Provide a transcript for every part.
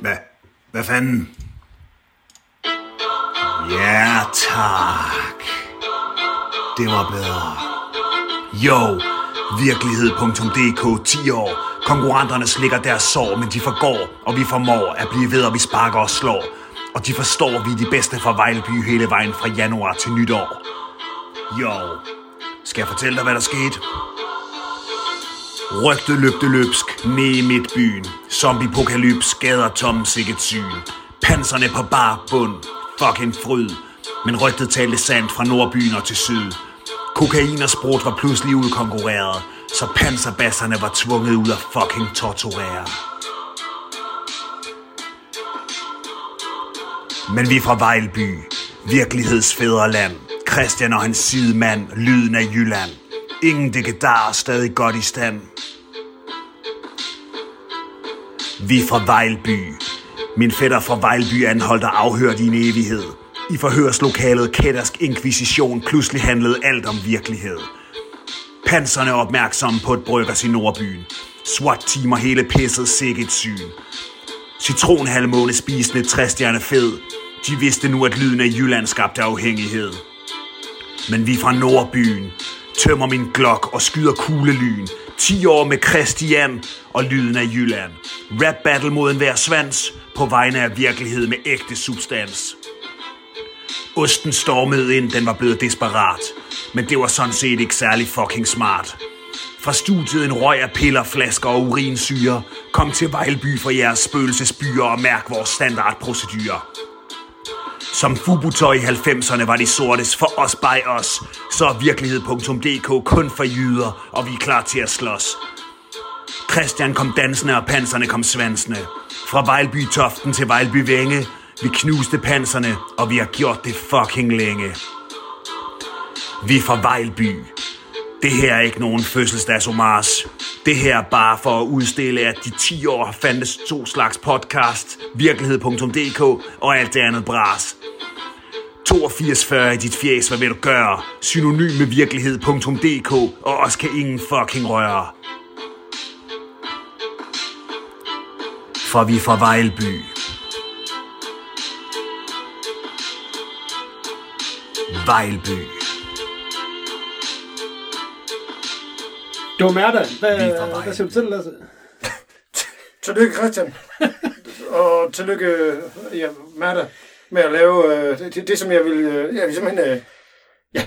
Hvad? Hvad fanden? Ja, tak. Det var bedre. Jo, virkelighed.dk 10 år. Konkurrenterne slikker deres sår, men de forgår, og vi formår at blive ved, og vi sparker og slår. Og de forstår, at vi er de bedste fra Vejleby hele vejen fra januar til nytår. Jo, skal jeg fortælle dig, hvad der skete? Rygte løbte løbsk, ned i midtbyen. Zombiepokalyps skader tom sikkert syn. Panserne på bar bund, fucking fryd. Men rygtet talte sandt fra nordbyen og til syd. Kokain og sprut var pludselig udkonkurreret, så panserbasserne var tvunget ud af fucking torturere. Men vi er fra Vejlby, virkelighedsfædreland. Christian og hans sidemand, lyden af Jylland. Ingen dekadar stadig godt i stand. Vi er fra Vejlby. Min fætter fra Vejlby anholdt og afhørt i en evighed. I forhørslokalet Kættersk Inkvisition pludselig handlede alt om virkelighed. Panserne er opmærksomme på et bryggers i Nordbyen. SWAT-timer hele pisset sikkert syn. Citronhalvmåne spisende træstjerne fed. De vidste nu, at lyden af Jylland skabte afhængighed. Men vi fra Nordbyen. Tømmer min glok og skyder kuglelyn. 10 år med Christian og lyden af Jylland. Rap battle mod enhver svans. På vegne af virkelighed med ægte substans. Osten stormede ind, den var blevet desperat. Men det var sådan set ikke særlig fucking smart. Fra studiet en røg af piller, flasker og urinsyre. Kom til Vejlby for jeres spøgelsesbyer og mærk vores standardprocedurer. Som Fubutøj i 90'erne var de sortes for os by os, så er virkelighed.dk kun for jyder, og vi er klar til at slås. Christian kom dansende, og panserne kom svansende. Fra Vejlby Toften til Vejlby Vænge, vi knuste panserne, og vi har gjort det fucking længe. Vi er fra Vejlby. Det her er ikke nogen fødselsdagsomars. Det her er bare for at udstille, at de 10 år fandtes to slags podcast, virkelighed.dk og alt det andet bras. 8240 i dit fjes, hvad vil du gøre? Synonym med virkelighed.dk, og os kan ingen fucking røre. For vi er fra Vejlby. Vejlby. Det var Merda. Hvad, er hvad siger du til, Lasse? Tillykke, Christian. og tillykke, ja, Merda, med at lave øh, det, det, det, som jeg vil... Øh, jeg vil simpelthen... Øh, ja,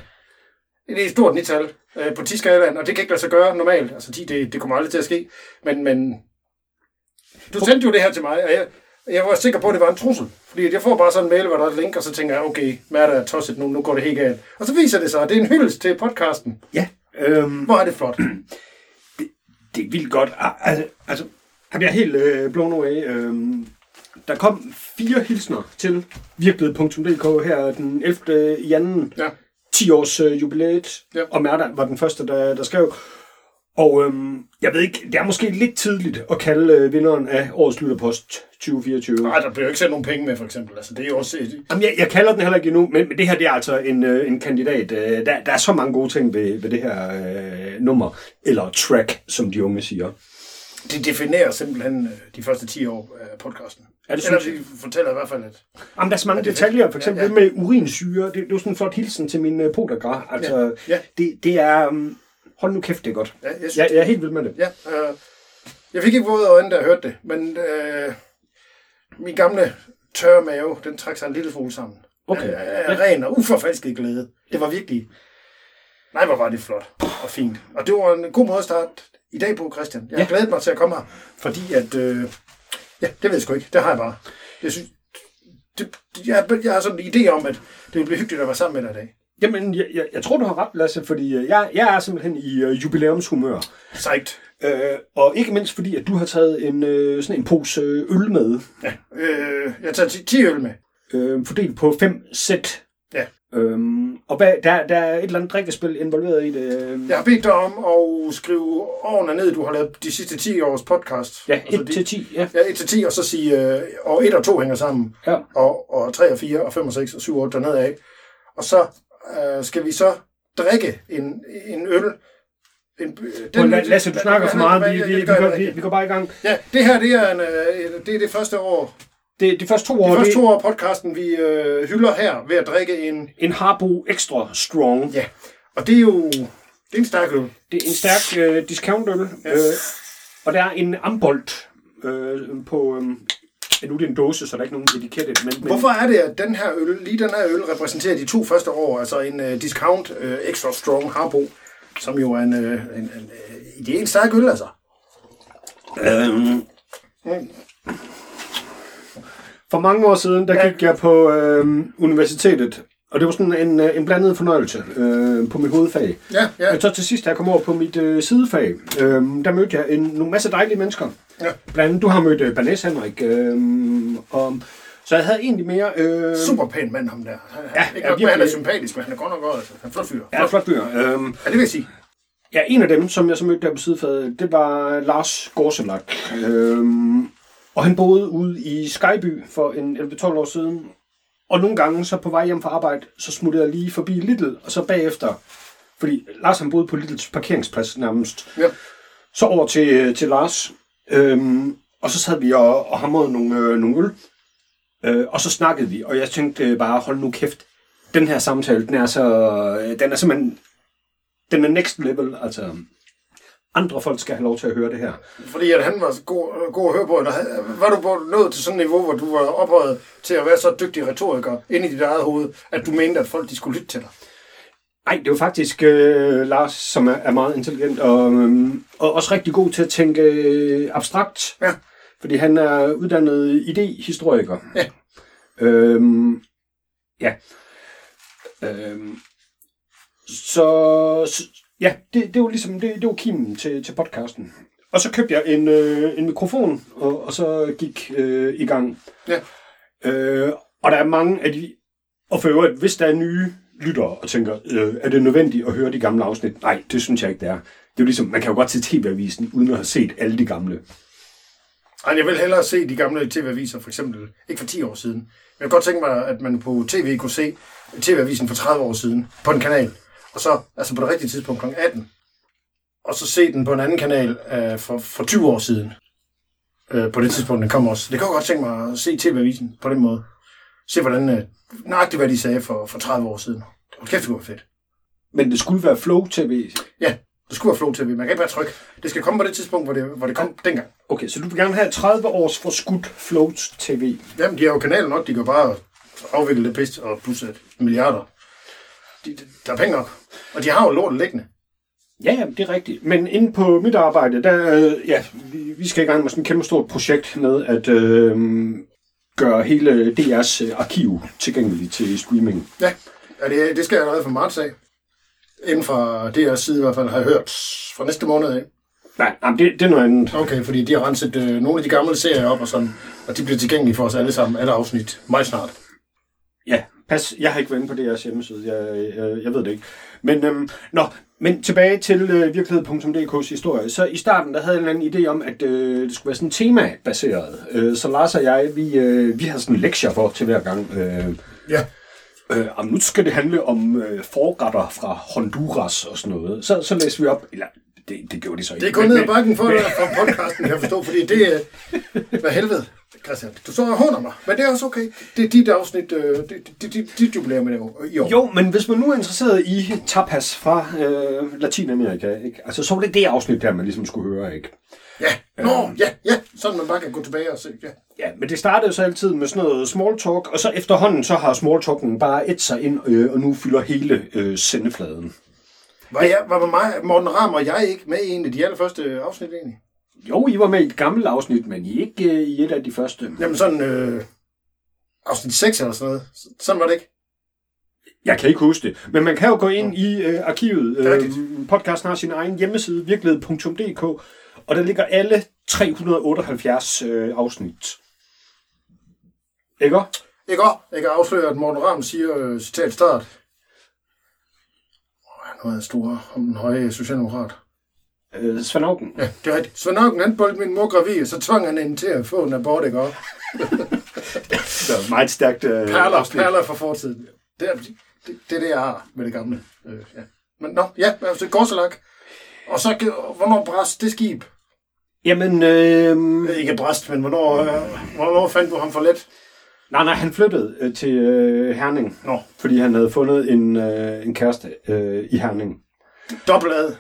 det er et stort nital øh, på 10-skalaen, og det kan ikke lade sig gøre normalt. Altså 10, det, det kommer aldrig til at ske. Men, men du sendte jo det her til mig, og jeg, jeg var sikker på, at det var en trussel. Fordi jeg får bare sådan en mail, hvor der er et link, og så tænker jeg, okay, Merda er tosset nu, nu går det helt galt. Og så viser det sig, at det er en hyldest til podcasten. Ja. Øhm, Hvor er det flot. det er vildt godt. Ah, Altså, altså jeg bliver helt øh, blown away. Øhm, der kom fire hilsner til virkelighed.dk her den 11. januar. Ja. 10 års øh, jubilæet, Ja. og Merda var den første, der, der skrev. Og øhm, jeg ved ikke, det er måske lidt tidligt at kalde øh, vinderen af årets lytterpost 2024. Nej, der bliver jo ikke sendt nogen penge med, for eksempel. Altså, det er jo også et, Jamen, jeg, jeg kalder den heller ikke endnu, men, men det her det er altså en, øh, en kandidat. Øh, der, der er så mange gode ting ved, ved det her øh, nummer, eller track, som de unge siger. Det definerer simpelthen øh, de første 10 år af podcasten. Ja, det Eller de fortæller i hvert fald, at... Jamen, der er så mange Ja, det er detaljer, for eksempel Ja, ja, med urinsyre, det, det er jo sådan en flot hilsen til min uh, podagra. Altså, Ja, ja. Det, det er... Um, hold nu kæft, det er godt. Ja, jeg, synes, Jeg, jeg er helt vild med det. ja, øh, jeg fik ikke våde øjne, da jeg hørte det, men øh, min gamle tørre mave, den trak sig en lille smule sammen. Okay. Af, af ren og uforfalsket glæde. Det var virkelig... Nej, hvor var det flot og fint. Og det var en god måde at starte i dag på, Christian. Jeg Ja. glædet mig til at komme her, fordi at... Øh, ja, det ved jeg sgu ikke. Det har jeg bare. Jeg synes... Det, jeg, jeg har sådan en idé om, at det vil blive hyggeligt at være sammen med dig i dag. Jamen, jeg, jeg, jeg tror, du har ret, Lasse, fordi øh, jeg, jeg er simpelthen i uh, jubilæumshumør. Sejt. Uh, og ikke mindst fordi, at du har taget en, uh, sådan en pose øh, øl med, Ja. Øh, jeg tager 10 øl med. uh, fordelt på fem sæt. Ja. Um, og hvad, der, der er et eller andet drikkespil involveret i det. øh. Jeg har bedt dig om at skrive årene ned, du har lavet de sidste 10 års podcast. Ja, Altså 1 de- til 10, ja. Ja, 1 til 10, og så sige, øh, og 1 og 2 hænger sammen, ja. og, og 3 og 4 og 5 og 6 og 7 og 8 dernede af. Og så øh, skal vi så drikke en, en øl En, by- Den, lytter- Lasse, du snakker for meget. Vi, vi, vi, går, vi, vi går bare i gang. Ja, det her det er, en, øh, det er det første år, Det, de første to de år, første det to år af podcasten, vi øh, hylder her ved at drikke en, en Harbo Extra Strong. ja, og det er jo, det er en stærk øl. Det er en stærk øh, discountøl. Øh, og der er en ambolt øh, på... Øh, ja, nu er det en dåse, så der er ikke nogen etikette. Men, men, Hvorfor er det, at den her øl, lige den her øl, repræsenterer de to første år, altså en uh, discount uh, extra strong Harbo, som jo er en, uh, en, en uh, det en stærk øl, altså. Øhm, for mange år siden, der gik jeg på øh, universitetet, og det var sådan en, en blandet fornøjelse øh, på mit hovedfag. Ja, ja. Og så til sidst, da jeg kom over på mit øh, sidefag, øh, der mødte jeg en, nogle masse dejlige mennesker. Ja. Blandt andet, du har mødt øh, Banæs Henrik, øh, og, så jeg havde egentlig mere... Øh, Super pæn mand, ham der. Ja, ikke ja, nok han er sympatisk, men han er godt nok godt, altså. Han er flot fyr. Ja, flot fyr. Øh, Ja, det vil jeg sige. Ja, en af dem, som jeg så mødte der på sidefadet, det var Lars Gorselak. Øhm, og han boede ude i Skyby for en 11-12 år siden. Og nogle gange, så på vej hjem fra arbejde, så smuttede jeg lige forbi Little, og så bagefter, fordi Lars han boede på Littles parkeringsplads nærmest, Ja. så over til, til Lars. Øhm, og så sad vi og, og hamrede nogle, øh, nogle øl. Øh, og så snakkede vi, og jeg tænkte øh, bare, hold nu kæft. Den her samtale, den er så, øh, den er simpelthen, den er next level, altså andre folk skal have lov til at høre det her. Fordi at han var så god, god at høre på. og var du på nået til sådan et niveau, hvor du var ophøjet til at være så dygtig retoriker inde i dit eget hoved, at du mente, at folk de skulle lytte til dig? Nej, det var faktisk øh, Lars, som er, er meget intelligent og, øhm, og også rigtig god til at tænke øh, abstrakt. Ja. Fordi han er uddannet idehistoriker. Ja. Øhm, ja. Øhm, så, så ja, det, det var ligesom det, det var kimen til, til podcasten. Og så købte jeg en, øh, en mikrofon, og, og så gik øh, i gang. Ja. Øh, og der er mange af de... Og for øvrigt, hvis der er nye lytter og tænker, øh, er det nødvendigt at høre de gamle afsnit? Nej, det synes jeg ikke, det er. Det er jo ligesom, man kan jo godt se tv-avisen, uden at have set alle de gamle. Ej, jeg vil hellere se de gamle tv-aviser, for eksempel, ikke for 10 år siden. Jeg kan godt tænke mig, at man på tv kunne se tv-avisen for 30 år siden på en kanal. Og så, altså på det rigtige tidspunkt, kl. 18. Og så se den på en anden kanal øh, for, for 20 år siden. Øh, på det tidspunkt, den kom også. Det kan jeg godt tænke mig at se tv-avisen på den måde. Se, hvordan, øh, nøjagtigt hvad de sagde for, for 30 år siden. Hold kæft, det kunne være fedt. Men det skulle være Flow TV. Ja, det skulle være Flow TV. Man kan ikke være tryg. Det skal komme på det tidspunkt, hvor det, hvor det kom dengang. Okay, så du vil gerne have 30 års forskudt Flow TV. Jamen, de har jo kanaler nok. De kan bare afvikle det pist og plusse milliarder. De, de, der er penge nok. Og de har jo lortet liggende. Ja, ja, det er rigtigt. Men inde på mit arbejde, der, øh, ja, vi, vi skal i gang med sådan et kæmpe stort projekt med at øh, gøre hele DR's øh, arkiv tilgængeligt til streaming. Ja, ja det, det skal jeg allerede fra marts af. Inden fra DR's side i hvert fald har jeg hørt fra næste måned af. Nej, nej det, det er noget andet. Okay, fordi de har renset øh, nogle af de gamle serier op og sådan. Og de bliver tilgængelige for os alle sammen, alle afsnit, meget snart. Ja, pas. Jeg har ikke været inde på DR's hjemmeside. Jeg, jeg, jeg ved det ikke. Men, øhm, nå, men tilbage til øh, virkelighed.dk's historie. Så i starten, der havde jeg en eller anden idé om, at øh, det skulle være sådan tema-baseret. Øh, så Lars og jeg, vi, øh, vi havde sådan lektier for til hver gang. Øh, Ja. øh, om nu skal det handle om øh, forretter fra Honduras og sådan noget. Så, så læste vi op. Eller, det, det gjorde de så ikke. Det er kun Men- ned ad bakken for dig fra podcasten, kan jeg forstå, fordi det er... Hvad helvede, Christian. Du så og håner mig, men det er også okay. Det er dit afsnit, øh, det, det, det, dit jubilæum i år-. Jo, men hvis man nu er interesseret i tapas fra øh, Latinamerika, ikke? Altså, så var det det afsnit der, man ligesom skulle høre, ikke? Ja, nå, ja, ja. Sådan man bare kan gå tilbage og se. Ja. Ja, men det startede så altid med sådan noget small talk, og så efterhånden så har small talken bare et sig ind, øh, og nu fylder hele øh, sendefladen. Var, jeg, var mig, Morten Ram og jeg ikke med i en af de allerførste afsnit egentlig? Jo, I var med i et gammelt afsnit, men I ikke øh, i et af de første. Jamen sådan øh, afsnit 6 eller sådan noget. Sådan var det ikke. Jeg kan ikke huske det, men man kan jo gå ind i øh, arkivet. Øh, podcasten har sin egen hjemmeside, virkelighed.dk, og der ligger alle 378 øh, afsnit. Ikke? Ikke? Jeg kan afsløre, at Morten Ram siger, øh, citat start. Åh, Han var stor om den høje socialdemokrat. Øh, Svend Auken. Ja, det er rigtigt. Svend Auken, han boldte min mor gravid, og så tvang han hende til at få en abort, ikke også? Det er meget stærkt øh, Perler, afsnit. perler fra fortiden. Det er, det, det er det, jeg har med det gamle. Øh, ja. Men nå, ja, altså Gorsalak. Og så, hvornår bræst det skib? Jamen, øh, Øh, Ikke bræst, men hvornår, øh, hvornår fandt du ham for let? Nej, nej, han flyttede øh, til øh, Herning, Nå, fordi han havde fundet en, øh, en kæreste øh, i Herning. dobbelt ad.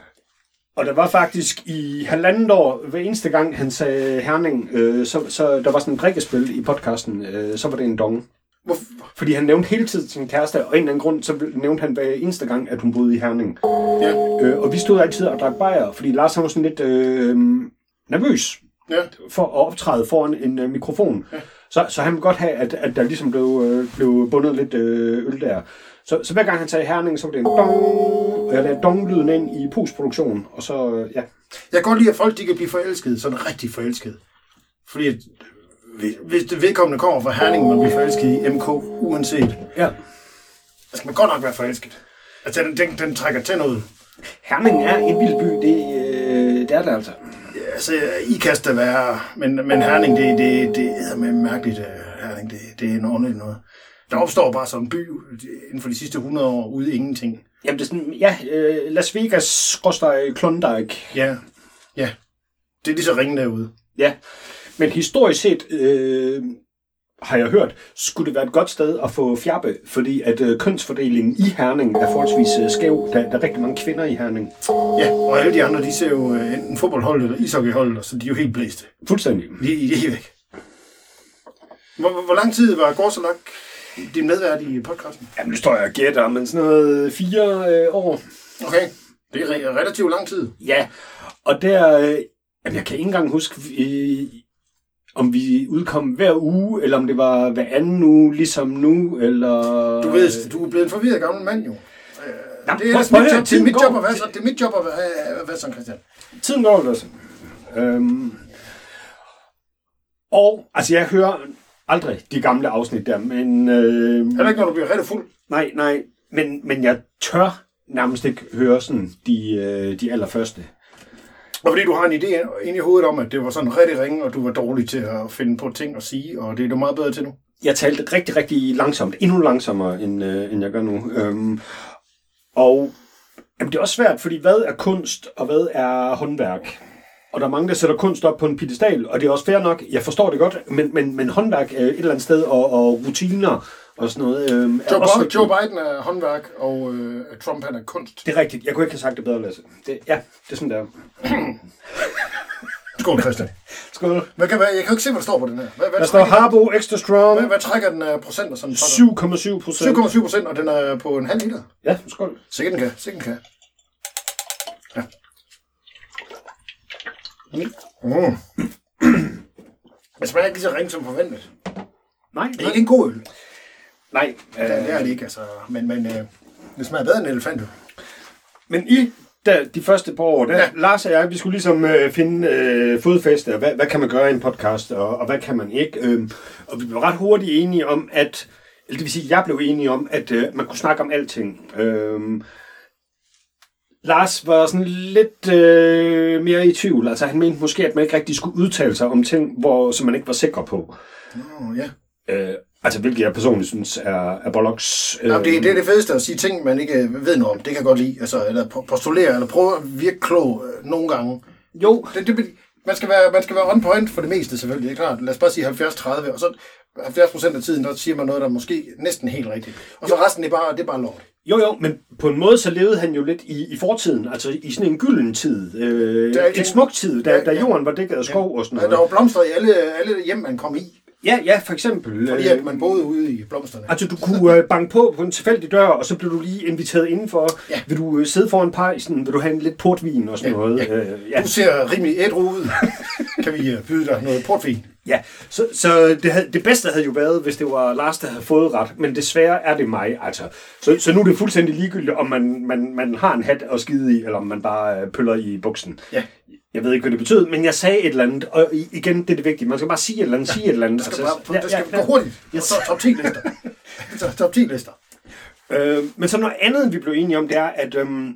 Og der var faktisk i halvandet år, hver eneste gang han sagde Herning, øh, så, så der var sådan en drikkespil i podcasten, øh, så var det en dong. Hvor, Fordi han nævnte hele tiden sin kæreste, og af en eller anden grund, så nævnte han hver eneste gang, at hun boede i Herning. ja, Øh, og vi stod altid og drak bajer, fordi Lars han var sådan lidt øh, nervøs ja. for at optræde foran en øh, mikrofon. Så, så han ville godt have, at, at der ligesom blev, øh, blev bundet lidt øh, øl der. Så, så hver gang han sagde Herning, så var det en dong, og jeg lavede dong-lyden ind i postproduktion, og så, øh, ja. Jeg kan godt lide, at folk de kan blive forelskede, sådan rigtig forelskede. Fordi at, hvis det vedkommende kommer fra Herning, man bliver forelsket i MK, uanset, ja. så skal man godt nok være forelsket. Altså, den, den, den trækker tænder ud. Herning er en vild by, det, øh, det er det altså. Altså, I kan da være, men, men Herning, det, det, det er med mærkeligt, uh, Herning, det, det er noget underligt noget. Der opstår bare sådan en by inden for de sidste 100 år ude ingenting. Jamen det er sådan, ja, øh, Las Vegas, skråstrej, Klondike. Ja, ja. Det er lige så ringe derude. Ja, men historisk set, øh, har jeg hørt, skulle det være et godt sted at få fjappe, fordi at øh, kønsfordelingen i Herning er forholdsvis øh, skæv. Der, der er rigtig mange kvinder i Herning. Ja, og alle de andre, de ser jo uh, enten fodboldhold eller ishockeyhold, så de er jo helt blæste. Fuldstændig. De, de er helt væk. Hvor, hvor- lang tid var Gårdsalak din medvært i podcasten? Jamen, det står jeg og gætter, men sådan noget fire øh, år. Okay, det er re- relativt lang tid. Ja, og der, øh, jamen, jeg kan ikke engang huske, øh, om vi udkom hver uge, eller om det var hver anden uge, ligesom nu, eller... Du ved, du er blevet en forvirret gammel mand jo. Jamen, Det er, ellers mit job, det er mit job at være så. Det er mit job at være, være sådan, Christian. Tiden går altså. Øhm, og, altså jeg hører aldrig de gamle afsnit der, men... Øh, Heller ikke, når du bliver rigtig fuld. nej, nej, men, men jeg tør nærmest ikke høre sådan de, øh, de allerførste. Og fordi du har en idé ind i hovedet om, at det var sådan rigtig ringe, og du var dårlig til at finde på ting at sige, og det er du meget bedre til nu. Jeg talte rigtig, rigtig langsomt. Endnu langsommere, end, øh, end jeg gør nu. Øhm, og jamen, det er også svært, fordi hvad er kunst, og hvad er håndværk? Og der er mange, der sætter kunst op på en pedestal, og det er også fair nok. Jeg forstår det godt, men, men, men håndværk er et eller andet sted, og, og rutiner og sådan noget. Er Joe, også. Joe Biden er håndværk, og øh, Trump han er kunst. Det er rigtigt. Jeg kunne ikke have sagt det bedre, Lasse. Det, ja, det er sådan, der. Skål, Christian. Skål. Hvad kan være? Jeg kan jo ikke se, hvad der står på den her. Hvad, hvad, Der står Harbo Extra Strong. hvad, hvad trækker den af procenter sådan? 7,7 procent. 7,7 procent, og den er på en halv liter. Ja, skål. Sikkert den kan. Sikkert den kan. Ja. Mm. Det smager ikke lige så ringe som forventet. Nej, Det er ikke en god øl. Nej. Ja, det er det ikke, altså. Men, men øh, det smager bedre end elefantøl. Men i der, de første par år, der, ja. Lars og jeg, vi skulle ligesom øh, finde øh, fodfæste, og hvad, hvad kan man gøre i en podcast, og, og hvad kan man ikke. Øh, og vi blev ret hurtigt enige om, at, eller det vil sige, jeg blev enig om, at øh, man kunne snakke om alting. Øh, Lars var sådan lidt øh, mere i tvivl. Altså han mente måske, at man ikke rigtig skulle udtale sig om ting, hvor, som man ikke var sikker på. Oh, ja. Øh, altså hvilket jeg personligt synes er, er bollocks. Øh, Jamen, det, det er det fedeste at sige ting, man ikke øh, ved noget om. Det kan jeg godt lide. Altså, eller po- postulere, eller prøve at virke klog øh, nogle gange. Jo, Det, det, man, skal være, man skal være on point for det meste, selvfølgelig. Det er klart. Lad os bare sige 70-30, og så 70 procent af tiden, der siger man noget, der er måske næsten helt rigtigt. Og så resten, det er bare, det er bare lort. Jo, jo, men på en måde så levede han jo lidt i, i fortiden, altså i sådan en gylden tid. Øh, Der er en smuk tid, da, Ja, da ja. jorden var dækket af skov og sådan Der noget. var blomster i alle, alle hjem, man kom i. Ja, ja, for eksempel. Fordi øh, at man boede ude i blomsterne. Altså, du kunne øh, banke på på en tilfældig dør, og så blev du lige inviteret indenfor. Ja. Vil du øh, sidde foran pejsen? Vil du have en lidt portvin og sådan Ja, noget? ja. Øh, ja. Du ser rimelig ædru ud. kan vi øh, byde dig noget portvin? ja. Så, så det, havde, det bedste havde jo været, hvis det var Lars, der havde fået ret. Men desværre er det mig, altså. Så, så nu er det fuldstændig ligegyldigt, om man, man, man har en hat at skide i, eller om man bare øh, pøller i buksen. Ja. Jeg ved ikke, hvad det betød, men jeg sagde et eller andet, og igen, det er det vigtige. Man skal bare sige et eller andet, sige et eller andet. Det skal, Altså, bare, det skal gå hurtigt. Yes. så top 10 lister. Så top 10 lister. Øh, men så noget andet, vi blev enige om, det er, at øhm,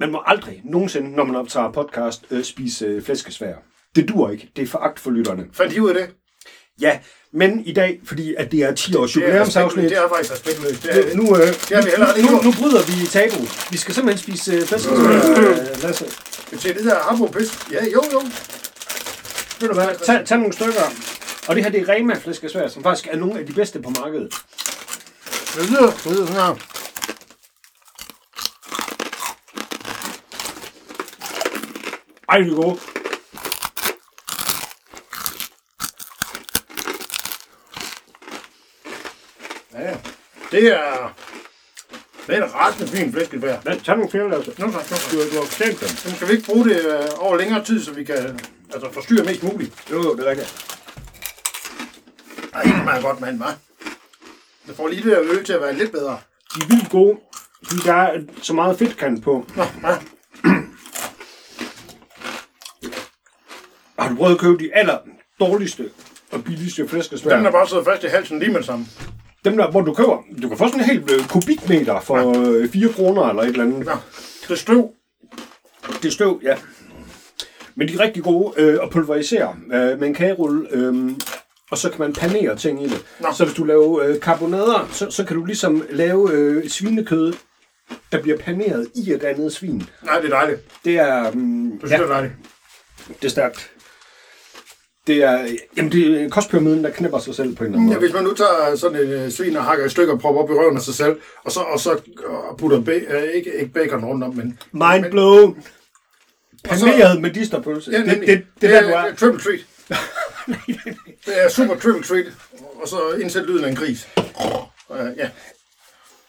man må aldrig nogensinde, når man optager podcast, øh, spise øh, flæskesvær. Det dur ikke. Det er foragt for lytterne. Fandt I ud af det? Ja, men i dag, fordi at det er 10 års Det er, jubilæumsafsnit, det er faktisk respektløst. Det er, nu, øh, har vi heller nu, gjort. nu bryder vi tabu. Vi skal simpelthen spise øh, flæskesvær, øh, Kan se det der Harbo-pis. Ja, jo, jo. Ved du hvad, tag, tag nogle stykker. Og det her, det er Rema flæskesvær, som faktisk er nogle af de bedste på markedet. Det lyder, det lyder sådan her. Ej, det er gode. Ja. Det er... Det er en ret fin flæskebær. Ja, tag nogle flere, altså. Nu så, nu så. Du, du har fortjent dem. Men kan vi ikke bruge det øh, over længere tid, så vi kan altså, forstyrre mest muligt? Jo, jo, det er rigtigt. Ej, det smager godt, mand, hva'? Det får lige det der øl til at være lidt bedre. De er vildt gode, fordi der er så meget fedtkant på. Nå, ja. Har du prøvet at købe de aller dårligste og billigste flæskesvær? Den der bare sidder fast i halsen lige med det samme. Dem der, hvor du køber, du kan få sådan en hel øh, kubikmeter for øh, 4 kroner eller et eller andet. Ja. Det er støv. Det er støv, ja. Men de er rigtig gode øh, at pulverisere øh, med en kagerulle, øh, og så kan man panere ting i det. Nå. Så hvis du laver øh, karbonader, så, så kan du ligesom lave øh, svinekød, der bliver paneret i et andet svin. Nej, det er dejligt. Det er, mm, Det synes ja, jeg er dejligt. det er stærkt. Det er, jamen det er kostpyramiden, der knæpper sig selv på en eller anden Ja, måde. hvis man nu tager sådan en øh, svin og hakker i stykker og propper op i røven af sig selv, og så, og så øh, putter ba- øh, ikke, ikke bacon rundt om, men... Mind blown. Paneret med disterpølse. Ja, det, det, det, det, der, du er. er triple treat. det er super triple treat, og så indsæt lyden af en gris. Øh, ja.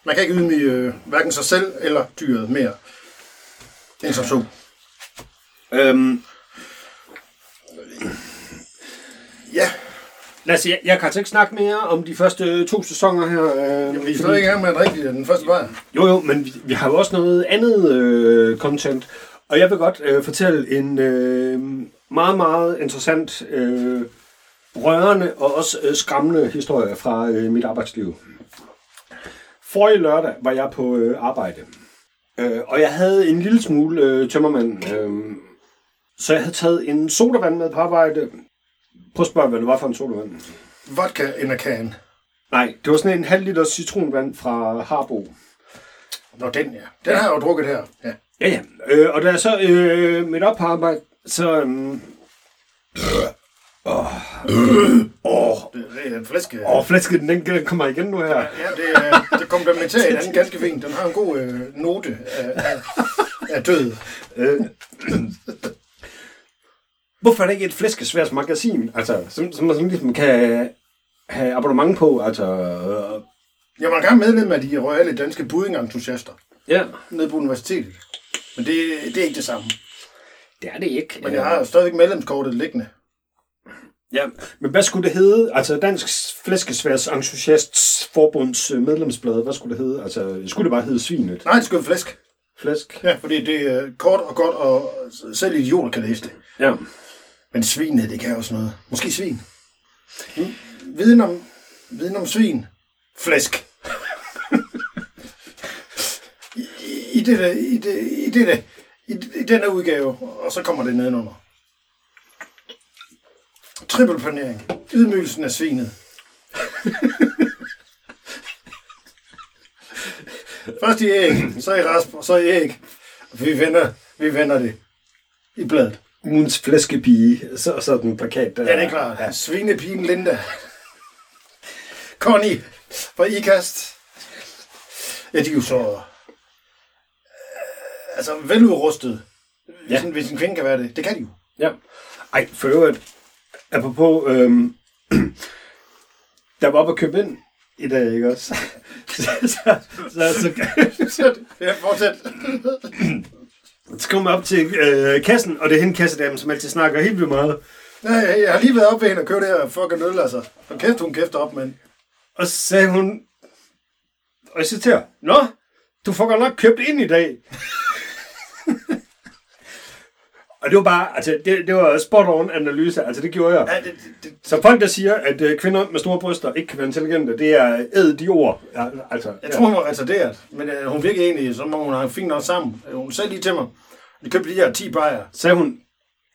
Man kan ikke ydmyge øh, hverken sig selv eller dyret mere end som så. Øhm, Ja, os, jeg, jeg kan altså ikke snakke mere om de første to sæsoner her. Øh, Jamen, vi er stadig i gang med at drikke den første bajer. Jo, jo, men vi, vi har jo også noget andet øh, content. Og jeg vil godt øh, fortælle en øh, meget, meget interessant, øh, rørende og også øh, skræmmende historie fra øh, mit arbejdsliv. Forrige lørdag var jeg på øh, arbejde. Øh, og jeg havde en lille smule øh, tømmermand. Øh, så jeg havde taget en sodavand med på arbejde. Prøv at spørge, hvad det var for en sodavand. Vodka in a can. Nej, det var sådan en halv liter citronvand fra Harbo. Nå, den ja. Den har jeg jo drukket her. Ja. Ja, ja. Øh, og da jeg så øh, midt op på arbejde, så... Øhm, åh, Det, det er en flæske. åh, flasken, den, den kommer igen nu her. Ja, det, er, det komplementerer hinanden ganske fint. Den har en god øh, note af, af, af død. Øh. Hvorfor er der ikke et flæskesværs magasin, altså, som, som man sådan ligesom kan have abonnement på? Altså, øh, Jeg var engang medlem af de royale danske buddingentusiaster ja, nede på universitetet. Men det, det er ikke det samme. det er det ikke. Men jeg har stadigvæk medlemskortet liggende. Ja, men hvad skulle det hedde? Altså, Dansk Flæskesværs Entusiasts Forbunds øh, medlemsblad, hvad skulle det hedde? Altså, skulle det bare hedde Svinet? Nej, det skal være flæsk. Flæsk? Ja, fordi det er kort og godt, og selv idioter kan læse det. Ja. Men svinet, det kan også noget. Måske svin. Hmm? Viden om, viden om svin. Flæsk. I, i, det, i, det, i, dette, i, I denne udgave, og så kommer det nedenunder. Trippelpanering. Ydmygelsen af svinet. Først i æg, så i rasp, og så i æg. Vi vender, vi vender det i bladet. Ugens flæskepige, så, så den plakat der. Ja, det er klart. Ja. Svinepigen Linda. Connie fra IKAST. Ja, de er jo så... Øh, altså, veludrustet. Hvis, Ja. en, hvis en kvinde kan være det. Det kan de jo. Ja. Ej, for øvrigt, apropos, øhm, der var oppe at købe ind i dag, ikke også? så, så, så, så, Ja, fortsæt. så kom jeg op til øh, kassen, og det er hende kassedamen, som altid snakker helt vildt meget. Nej, jeg, jeg har lige været oppe ved hende og købt det her fucking øl, altså. Og kæft, hun kæfter op, men... Og så sagde hun, og jeg citerer, Nå, du får godt nok købt ind i dag. Og det var bare, altså, det, det var spot on analyse, altså det gjorde jeg. Ja, det, det, Så folk, der siger, at øh, kvinder med store bryster ikke kan være intelligente, det er æd de ord. Ja, altså, jeg tror, hun var retarderet. Men øh, hun virkede egentlig, så må hun have fint nok sammen. Øh, Hun sagde lige til mig, vi købte de her 10 bajer. Sagde hun,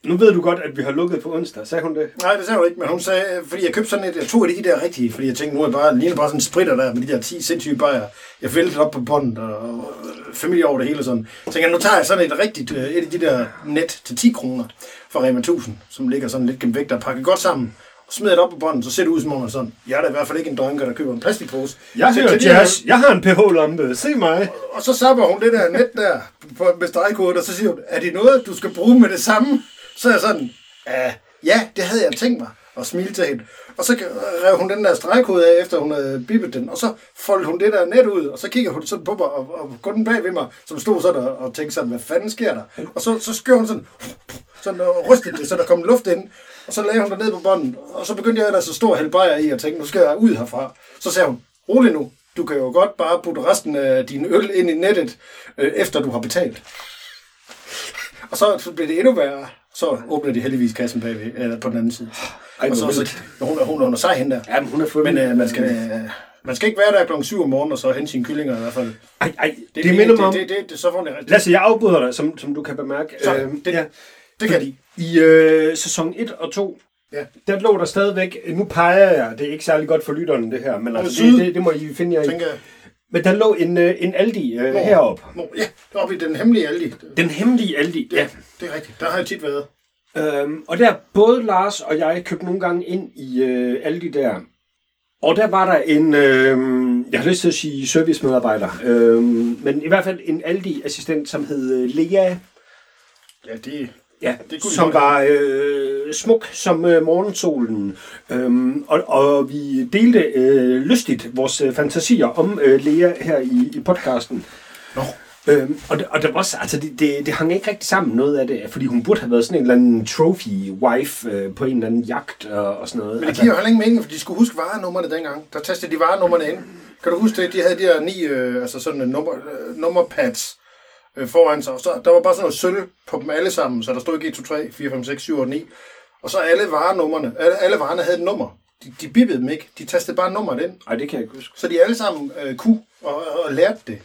Nu ved du godt, at vi har lukket på onsdag. Sagde hun det? Nej, det sagde hun ikke, men hun sagde, fordi jeg købte sådan et, jeg tog af de der rigtige, fordi jeg tænkte, nu er jeg bare, ligner bare sådan en spritter der, med de der 10 sindssyge bajer. Jeg væltede op på båndet, og, og familie over det hele og sådan. Så tænkte jeg, nu tager jeg sådan et rigtigt, øh, et af de der net til 10 kroner fra Rema 1000, som ligger sådan lidt gennem vægt og pakket godt sammen. Og smider det op på båndet, så ser det ud som om, at sådan, jeg er da i hvert fald ikke en dronker, der køber en plastikpose. Jeg Så- hører de her- jazz. Jeg har en pH-lampe. Se mig. og så sapper hun det der net der på, med stregkodet, og så siger hun, er det noget, du skal bruge med det samme? Så er jeg sådan, ah, ja, det havde jeg tænkt mig, og smilte til hende. Og så rev hun den der stregkode af, efter hun havde bippet den, og så foldede hun det der net ud, og så kigger hun sådan på mig, og, og går den bag ved mig, som stod sådan og, og tænkte sådan, hvad fanden sker der? Og så, så skør hun sådan, sådan og rystede det, så der kom luft ind, og så lagde hun det ned på bånden, og så begyndte jeg ellers at stå og hælde bajer i, og tænkte, nu skal jeg ud herfra. Så sagde hun, rolig nu, du kan jo godt bare putte resten af din øl ind i nettet, øh, efter du har betalt. Og så, så blev det endnu værre. Så åbner de heldigvis kassen bagved, eller på den anden side. Ej, og så, så hun, er- hun, er- hun er sej hende der. Jamen, hun er fået Men øh, man, skal, øh, man skal ikke være der klokken 7 om morgenen, og så hente sine kyllinger i hvert fald. Ej, ej, det, det minder mig om... Det, det, det, det, så får det rigtigt. Lasse, jeg afbryder dig, som, som du kan bemærke. Så, Øhm, det- ja. Det kan de. I øh, sæson 1 og 2, Ja. der lå der stadigvæk, nu peger jeg, det er ikke særlig godt for lytterne det her, men altså, det, det, det må I finde jer i. Tænker jeg. Men der lå en, øh, en Aldi øh, heroppe. Nå, ja, oppe i den hemmelige Aldi. Den hemmelige Aldi, ja. Ja, det er rigtigt. Der har jeg tit været. Øhm, og der både Lars og jeg købte nogle gange ind i øh, Aldi der. Og der var der en, øh, jeg har lyst til at sige servicemedarbejder, øh, men i hvert fald en Aldi-assistent, som hed øh, Lea, Ja, det, ja, Det kunne som var øh, smuk som øh, morgensolen. Øhm, og, og vi delte øh, lystigt vores øh, fantasier om øh, Lea her i, i podcasten. Nå. Øhm, og, og det, var også, altså det, det, det hang ikke rigtig sammen noget af det, fordi hun burde have været sådan en eller anden trophy wife øh, på en eller anden jagt og, og sådan noget. Men det altså, giver jo heller ingen mening, for de skulle huske varenummerne dengang. Der tastede de varenummerne ind. Kan du huske det? De havde de her ni, øh, altså sådan en nummer, øh, nummerpads øh, foran sig. Og så, der var bare sådan noget sølv på dem alle sammen, så der stod ikke 1, 2, 3, 4, 5, 6, 7, 8, 9. Og så alle varenummerne, alle, alle varerne havde et nummer. De, de bippede dem ikke. De tastede bare nummeret ind. Ej, det kan jeg ikke huske. Så de alle sammen øh, kunne og, og lærte det.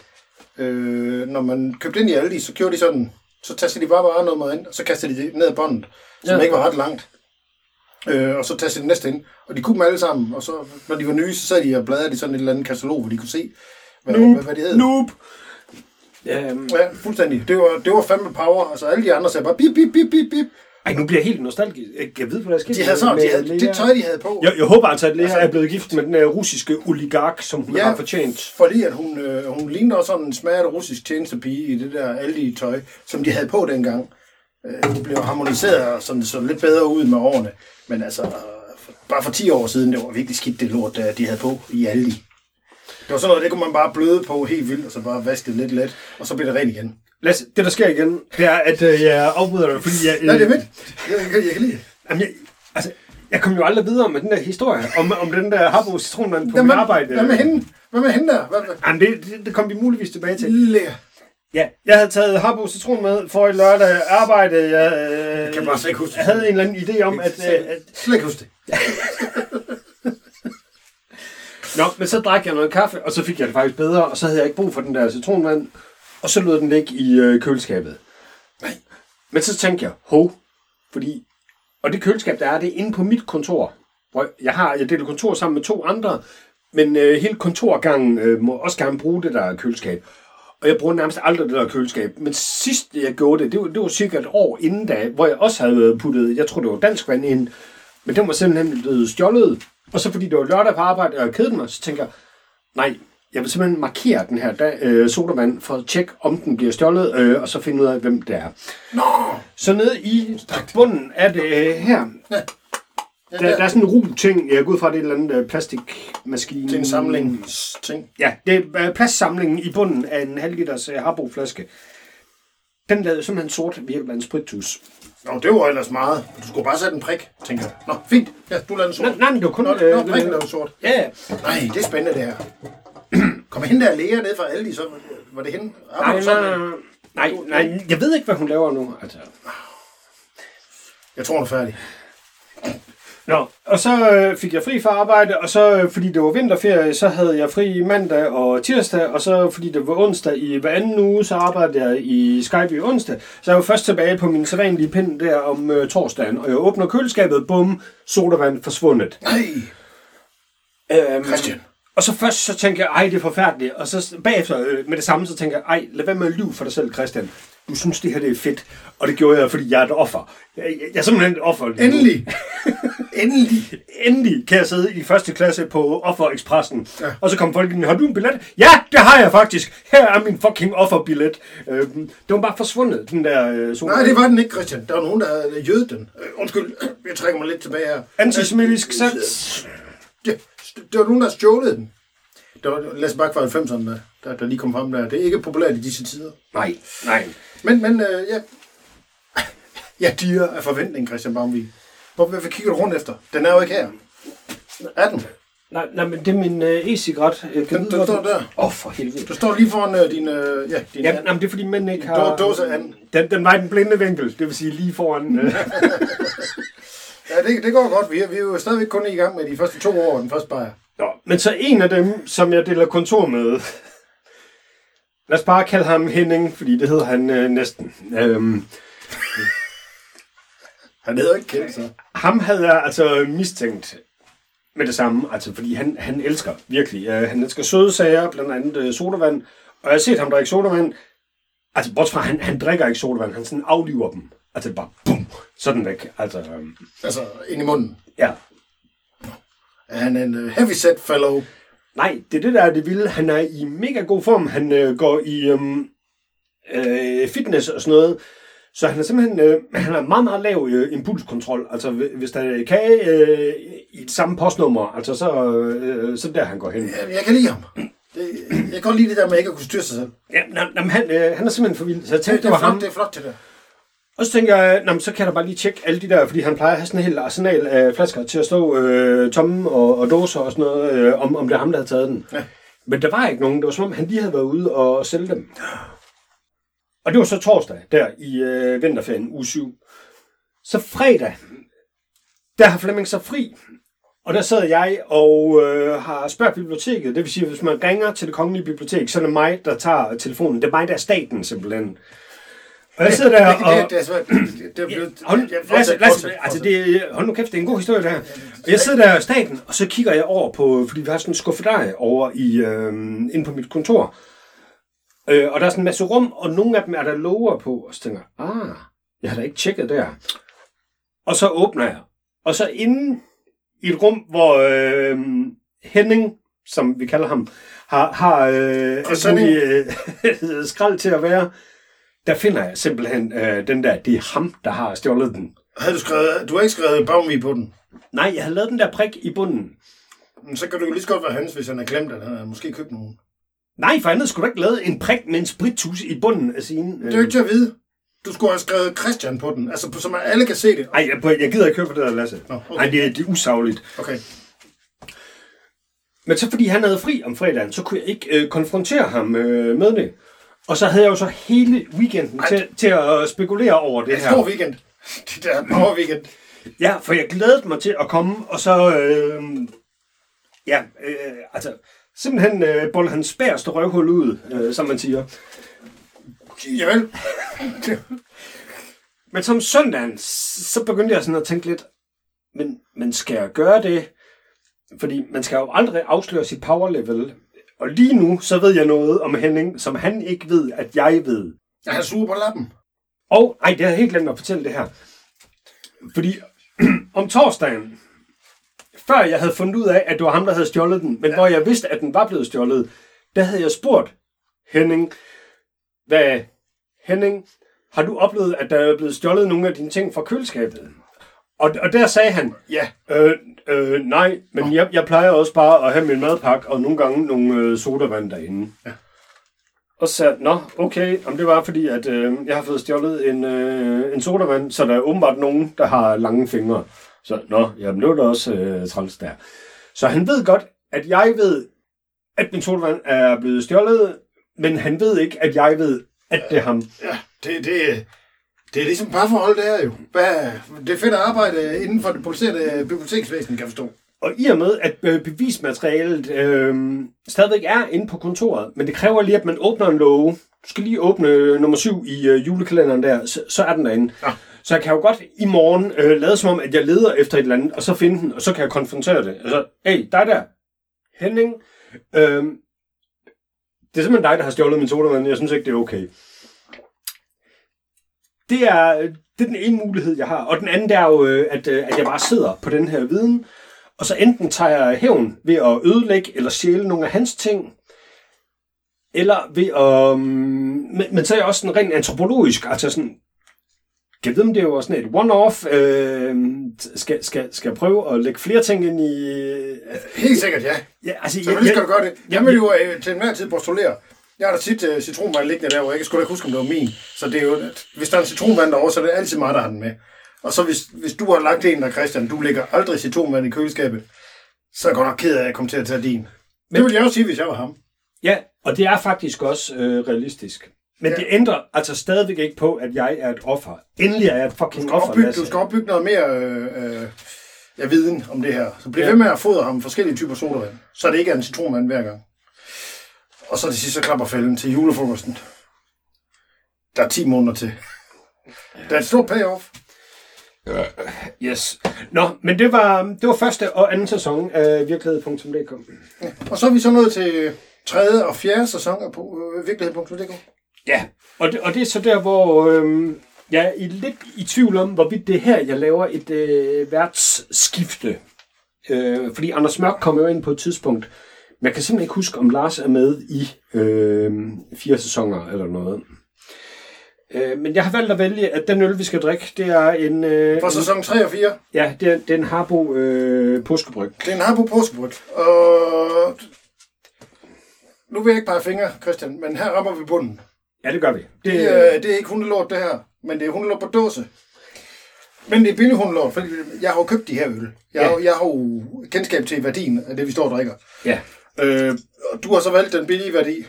Øh, når man købte ind i Aldi, så gjorde de sådan, så tastede de bare varenummeret ind, og så kastede de det ned ad båndet, som Ja. ikke var ret langt. Øh, og så tastede de næste ind. Og de kunne dem alle sammen, og så, når de var nye, så sad de og bladrede i sådan et eller andet katalog, hvor de kunne se, hvad, hvad, hvad de hed. Noob! Øhm, Ja, fuldstændig. Det var, det var fandme power. Altså alle de andre sagde bare bip, bip, bip, bip, bip. ej, nu bliver jeg helt nostalgisk. Jeg, jeg ved, hvad der skete. De havde sådan, med de havde, Lea. det tøj, de havde på. Jeg, jeg håber altså, at Lea Altså- er blevet gift med den her russiske oligark, som hun Ja. har fortjent. Fordi at hun, øh, hun lignede også sådan en smaget russisk tjenestepige i det der Aldi-tøj, som de havde på dengang. Øh, det blev harmoniseret og sådan, så lidt bedre ud med årene. Men altså, øh, bare for 10 år siden, det var virkelig skidt det lort, der de havde på i Aldi. Det var sådan noget, det kunne man bare bløde på helt vildt, og så bare vaske det lidt let, og så blev det rent igen. Lasse, det der sker igen, det er, at øh, jeg afbryder dig, fordi jeg... Øh, Nej, det er fedt. Jeg, jeg, jeg kan lide det. Jamen, jeg, altså, jeg kom jo aldrig videre med den der historie om, om den der Harbo citronmand på Hvad mit arbejde. hvad med hende? Hvad med hende der? Hvad, hvad? Jamen, det, det, det kom vi muligvis tilbage til. Lille. Ja, jeg havde taget Harbo citron med for i lørdag arbejde. Jeg, øh, Jeg kan bare slet ikke huske det. jeg havde en eller anden idé om, at... Øh, at Slet ikke huske det. Nå, men så drak jeg noget kaffe, og så fik jeg det faktisk bedre, og så havde jeg ikke brug for den der citronvand, og så lod den ligge i øh, køleskabet. Nej. Men så tænkte jeg, hov, fordi, og det køleskab, der er, det er inde på mit kontor, hvor jeg har, jeg deler kontor sammen med to andre, men øh, hele kontorgangen øh, må også gerne bruge det der køleskab. Og jeg bruger nærmest aldrig det der køleskab. Men sidst jeg gjorde det, det var, det var cirka et år inden da, hvor jeg også havde puttet, jeg tror det var dansk vand ind, men den var simpelthen blevet stjålet. Og så fordi det var lørdag på arbejde, og jeg kedede mig, så tænker jeg, nej, jeg vil simpelthen markere den her da, øh, sodavand for at tjekke, om den bliver stjålet, øh, og så finde ud af, hvem det er. Nå! Så nede i bunden af det øh, her, Ja. Ja, der, der er sådan en ru ting, jeg går ud fra, det er et eller andet øh, plastikmaskine. Det er en samlingsting. Ja, det er øh, plastsamlingen i bunden af en halv liters øh, Harbo-flaske. Den lavede simpelthen sort ved Nå, det var ellers meget. Du skulle bare sætte en prik, tænker jeg. Nå, fint. Ja, du lavede den sort. Nej, nej, men det var kun... Nå, øh, nå prikken lavede sort. Ja, ja. Nej, det er spændende, det her. Kom hende der læger ned fra Aldi, så var det hende? Nej, nej, nej, nej, jeg ved ikke, hvad hun laver nu. Altså. Jeg tror, hun er færdig. Nå, og så øh, fik jeg fri fra arbejde, og så, øh, fordi det var vinterferie, så havde jeg fri mandag og tirsdag, og så, fordi det var onsdag i hver anden uge, så arbejdede jeg i Skype i onsdag. Så jeg var først tilbage på min sædvanlige pind der om øh, torsdagen, og jeg åbner køleskabet, bum, sodavand forsvundet. Nej, Øhm, Christian. Og så først så tænker jeg, ej, det er forfærdeligt. Og så bagefter øh, med det samme, så tænker jeg, ej, lad være med at lyve for dig selv, Christian. Du synes, det her det er fedt. Og det gjorde jeg, fordi jeg er et offer. Jeg, jeg, jeg er simpelthen et offer. Endelig. Endelig. Endelig kan jeg sidde i første klasse på Offer-Expressen. Ja. Og så kom folk ind, har du en billet? Ja, det har jeg faktisk. Her er min fucking offerbillet. Øhm, det var bare forsvundet, den der øh. Nej, det var den ikke, Christian. Der var nogen, der jødet den. Øh, undskyld, jeg trækker mig lidt tilbage her. Antisemitisk sats. Ja, det var nogen, der stjålede den. Det var Lasse Bak fra 90'erne, der, der lige kom frem der. Det er ikke populært i disse tider. Nej, nej. Men, men øh, ja. Ja, dyre af forventning, Christian Baumvig. Hvor, hvorfor kigger du rundt efter? Den er jo ikke her. Er den? Nej, nej men det er min øh, e-cigaret. Jeg kan Den, vide, den står der. Åh, oh, for helvede. Du står lige foran øh, din... Øh, ja, din Ja, nej, men det er fordi mænd ikke har... dåse anden. Den, den var i den blinde vinkel, det vil sige lige foran... Øh. Ja, det, det går godt. Vi er, vi er jo stadigvæk kun i gang med de første to år, den første bajer. Nå, men så en af dem, som jeg deler kontor med... Lad os bare kalde ham Henning, fordi det hedder han øh, næsten. Øhm, Han hedder ikke kendt, så. ham havde jeg altså mistænkt med det samme, altså fordi han, han elsker virkelig. Øh, han elsker søde sager, blandt andet øh, sodavand, og jeg har set ham drikke sodavand. Altså, bortset fra, han, han drikker ikke sodavand, han sådan afliver dem. Altså, bare bum, sådan væk. Altså, øhm, Altså, ind i munden. ja. Er han en uh, heavy-set fellow? Nej, det er det, der er det vilde. Han er i mega god form. Han øh, går i øhm, øh, fitness og sådan noget. Så han er simpelthen øh, han har meget, meget lav øh, impulskontrol. Altså, hvi- hvis der er kage øh, i det samme postnummer, altså, så, øh, så er der, han går hen. Jeg, jeg kan lide ham. Det, jeg kan godt lide det der med ikke at kunne styre sig selv. Ja, nå, men han, øh, han er simpelthen for vild. Så jeg tænkte, det, det var flot, ham. det er flot, det der. Og så tænker jeg, nå, så kan jeg da bare lige tjekke alle de der, fordi han plejer at have sådan en hel arsenal af flasker til at stå øh, tomme og, og dåser og sådan noget, øh, om, om det er ham, der havde taget den. Ja. Men der var ikke nogen. Det var som om, han lige havde været ude og sælge dem. Og det var så torsdag, der i øh, vinterferien, uge 7. Så fredag, der har Flemming så fri. Og der sidder jeg og øh, har spørgt biblioteket. Det vil sige, at hvis man ringer til det kongelige bibliotek, så er det mig, der tager telefonen. Det er mig, der er staten simpelthen. Og jeg sidder der og... det, det. Hold, lad, lad, altså det, hold nu kæft, det er en god historie, det her. Og jeg sidder der i staten, og så kigger jeg over på, fordi vi har sådan en skuffedej over i, øh, inde på mit kontor. Øh, og der er sådan en masse rum, og nogle af dem er der lover på. Og så tænker ah, jeg har da ikke tjekket der. Og så åbner jeg. Og så inde i et rum, hvor øh, Henning, som vi kalder ham, har, har øh, Præsending. muligt, øh, skrald til at være, der finder jeg simpelthen øh, den der, det er ham, der har stjålet den. Havde du skrevet... Du har ikke skrevet Baumvig på den. Nej, jeg har lavet den der prik i bunden. Men så kan det jo lige så godt være hans, hvis han har glemt, at han har måske købt nogen. Nej, for andet skulle du ikke lavet en prik med en sprittus i bunden af sin... Det er jo ikke til at vide. Du skulle have skrevet Christian på den, altså på- så man alle kan se det. Nej, jeg, jeg gider ikke køre på det der, Lasse. Nå, okay. Nej, det, er- det er usagligt. Okay. Men så fordi han havde fri om fredagen, så kunne jeg ikke øh, konfrontere ham øh, med det. Og så havde jeg jo så hele weekenden til, til at spekulere over det Det er en stor her. weekend. Det der power weekend. Ja, for jeg glædede mig til at komme, og så... Øh, ja, øh, altså... Simpelthen øh, bolle hans spærste røvhul ud, øh, som man siger. Javel. Men som søndagen, så begyndte jeg sådan at tænke lidt, men, men skal jeg gøre det? Fordi man skal jo aldrig afsløre sit power level. Og lige nu, så ved jeg noget om Henning, som han ikke ved, at jeg ved. Jeg har suger på lappen. Og, ej, det har jeg helt glemt at fortælle det her. Fordi om torsdagen, før jeg havde fundet ud af, at det var ham, der havde stjålet den, men ja. hvor jeg vidste, at den var blevet stjålet, der havde jeg spurgt Henning, hvad, Henning, har du oplevet, at der er blevet stjålet nogle af dine ting fra køleskabet? Og, og der sagde han, Ja. øh, øh, nej, men jeg, jeg plejer også bare at have min madpakke og nogle gange nogle øh, sodavand derinde. Ja. Og så sagde nå, okay, om det var fordi, at øh, jeg har fået stjålet en, øh, en sodavand, så der er åbenbart nogen, der har lange fingre. Så, nå, jamen det var da også øh, træls der. Så han ved godt, at jeg ved, at min sodavand er blevet stjålet, men han ved ikke, at jeg ved, at det er ham. Ja, det, det, Det er ligesom parforhold, det er jo. Hvad, det er fedt at arbejde inden for det producerede biblioteksvæsen, kan jeg forstå. Og i og med, at øh, bevismaterialet øh, stadigvæk er inde på kontoret, men det kræver lige, at man åbner en låge. Du skal lige åbne øh, nummer 7 i øh, julekalenderen der, så, så er den derinde. Ja. Så jeg kan jo godt i morgen øh, lade som om, at jeg leder efter et eller andet, og så finde den, og så kan jeg konfrontere det. Altså, hey, dig der, Henning, øh, det er simpelthen dig, der har stjålet min sodavand. Jeg synes ikke, det er okay. Det er, det er den ene mulighed, jeg har. Og den anden, det er jo, øh, at, øh, at jeg bare sidder på den her viden, og så enten tager jeg hævn ved at ødelægge eller stjæle nogle af hans ting, eller ved at... Um, men, men så er jeg også sådan rent antropologisk, altså sådan... Jeg ved, om det er jo sådan et one-off. Øh, skal, skal, skal jeg prøve at lægge flere ting ind i... Øh, Helt sikkert, ja. ja, altså, Selvfølgelig skal du gøre det. Jeg vil jo øh, til enhver tid postulere. Jeg har da tit uh, citronvand liggende der, hvor jeg ikke skulle ikke huske, om det var min. Så det er jo, at hvis der er en citronvand derovre, så er det altid mig, der har den med. Og så hvis, hvis du har lagt en der, Christian, du lægger aldrig citronvand i køleskabet, så er jeg godt nok ked af, at jeg kommer til at tage din. Men, det ville jeg også sige, hvis jeg var ham. Ja, og det er faktisk også øh, realistisk. Men Ja. det ændrer altså stadigvæk ikke på, at jeg er et offer. Endelig er jeg et Du fucking skal, offer, opbygge, du skal opbygge noget mere øh, øh, ja, viden om det her. Så bliv Ja. ved med at fodre ham forskellige typer sodavand, så det ikke er en citronvand hver gang. Og så til sidst, så klapper fælden til julefrokosten. Der er 10 måneder til. Der er et stort payoff. Yes. Nå, men det var, det var første og anden sæson af virkelighed.dk. Og så er vi så nået til tredje og fjerde sæson af på øh, virkelighed.dk. Ja, og det, og det er så der, hvor øhm, jeg er i- lidt i tvivl om, hvorvidt det er her, jeg laver et øh, værtsskifte. Øh, fordi Anders Mørk kommer jo ind på et tidspunkt. Jeg kan simpelthen ikke huske, om Lars er med i øh, fire sæsoner eller noget. Øh, men jeg har valgt at vælge, at den øl, vi skal drikke, det er en... Øh, For sæson 3 og 4, ja, det er, det er en Harbo øh, påskebryg. det er en Harbo påskebryg. Og nu vil jeg ikke pege fingre, Christian, men her rammer vi bunden. Ja, det gør vi. Det, øh, det er ikke hundelort, det her, men det er hundelort på dåse. Men det er billig hundelort, fordi jeg har jo købt de her øl. Jeg, har, Ja. jeg har jo kendskab til værdien af det, vi står og drikker. Ja. Øh, og du har så valgt den billige værdi.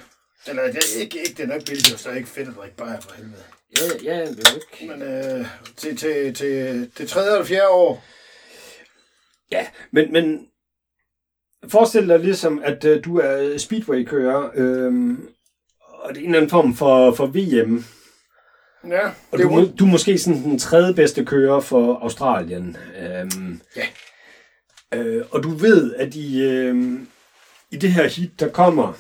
Eller det er ikke, ikke den er ikke billig, det er stadig ikke fedt at drikke bare for helvede. Ja, ja, det er ikke. Men øh, til, til, til, til tredje eller fjerde år, Ja, men, men forestil dig ligesom, at øh, du er speedway-kører, øh, og det er en eller anden form for, for VM, ja, og det du, må- du er måske sådan den tredje bedste kører for Australien. Øh, Ja. Øh, og du ved, at i, øh, i det her hit, der kommer,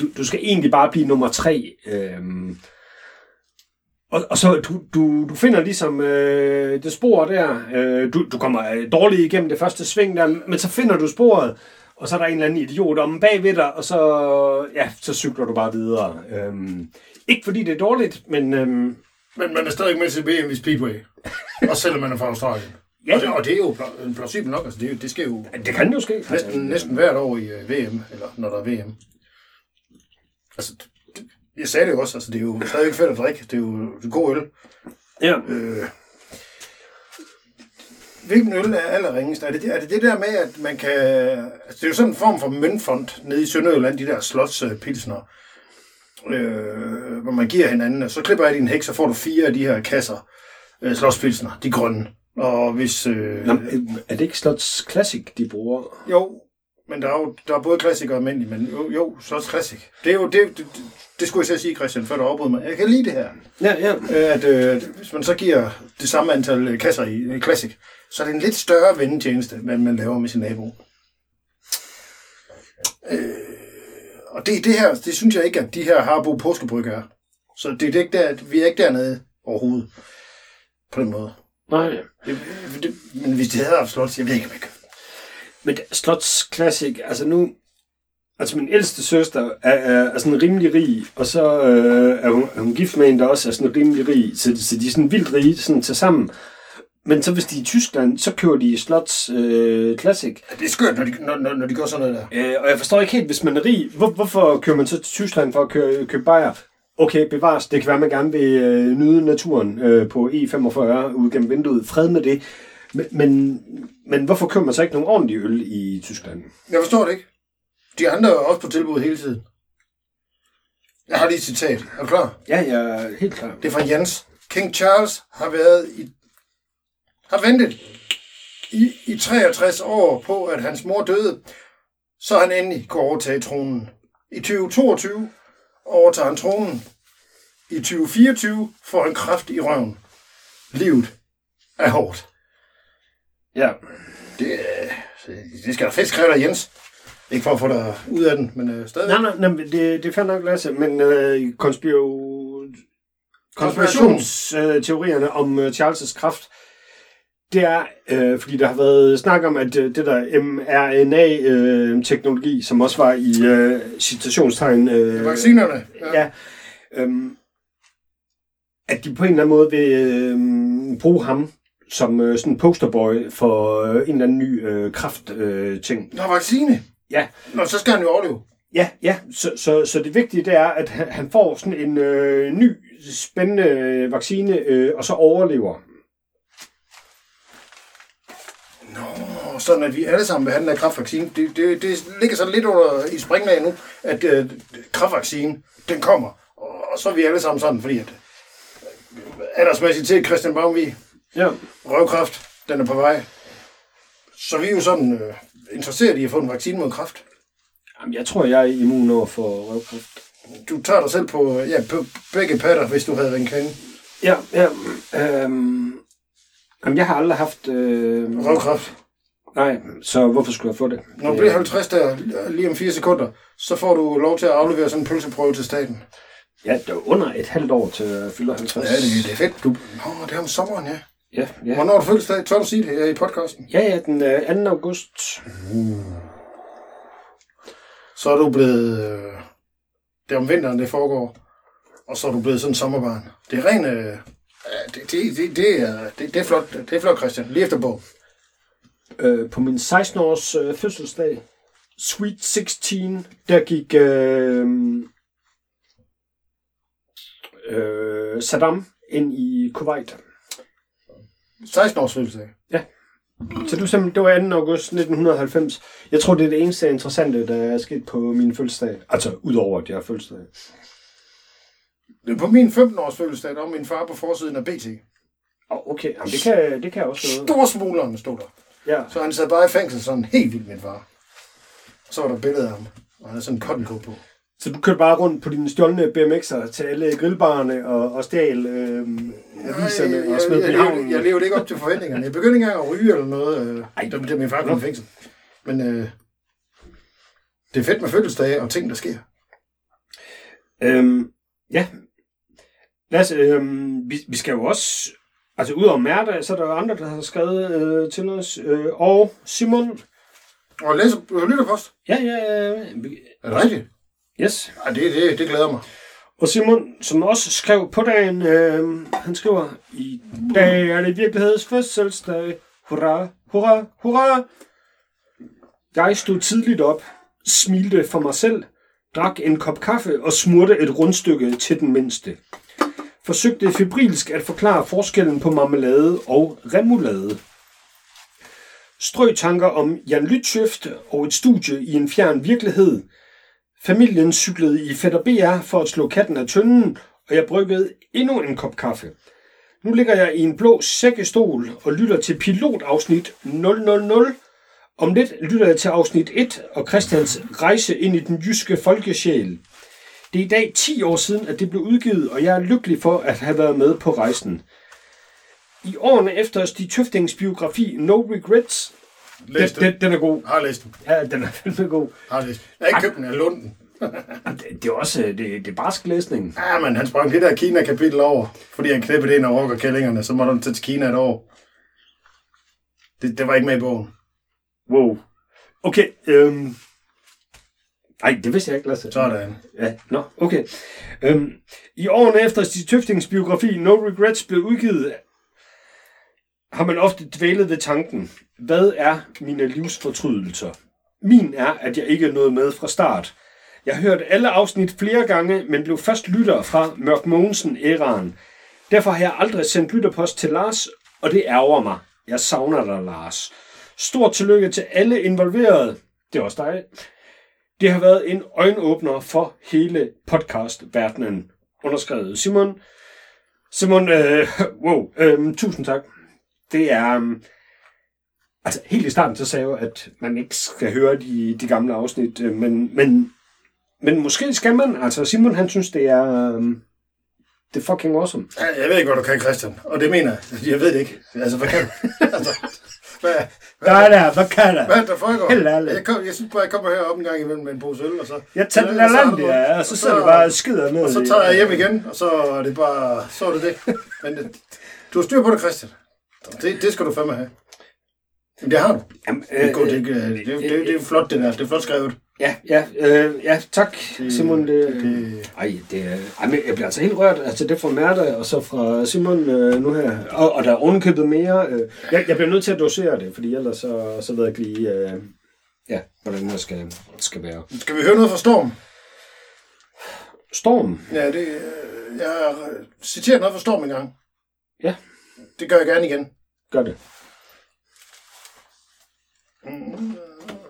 du, du skal egentlig bare blive nummer tre. Øhm, og, og så du, du, du finder ligesom øh, det spor der. Øh, du, du kommer øh, dårligt igennem det første sving der, men så finder du sporet, og så er der en eller anden idiot om bagved dig, og så, ja, så cykler du bare videre. Øhm, ikke fordi det er dårligt, men øhm, men man er stadig med til VM i Speedway. Også selvom man er fra Australien. Ja. Og, det, og det er jo pla- plausibelt nok, altså det, jo- det sker jo det kan jo ske. Altså, næsten, næsten hvert år i øh, VM, eller når der er VM. Altså, det, jeg sagde det jo også, altså det er jo stadig fedt at drikke, det er jo det god øl. Ja. Øh, hvilken øl er allerringest? Er det, er det det der med, at man kan... Altså, det er jo sådan en form for møntfond nede i Sønderjylland, de der slotspilsner, øh, hvor man giver hinanden, og så klipper jeg din hæk, så får du fire af de her kasser øh, slotspilsner, de grønne. Og hvis... Øh, Nå, øh, er det ikke Slots Classic, de bruger? jo, men der er jo der er både klassik og almindelig, men jo, jo så er det klassik. Det er jo det, det, det, skulle jeg så sige, Christian, før du afbrød mig. Jeg kan lide det her. Ja, ja. Øh, at øh, hvis man så giver det samme antal øh, kasser i, i Classic, så er det en lidt større vendetjeneste, hvad man laver med sin nabo. Øh, og det, det her, det synes jeg ikke, at de her Harbo påskebryg er. Så det, det er ikke der, vi er ikke dernede overhovedet. På den måde. Nej. Det, det, men hvis det havde haft slot, jeg ved ikke, om jeg kan. Men Slots Classic, altså nu... Altså min ældste søster er, er, er sådan rimelig rig, og så øh, er, hun, er hun gift med en, der også er sådan rimelig rig, så, så de er sådan vildt rige sådan til sammen. Men så hvis de er i Tyskland, så køber de Slots øh, Classic. Ja, det er skørt, når de, når, når, når de gør sådan noget der. Øh, og jeg forstår ikke helt, hvis man er rig, hvor, hvorfor kører man så til Tyskland for at købe, købe bajer? Okay, bevares, det kan være, man gerne vil øh, nyde naturen øh, på E45 ude gennem vinduet. Fred med det. Men, men, men hvorfor køber man så ikke nogen ordentlige øl i Tyskland? Jeg forstår det ikke. De andre er også på tilbud hele tiden. Jeg har lige et citat. Er du klar? Ja, jeg er helt klar. Det er fra Jens. King Charles har været i, har ventet i, i 63 år på, at hans mor døde, så han endelig kunne overtage tronen. I 2022 overtager han tronen. I 2024 får han kraft i røven. Livet er hårdt. Ja. Det, øh, det skal der fedt skrive dig, Jens. Ikke for at få dig ud af den, men øh, stadig. Nej, nej, nej, men det, det er fandme nok, Lasse, men øh, konspiro... konspirationsteorierne om øh, Charles' kraft, det er, øh, fordi der har været snak om, at øh, det der mRNA-teknologi, øh, som også var i øh, citationstegn... Øh, Vaccinerne. Ja. ja øhm, at de på en eller anden måde vil øh, bruge ham som øh, sådan en posterboy for øh, en eller anden ny øh, kraft-ting. Øh, ting. Nå, vaccine. ja, Nå, så skal han jo overleve. ja, ja. Så, så, så det vigtige det er, at han, får sådan en øh, ny, spændende øh, vaccine, øh, og så overlever. Nå, sådan at vi alle sammen behandler kraftvaccine. Det, det, det ligger så lidt under i springlag nu, at øh, kraftvaccine, den kommer. Og, så er vi alle sammen sådan, fordi at øh, aldersmæssigt til Christian Baumvig, Ja. røvkræft, den er på vej. Så vi er jo sådan øh, interesseret i at få en vaccine mod kræft. Jamen, jeg tror, jeg er immun over for røvkræft. Du tager dig selv på, ja, på begge patter, hvis du havde været en kvinde. Ja, ja. Øhm, jamen, jeg har aldrig haft... Øh, Røvkræft. Nej, så hvorfor skulle jeg få det? Når du bliver 50 der, lige om 4 sekunder, så får du lov til at aflevere sådan en pølseprøve til staten. Ja, det er under et halvt år til at fylde 50. Ja, det, det er fedt. Du... Nå, det er om sommeren, ja. Ja, ja. Hvornår har du fødselsdag? Tør du sige det her i podcasten? Ja, ja, den øh, 2. august. Så er du blevet... Øh, det er om vinteren, det foregår. Og så er du blevet sådan en sommerbarn. Det er ren... Øh, det, det, det, det, er, det, det, er flot, det er flot, Christian. Lige efter bog. Øh, på min 16-års øh, fødselsdag, Sweet 16, der gik øh, øh, Saddam ind i Kuwait. 16 års fødselsdag. Så du simpelthen, det var 2. august 1990. Jeg tror, det er det eneste interessante, der er sket på min fødselsdag. Altså, udover at jeg har fødselsdag. På min 15 års fødselsdag, der var min far på forsiden af BT. Oh, okay, Jamen, det, kan, det kan også noget. Storsmugleren stod der. Ja. Så han sad bare i fængsel sådan helt vildt, min far. Og så var der billeder af ham. Og han havde sådan en cotton på. Så du kørte bare rundt på dine stjålne BMX'er til alle grillbarerne og, og stjal øh, aviserne jeg, og smed jeg, jeg, jeg, jeg levede ikke op til forventningerne. Jeg begyndte ikke engang at ryge eller noget, øh, Ej. da, da min far kom i fængsel. Men øh, det er fedt med fødselsdage og ting, der sker. Øhm, ja. Lasse, øhm, vi, vi skal jo også... Altså, udover Mærta, så er der jo andre, der har skrevet øh, til os. Øh, og Simon... Og læser og lytter post. Ja, ja, ja. Er det rigtigt? Yes. Ja, det, det, det glæder mig. Og Simon, som også skrev på dagen, øh, han skriver, i dag er det virkeligheds fødselsdag. Hurra, hurra, hurra. Jeg stod tidligt op, smilte for mig selv, drak en kop kaffe og smurte et rundstykke til den mindste. Forsøgte febrilsk at forklare forskellen på marmelade og remoulade. Strøtanker om Jan Lytschøft og et studie i en fjern virkelighed – Familien cyklede i Fætter BR for at slå katten af tønden, og jeg bryggede endnu en kop kaffe. Nu ligger jeg i en blå sækkestol og lytter til pilotafsnit 000. Om lidt lytter jeg til afsnit 1 og Christians rejse ind i den jyske folkesjæl. Det er i dag 10 år siden, at det blev udgivet, og jeg er lykkelig for at have været med på rejsen. I årene efter Stig Tøftings biografi No Regrets, den, den. den, den er god. Har læst den. Ja, den er fandme god. Har læst den. Jeg har ikke købt den af Lunden. Jamen, Det, det er også det, det er barsk læsning. Ja, men han sprang det der Kina-kapitel over, fordi han knæppede ind over rockerkællingerne, så måtte han tage til Kina et år. Det, det var ikke med i bogen. Wow. Okay. Øhm. Ej, det vidste jeg ikke, Lasse. Sådan. Ja, nå, okay. Øhm, I årene efter Stig Tøftings biografi No Regrets blev udgivet, har man ofte dvælet ved tanken, hvad er mine livsfortrydelser? Min er, at jeg ikke nåede med fra start. Jeg har hørt alle afsnit flere gange, men blev først lytter fra Mørk Mogensen æraen. Derfor har jeg aldrig sendt lytterpost til Lars, og det ærger mig. Jeg savner dig, Lars. Stort tillykke til alle involverede. Det er også dig. Det har været en øjenåbner for hele podcastverdenen. Underskrevet Simon. Simon, øh, wow, øh, tusind tak. Det er... Øh, altså, helt i starten, så sagde jeg jo, at man ikke skal høre de, de gamle afsnit, øh, men, men, men måske skal man. Altså, Simon, han synes, det er... Øh, det er fucking awesome. Jeg ved ikke, hvad du kan, Christian. Og det mener jeg. Jeg ved det ikke. Altså, hvad kan du? altså, hvad, hvad, Nej, der, hvad kan der? hvad er der foregår? Helt ærligt. Jeg, kom, jeg synes bare, jeg kommer herop en gang imellem med en pose øl, og så... Jeg tager den og så har land, ja, og så sidder du bare og skider ned. Og så tager jeg hjem igen, og så er det bare... Så er det det. Men det, du har styr på det, Christian. Det, det skal du fandme have. Jamen, det har du. Jamen, Det er, godt, øh, det, er- det, det, det, det er flot, det der. Det er flot skrevet. Ja, ja, øh, ja, tak, Simon. Det, det- ej, det ej, men jeg bliver altså helt rørt. Altså, det fra Mærta, og så fra Simon øh, nu her. Og, og der er ovenkøbet mere. Øh, jeg, jeg bliver nødt til at dosere det, fordi ellers så, så ved jeg ikke lige, øh, ja, hvordan det skal, skal være. Skal vi høre noget fra Storm? Storm. Ja, det, øh, jeg har citeret noget fra Storm en gang. Ja. Det gør jeg gerne igen. Gør det.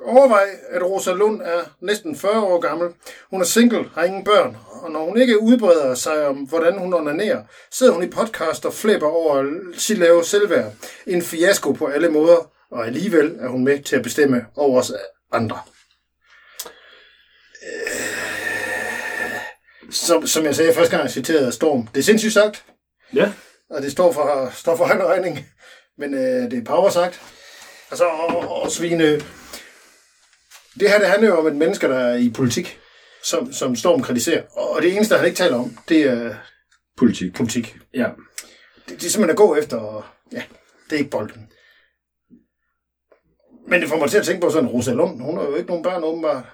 Overvej, at Rosa Lund er næsten 40 år gammel. Hun er single, har ingen børn, og når hun ikke udbreder sig om, hvordan hun onanerer, sidder hun i podcast og flipper over sit lave selvværd. En fiasko på alle måder, og alligevel er hun med til at bestemme over os andre. Øh, Som, som jeg sagde første gang, jeg citerede Storm. Det er sindssygt sagt, Ja. og det står for, står for egen regning. Men øh, det er power sagt. Altså, og, og svine... Det her, det handler jo om et menneske, der er i politik, som, som Storm kritiserer. Og det eneste, han ikke taler om, det er Politik. politik. Ja. Det, det er simpelthen at gå efter, og ja, det er ikke bolden. Men det får mig til at tænke på sådan, Rosa Lund, hun har jo ikke nogen børn åbenbart.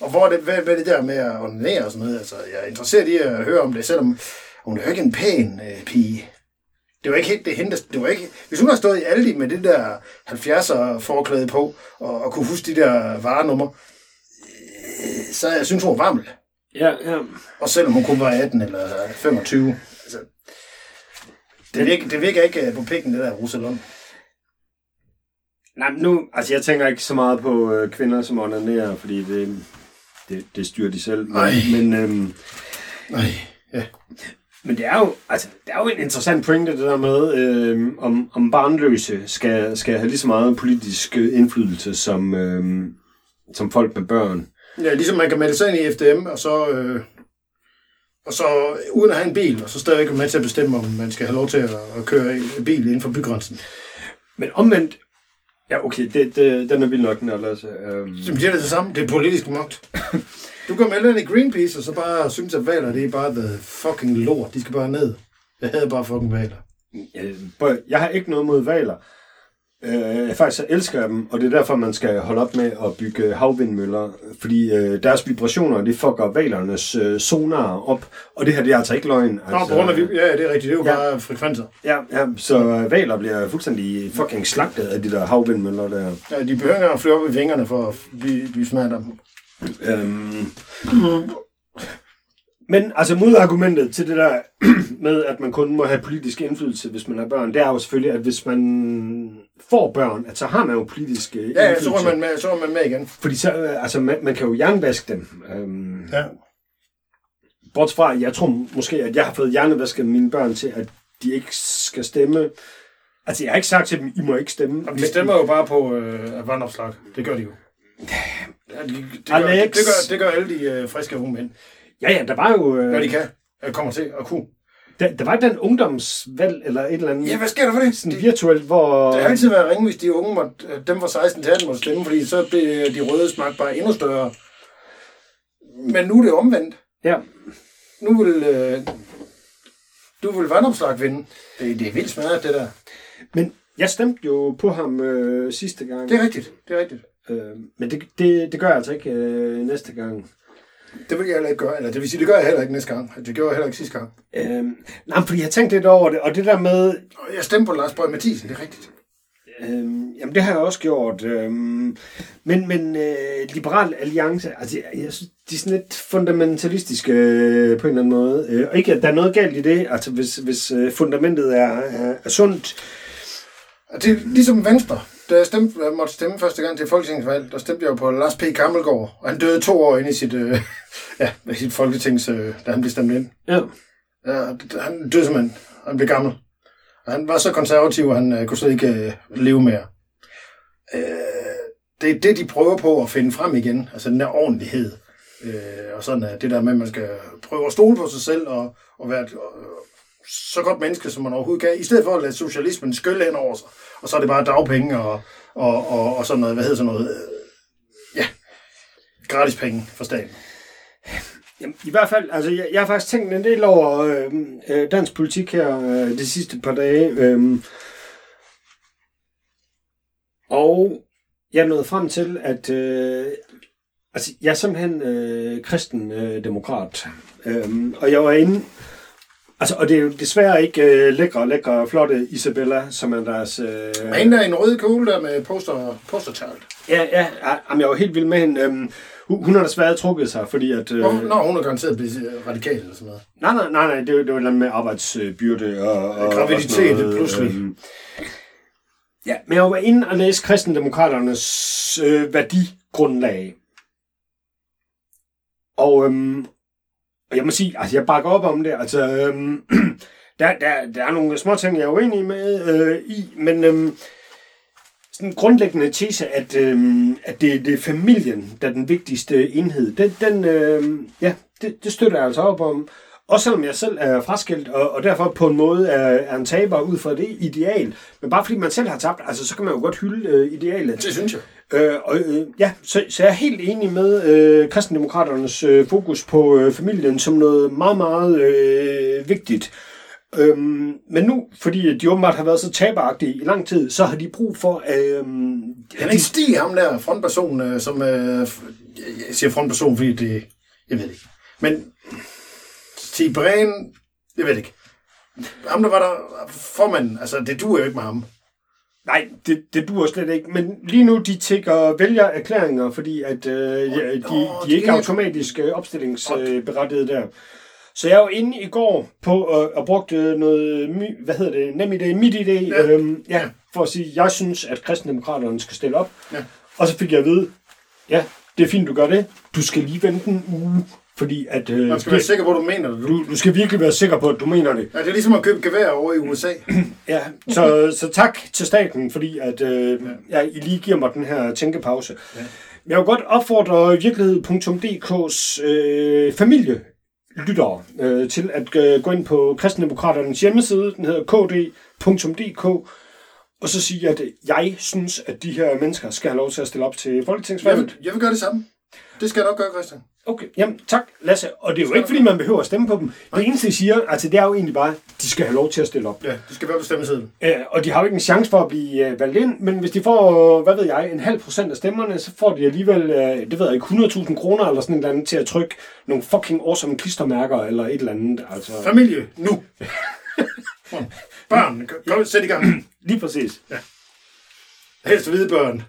Og hvor er det, hvad, hvad er det der med at onanere og sådan noget? Altså, jeg er interesseret i at høre om det, selvom hun er jo ikke en pæn øh, pige. Det var ikke helt det hende, det var ikke... Hvis hun har stået i Aldi med det der 70'er forklæde på, og, og kunne huske de der varenummer, øh, så jeg synes hun var varmel. Ja, ja. Og selvom hun kun var 18 eller 25. Altså, det, virker, det virker ikke øh, på pikken, det der Rosalund. Nej, men nu, altså jeg tænker ikke så meget på øh, kvinder, som onanerer, fordi det, det, det styrer de selv. Men, Ej. men, øhm, Nej, ja. Men det er jo, altså, det er jo en interessant pointe, det der med, øhm, om, om barnløse skal, skal have lige så meget politisk øh, indflydelse som, øhm, som folk med børn. ja, ligesom man kan melde sig ind i FDM, og så, øh, og så uden at have en bil, og så stadigvæk være med til at bestemme, om man skal have lov til at, at køre i bil inden for bygrænsen. Men omvendt, ja okay, det, det, den er vild nok, den er altså, Så det er det samme. Det er politisk magt. Du kan melde dig i Greenpeace, og så bare synes, at valer, det er bare the fucking lort. De skal bare ned. Jeg havde bare fucking valer. Jeg har ikke noget mod valer. Øh, faktisk så elsker jeg dem, og det er derfor, man skal holde op med at bygge havvindmøller, fordi øh, deres vibrationer, det fucker valernes øh, sonar op, og det her, det er altså ikke løgn. Nå, Altså, på grund af, ja, det er rigtigt. Det er jo Ja. bare frekvenser. Ja, ja, så øh, valer bliver fuldstændig fucking slagtet af de der havvindmøller der. Ja, de behøver at flyve op i vingerne for at blive, blive smadret Øhm, men altså modargumentet til det der med, at man kun må have politisk indflydelse, hvis man har børn, det er jo selvfølgelig, at hvis man får børn, at så har man jo politisk Ja, ja, indflydelse. så er man med, så er man med igen. Fordi så, øh, altså, man, man kan jo jernvaske dem. Øhm, Ja. Bortset fra, jeg tror måske, at jeg har fået hjernevasket mine børn til, at de ikke skal stemme. Altså, jeg har ikke sagt til dem, I må ikke stemme. Jamen, de stemmer jo bare på øh, vandopslag. Det gør de jo. Ja, de, det, gør, Alex. det, det, gør, det gør alle de øh, friske unge mænd, Ja, ja, der var jo... Øh, når de kan. Øh, kommer til at kunne. der, der var den ungdomsvalg, eller et eller andet... Ja, hvad sker der for det? Sådan Det, virtuelt, hvor... det har altid været ringe, hvis de unge måtte, øh, dem var 16 til 18 måtte stemme, fordi så blev de røde smagt bare endnu større. Men nu er det omvendt. Ja, Nu vil, øh, du vil vandopslag vinde. Det, det er vildt smadret, det der. men jeg stemte jo på ham øh, sidste gang. Det er rigtigt. Det er rigtigt. Øh, men det, det, det gør jeg altså ikke øh, næste gang. Det vil jeg heller ikke gøre. Eller det vil sige, det gør jeg heller ikke næste gang. Det gjorde jeg heller ikke sidste gang. Øh, nej, fordi jeg tænkte lidt over det, og det der med, jeg stemte på Lars Bøge Mathisen, det er rigtigt. Øhm, jamen, det har jeg også gjort. Øhm, men men øh, Liberal Alliance, altså, jeg, jeg synes, de er sådan lidt fundamentalistiske øh, på en eller anden måde. Øh, og ikke, at der er noget galt i det, altså hvis, hvis øh, fundamentet er, er, er sundt. Og det er ligesom Venstre. Da jeg, stemte, jeg måtte stemme første gang til folketingsvalg, der stemte jeg jo på Lars P. Gammelgaard. Og han døde to år inde i sit, øh, ja, i sit folketings, øh, da han blev stemt ind. Ja. Ja, han døde simpelthen. Han blev gammel. Og han var så konservativ, at han øh, kunne slet ikke øh, leve mere. Øh, det er det, de prøver på at finde frem igen. Altså den der ordentlighed. Øh, og sådan øh, det der med, at man skal prøve at stole på sig selv og, og være øh, så godt menneske, som man overhovedet kan. I stedet for at lade socialismen skylle ind over sig. Og så er det bare dagpenge og, og, og, og sådan noget, hvad hedder sådan noget, øh, ja, gratis penge for staten. Jamen, I hvert fald, altså jeg, jeg har faktisk tænkt en del over øh, øh, dansk politik her øh, de sidste par dage. Øh, og jeg er nået frem til, at øh, altså, jeg er simpelthen øh, kristen øh, demokrat. Øh, og jeg var inde, altså, og det er jo desværre ikke øh, lækre, lækre, flotte Isabella, som er deres... Øh, hende der i en rød kjole der med poster, poster child. ja, ja, ja, jamen, jeg var helt vild med hende. Øh, hun, har desværre trukket sig, fordi at... Øh? Nå, hun er garanteret blevet radikal eller sådan noget. Nej, nej, nej, nej, det det var noget med arbejdsbyrde og... og Graviditet, og pludselig. øhm. ja, men jeg var inde og læse kristendemokraternes øh, værdigrundlag. Og, øhm, og jeg må sige, altså jeg bakker op om det. Altså, øhm, der, der, der er nogle små ting, jeg er uenig med øh, i, men øhm, sådan en grundlæggende tese, at, øhm, at det, det er familien, der er den vigtigste enhed, den, den øhm, ja, det, det støtter jeg altså op om. Også selvom jeg selv er fraskilt, og, og derfor på en måde er, er en taber ud fra det ideal. Men bare fordi man selv har tabt, altså, så kan man jo godt hylde øh, idealet. Det synes jeg. Øh, og, øh, ja, så, så jeg er helt enig med øh, kristendemokraternes øh, fokus på øh, familien som noget meget, meget øh, vigtigt. Øhm, men nu, fordi de åbenbart har været så taberagtige i lang tid, så har de brug for... Øh, Han er ikke Stig, ham der frontperson, øh, som... Øh, jeg siger frontperson, fordi det... Jeg ved ikke. Men Stig Bræn... Jeg ved ikke. Ham der var der formanden, altså det duer jo ikke med ham. Nej, det, det duer slet ikke. Men lige nu, de tækker vælger erklæringer, fordi at, øh, de, de de er ikke automatisk øh, opstillingsberettiget der. Så jeg var inde i går på øh, og brugte noget, my, hvad hedder det, nem idé, mit idé, ja. Øhm, ja, for at sige, jeg synes, at kristendemokraterne skal stille op. Ja. Og så fik jeg at vide, ja, det er fint, du gør det. Du skal lige vente en uge, fordi at... Øh, Man skal være sikker på, at du mener det. Du, du, skal virkelig være sikker på, at du mener det. ja, det er ligesom at købe gevær over i USA. Ja, så, så tak til staten, fordi at, øh, ja. I lige giver mig den her tænkepause. Ja. Jeg vil godt opfordre virkelighed.dk's øh, familielyttere øh, til at øh, gå ind på kristendemokraternes hjemmeside, den hedder kd.dk, og så sige, at jeg synes, at de her mennesker skal have lov til at stille op til Jeg folketingsvalget. vil, jeg vil gøre det samme. Det skal jeg nok gøre, Christian. Okay, jamen tak Lasse. Og det er jo ikke, fordi man behøver at stemme på dem. Det eneste, de siger, altså det er jo egentlig bare, de skal have lov til at stille op. Ja, det skal være på stemmesedlen. Øh, og de har jo ikke en chance for at blive øh, valgt ind, men hvis de får, hvad ved jeg, en halv procent af stemmerne, så får de alligevel, øh, det ved jeg ikke, 100.000 kroner eller sådan et eller andet til at trykke nogle fucking awesome klistermærker eller et eller andet. Altså, Familie, nu. Børn, kom, sæt i gang. lige præcis. Helst hvide børn.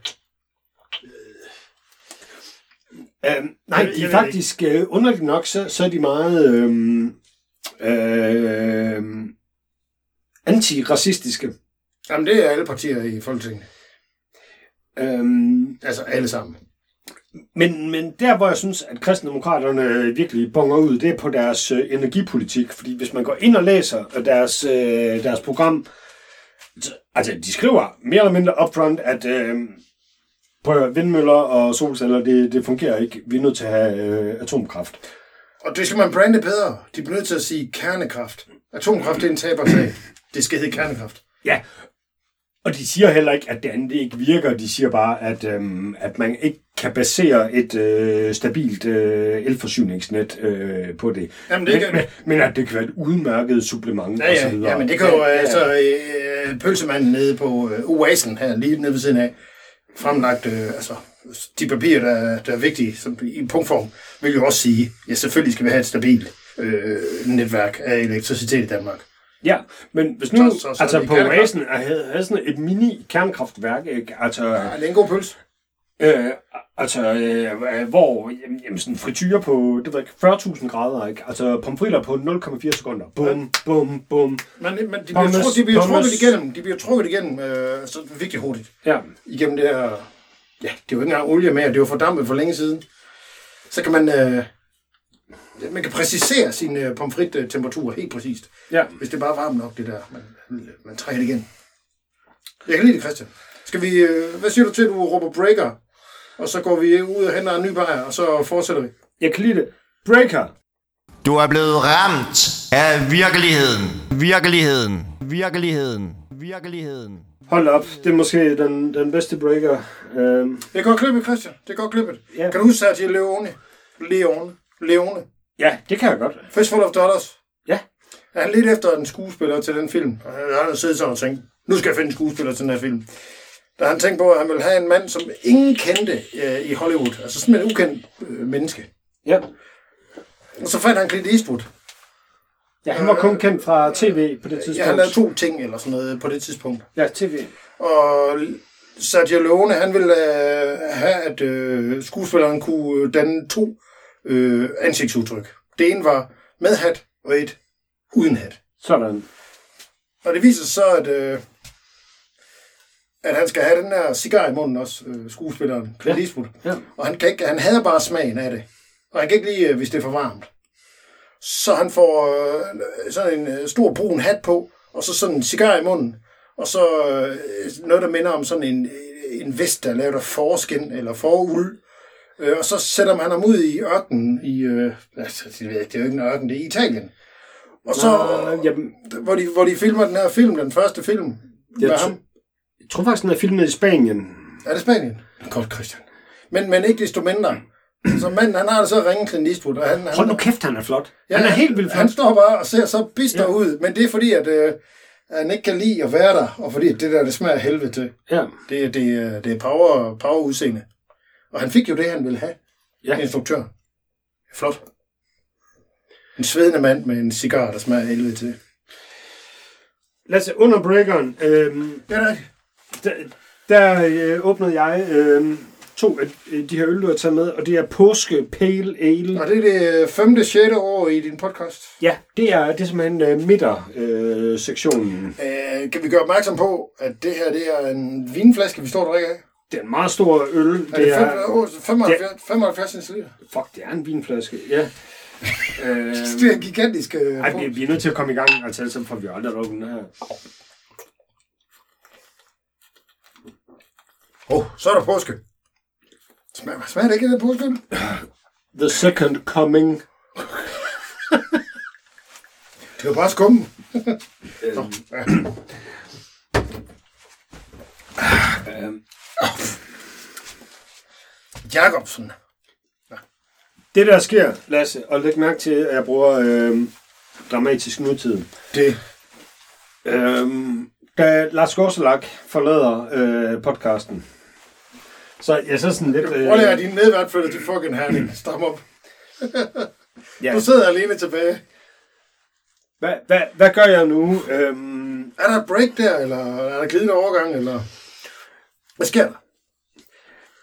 Øh, nej, de er faktisk, øh, underligt nok, så, så er de meget øh, øh, antiracistiske. Jamen, det er alle partier i Folketinget. Øh, Altså alle sammen. Men, men der, hvor jeg synes, at kristendemokraterne virkelig bonger ud, det er på deres øh, energipolitik. Fordi hvis man går ind og læser deres, øh, deres program, så, altså de skriver mere eller mindre upfront, at øh, på vindmøller og solceller, det, det fungerer ikke. Vi er nødt til at have øh, atomkraft. Og det skal man brande bedre. De bliver nødt til at sige kernekraft. Atomkraft det er en tabersag. Det skal hedde kernekraft. Ja, og de siger heller ikke, at det andet ikke virker. De siger bare, at, øhm, at man ikke kan basere et øh, stabilt øh, elforsyningsnet øh, på det. Jamen, det men, kan- men, men at det kan være et udmærket supplement Ja, ja, videre. ja men det kan jo Ja, ja. altså øh, pølsemanden nede på øh, Oasen her, lige nede ved siden af, fremlagt, øh, altså de papirer, der, der er vigtige som, i punktform, vil jo også sige, ja selvfølgelig skal vi have et stabilt øh, netværk af elektricitet i Danmark. Ja, men hvis nu, Så- så- så altså på. Oasen er havde, sådan et mini-kernkraftværk, ikke? Altså, Ja, det er en god pølse. Øh, altså øh, hvor jamen, jamen, sådan frityre på, det ved jeg ikke, 40.000 grader, ikke? Altså pomfritter på 0,4 sekunder. Bum, bum, bum. Men, men de bliver, Pommes, tru, de bliver trukket igennem, de bliver trukket igennem øh, så virkelig hurtigt. Ja, Igennem det her, ja, det er jo ikke engang olie mere, det jo fordampet for længe siden. Så kan man, øh, man kan præcisere sin øh, pomfrit-temperatur helt præcist. Ja. Hvis det er bare varmt nok, det der. Man, man trækker det igen. Jeg kan lide det, Christian. Skal vi, øh, hvad siger du til, at du råber breaker? Og så går vi ud og henter en ny bajer, og så fortsætter vi. Jeg kan lide det. Breaker. Du er blevet ramt af virkeligheden. Virkeligheden. Virkeligheden. Virkeligheden. Hold op. Det er måske den, den bedste breaker. Øhm, Det er godt klippet, Christian. Det er godt klippet. Ja. Kan du huske Sergio Leone? Leone. Leone. ja, det kan jeg godt. Fistful of Dollars. Ja. Er han lidt efter en skuespiller til den film? Han har siddet sådan og tænkt, nu skal jeg finde en skuespiller til den her film. Da han tænkte på, at han ville have en mand, som ingen kendte øh, i Hollywood. Altså sådan en ukendt øh, menneske. Ja. Og så fandt han Clint Eastwood. Ja, han var kun kendt fra tv på det tidspunkt. Ja, han lavede to ting eller sådan noget på det tidspunkt. Ja, tv. Og Sergio Leone, han ville øh, have, at øh, skuespilleren kunne øh, danne to øh, ansigtsudtryk. Det ene var med hat, og et uden hat. Sådan. Og det viser sig så, at, øh, at han skal have den der cigar i munden også, øh, skuespilleren, Clint Ja. Eastwood. Ja. Og han, kan ikke, han hader bare smagen af det. Og han kan ikke lide, øh, hvis det er for varmt. Så han får øh, sådan en øh, stor brun hat på, og så sådan en cigar i munden. Og så øh, noget, der minder om sådan en, en vest, der er lavet af forskin eller foruld. Øh, og så sætter man ham ud i ørkenen i... Øh, altså, det, ved jeg det er jo ikke en ørken, det er i Italien. Og så, Nå, jamen, hvor de, hvor de filmer den her film, den første film med Jeg ham. Tror faktisk, den er filmet i Spanien. Er det Spanien? Godt, Christian. Men, men ikke desto mindre. Så manden, han har så ringe Clint Eastwood, og han, han, Hold nu kæft, han er flot. Ja, han er helt vildt flot. Han står bare og ser så bister Ja. ud, men det er fordi, at øh, han ikke kan lide at være der, og fordi det der, det smager helvede til. Ja. Det, det, er- det er power, power udseende. Og han fik jo det, han ville have. Ja. Instruktør. Flot. En svedende mand med en cigar, der smager helvede til. Lasse, under breakeren, øhm, Ja, det. Der, der øh, åbnede jeg øh, to af øh, de her øl, du har taget med, og det er påske pale ale. Og det er det femte, sjette år i din podcast. Ja, det er, det er simpelthen øh, midter-sektionen. Øh, sektionen. Øh, kan vi gøre opmærksom på, at det her det er en vinflaske, vi står og drikker af? det er en meget stor øl. Er det, Det er, åh, 75, 75 centiliter? fuck, det er en vinflaske, ja. øh, Det er en gigantisk... Øh, ej, vi, vi er nødt til at komme i gang, altså ellers så får vi aldrig lukket den her. Åh, oh, så er der påske. Smager, smager det ikke af den påske? The Second Coming. Det er jo bare skum. Øhm, Jacobsen. det der sker, Lasse, og læg mærke til, at jeg bruger øh, dramatisk nutid. Det. Øhm, da Lars Gorselak forlader øh, podcasten, så jeg så sådan lidt... Øh, Prøv lige at din medvært flytter til fucking herning. Stram op. ja, Du sidder alene tilbage. hvad, hvad, hvad gør jeg nu? Øhm, Er der et break der, eller er der glidende overgang, eller... Hvad sker der?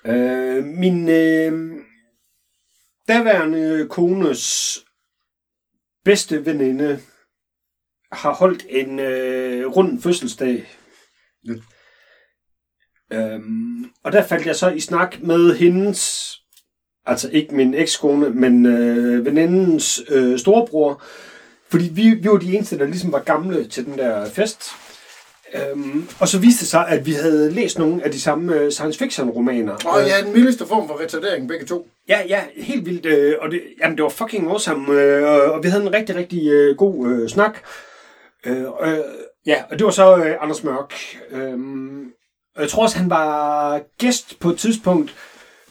øh, min øh, daværende kones bedste veninde har holdt en øh, rund fødselsdag. Ja. Øhm, og der faldt jeg så i snak med hendes, altså ikke min ekskone, men øh, venindens øh, storebror. Fordi vi, vi var de eneste, der ligesom var gamle til den der fest. Øhm, og så viste det sig, at vi havde læst nogle af de samme øh, science fiction romaner. Og ja, den mildeste form for retardering, begge to. Ja, ja, helt vildt. Øh, og det, jamen, det var fucking awesome. Øh, og, og vi havde en rigtig, rigtig øh, god øh, snak. Øh, øh, ja, og det var så øh, Anders Mørk. Øh, og jeg tror også, han var gæst på et tidspunkt.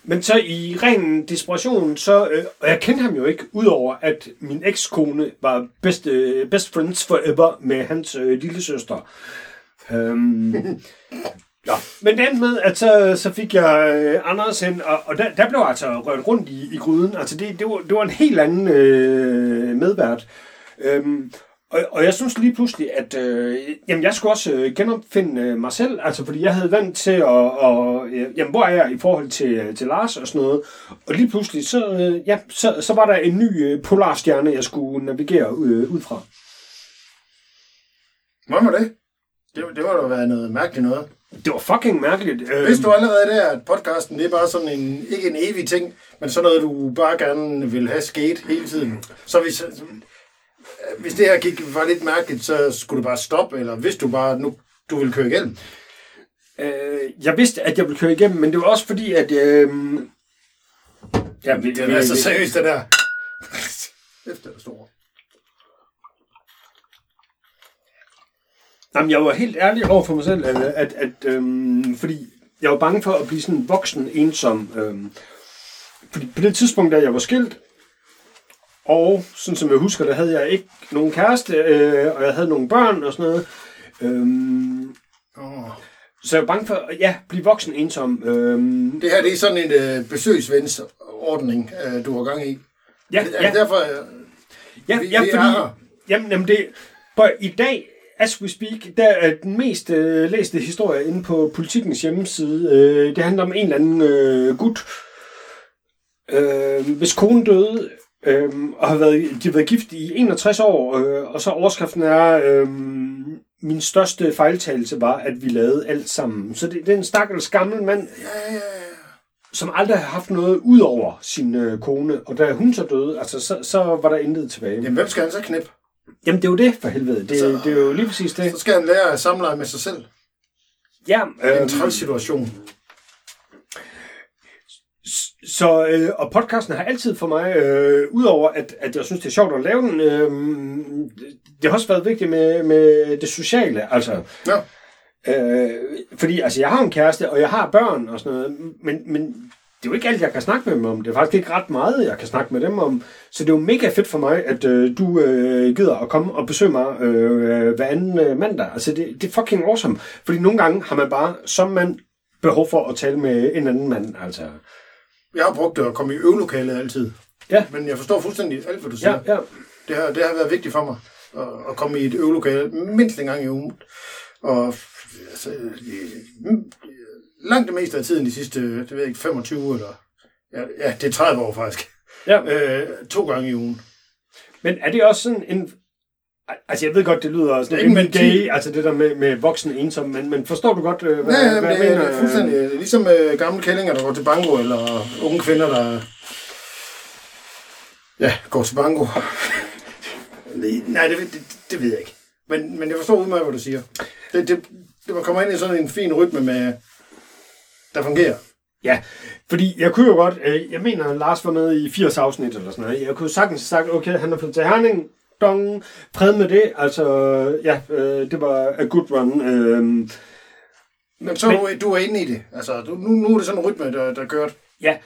Men så i ren desperation, så, øh, og jeg kendte ham jo ikke, udover at min ekskone var best, øh, best friends forever med hans øh, lille søster. Øhm, Ja. Men det endte med, at så, så fik jeg øh, Anders hen, og, og der, der blev altså rørt rundt i, i gryden. Altså det, det, var, det var en helt anden øh, medvært. Øhm, og, og jeg synes lige pludselig, at øh, jamen, jeg skulle også øh, genopfinde øh, mig selv, altså fordi jeg havde vant til at, og, øh, jamen, hvor er jeg i forhold til, til Lars og sådan noget. Og lige pludselig, så, øh, ja, så, så var der en ny øh, polarstjerne, jeg skulle navigere øh, ud fra. Hvad var det? Det, det må da være noget mærkeligt noget. Det var fucking mærkeligt. Øh, Hvis du allerede der, at podcasten det er bare sådan en, ikke en evig ting, men sådan noget, du bare gerne vil have sket hele tiden. Så hvis, hvis det her gik, var lidt mærkeligt, så skulle du bare stoppe, eller hvis du bare nu du vil køre igennem. Øh, jeg vidste, at jeg ville køre igennem, men det var også fordi, at... Øh, ja, vi, Det er så seriøst, det der. Efter det store. Jamen, jeg var helt ærlig over for mig selv, at, at, at øhm, fordi jeg var bange for at blive sådan voksen ensom. Øhm, fordi på det tidspunkt, da jeg var skilt, og sådan som jeg husker, der havde jeg ikke nogen kæreste, øh, og jeg havde nogle børn og sådan noget. Øhm, Oh. så jeg var bange for at ja, blive voksen ensom. Øhm, Det her det er sådan en øh, besøgsvensordning, øh, du har gang i. ja, Er ja, det derfor, øh, ja, vi- ja, vi er fordi... her? Jamen, jamen det, på, i dag, as we speak, der er den mest øh, læste historie inde på politikens hjemmeside. Øh, det handler om en eller anden øh, gut, øh, hvis kone døde, øh, og har været, de har været gift i 61 år, øh, og så overskriften er, øh, min største fejltagelse var, at vi lavede alt sammen. Så det, det er en stakkels gammel mand, Ja, ja, ja. som aldrig har haft noget ud over sin øh, kone, og da hun så døde, altså, så, så var der intet tilbage. Jamen, hvem skal han så knippe? Jamen, det er jo det, for helvede. Det, Så- det er jo lige præcis det. Så skal han lære at samleje med sig selv. Ja, øh, en træls situation. Så, øh, og podcasten har altid for mig, øh, udover at, at jeg synes, det er sjovt at lave den, øh, det har også været vigtigt med, med det sociale, altså, Ja. øh, fordi altså, jeg har en kæreste, og jeg har børn og sådan noget, men, men det er jo ikke alt, jeg kan snakke med dem om. Det er faktisk ikke ret meget, jeg kan snakke med dem om. Så det er jo mega fedt for mig, at øh, du øh, gider at komme og besøge mig øh, hver anden øh, mandag. Altså, det, det er fucking awesome. Fordi nogle gange har man bare som mand behov for at tale med en anden mand. Altså, Jeg har brugt det at komme i øvelokalet altid. Ja. Men jeg forstår fuldstændig alt, hvad du siger. ja, ja. Det, har, det har været vigtigt for mig at, at komme i et øvelokale mindst en gang i ugen. Og altså, langt det meste af tiden de sidste, det ved jeg ikke, 25 eller... Ja, ja, det er 30 år faktisk. ja. Øh, to gange i ugen. Men er det også sådan en... Altså, jeg ved godt, det lyder sådan ikke mentalt. gay, altså det der med, med voksen ensom, men, men forstår du godt, øh, hvad, Ja, ja, hvad men jeg mener? er fuldstændig ligesom øh, gamle kællinger, der går til bango, eller unge kvinder, der ja, går til bango. Nej, det, det, det ved jeg ikke. Men, men jeg forstår udmærket, hvad du siger. Det, det, det man kommer ind i sådan en fin rytme med, der fungerer. Ja, fordi jeg kunne jo godt, øh, jeg mener, Lars var med i 80 afsnit eller sådan noget. Jeg kunne sagtens sagt, okay, han er flyttet til Herning, dong, fred med det. Altså, ja, øh, det var a good run. Øh, Men så er du, du er inde i det. Altså, du, nu, nu er det sådan en rytme, der, der kørt. ja,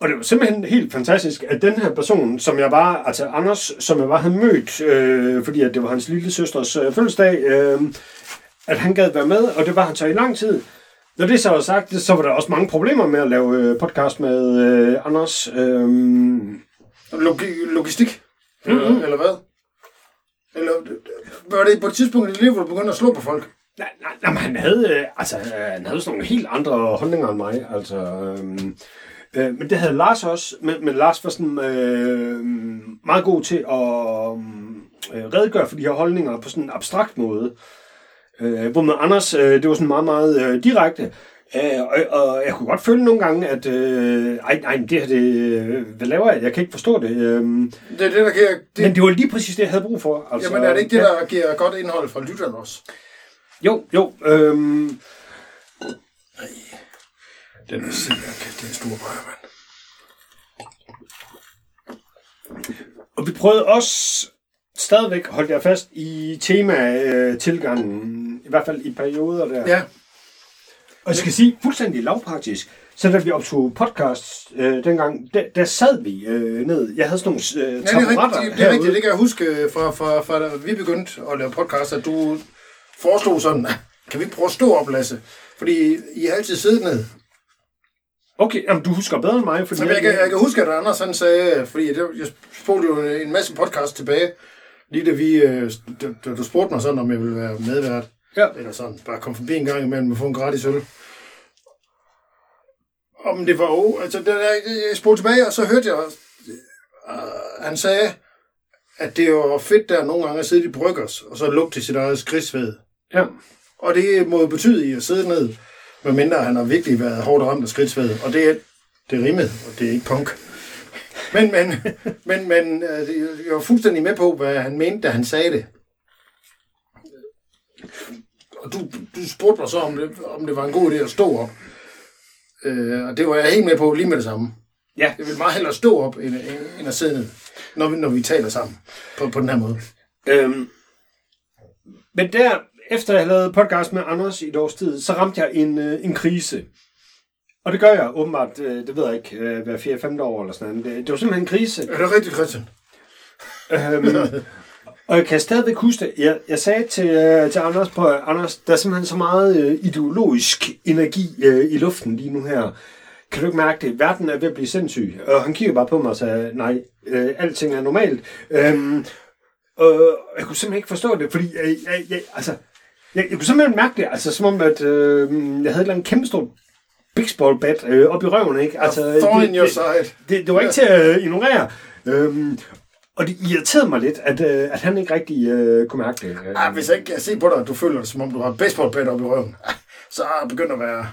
og det var simpelthen helt fantastisk, at den her person, som jeg var, altså Anders, som jeg var havde mødt, øh, fordi at det var hans lille søsters øh, fødselsdag, øh, at han gad være med, og det var han så i lang tid. Når det så var sagt, så var der også mange problemer med at lave øh, podcast med øh, Anders. Øh, Logi, logistik. Eller, Mhm. eller hvad? Eller var det på et tidspunkt i dit liv, hvor du begyndte at slå på folk? Nej, nej, nej, men han havde, øh, altså, øh, han havde sådan nogle helt andre holdninger end mig. Altså, øhm, øh, men det havde Lars også. Men, men Lars var sådan øh, meget god til at øh, øh redegøre for de her holdninger på sådan en abstrakt måde. Øh, hvor med Anders, øh, det var sådan meget, meget øh, direkte. Øh, og, og jeg kunne godt føle nogle gange, at øh, ej, nej, det her, det, øh, hvad laver jeg? Jeg kan ikke forstå det. Øh, Det er det, der giver... Det, men det var lige præcis det, jeg havde brug for. Altså, jamen, er det ikke det, ja. der giver godt indhold fra lytterne også? Jo, jo. Øhm, Den er simpelthen det er en stor mand. Og vi prøvede også stadigvæk, holdt jeg fast, i tema-tilgangen, i hvert fald i perioder der. Ja, Og jeg skal sige, fuldstændig lavpraktisk, så da vi optog podcast øh, dengang, der, der sad vi øh, ned. Jeg havde sådan nogle øh, ja det, er rigtigt, det er rigtigt. Det kan jeg huske øh, fra, fra, fra da vi begyndte at lave podcast, at du foreslog sådan, kan vi prøve at stå op, Lasse? Fordi I har altid siddet ned. Okay, jamen, du husker bedre end mig, fordi Så jeg, kan, jeg kan huske, at Anders han sagde, fordi det, jeg spurgte jo en masse podcast tilbage, lige da, vi, øh, da, da du spurgte mig sådan, om jeg ville være medvært. Ja. Eller sådan, bare komme forbi en gang imellem og få en gratis øl. Om det var jo, altså det, jeg, spurgte tilbage, og så hørte jeg, uh, han sagde, at det var fedt der nogle gange at sidde i bryggers, og så lugte sit eget skridsved. Ja. Og det må jo betyde i at sidde ned, medmindre han har virkelig været hårdt ramt af skridtsvæd. Og det er, det er rimet, og det er ikke punk. Men, men, men, men øh, jeg var fuldstændig med på, hvad han mente, da han sagde det. Og du, du spurgte mig så, om det, om det var en god idé at stå op. Øh, og det var jeg helt med på lige med det samme. Ja. Jeg vil meget hellere stå op, end, end, at sidde ned, når vi, når vi taler sammen på, på den her måde. Øhm, men der, efter jeg lavede podcast med Anders i et års tid, så ramte jeg en, øh, en krise. Og det gør jeg åbenbart, øh, det ved jeg ikke, øh, hver 4-5 år eller sådan noget. Det, det var simpelthen en krise. Er det rigtigt, Christian? Øhm, og jeg kan stadigvæk huske det. Jeg, jeg sagde til, øh, til Anders på, Anders, der er simpelthen så meget øh, ideologisk energi øh, i luften lige nu her. Kan du ikke mærke det? Verden er ved at blive sindssyg. Og han kigger bare på mig og sagde, nej, øh, alting er normalt. Øhm, og jeg kunne simpelthen ikke forstå det, fordi jeg, jeg, jeg, altså, jeg, jeg kunne simpelthen mærke det, altså som om, at øh, jeg havde et eller andet kæmpe stort baseball bat øh, op i røven, ikke? Altså, det, side. det, det var ikke til at øh, ignorere. Øhm, og det irriterede mig lidt, at, øh, at han ikke rigtig øh, kunne mærke det. Ah, hvis jeg ikke kan se på dig, at du føler det, som om du har baseballbat op i røven, så er begyndt at være...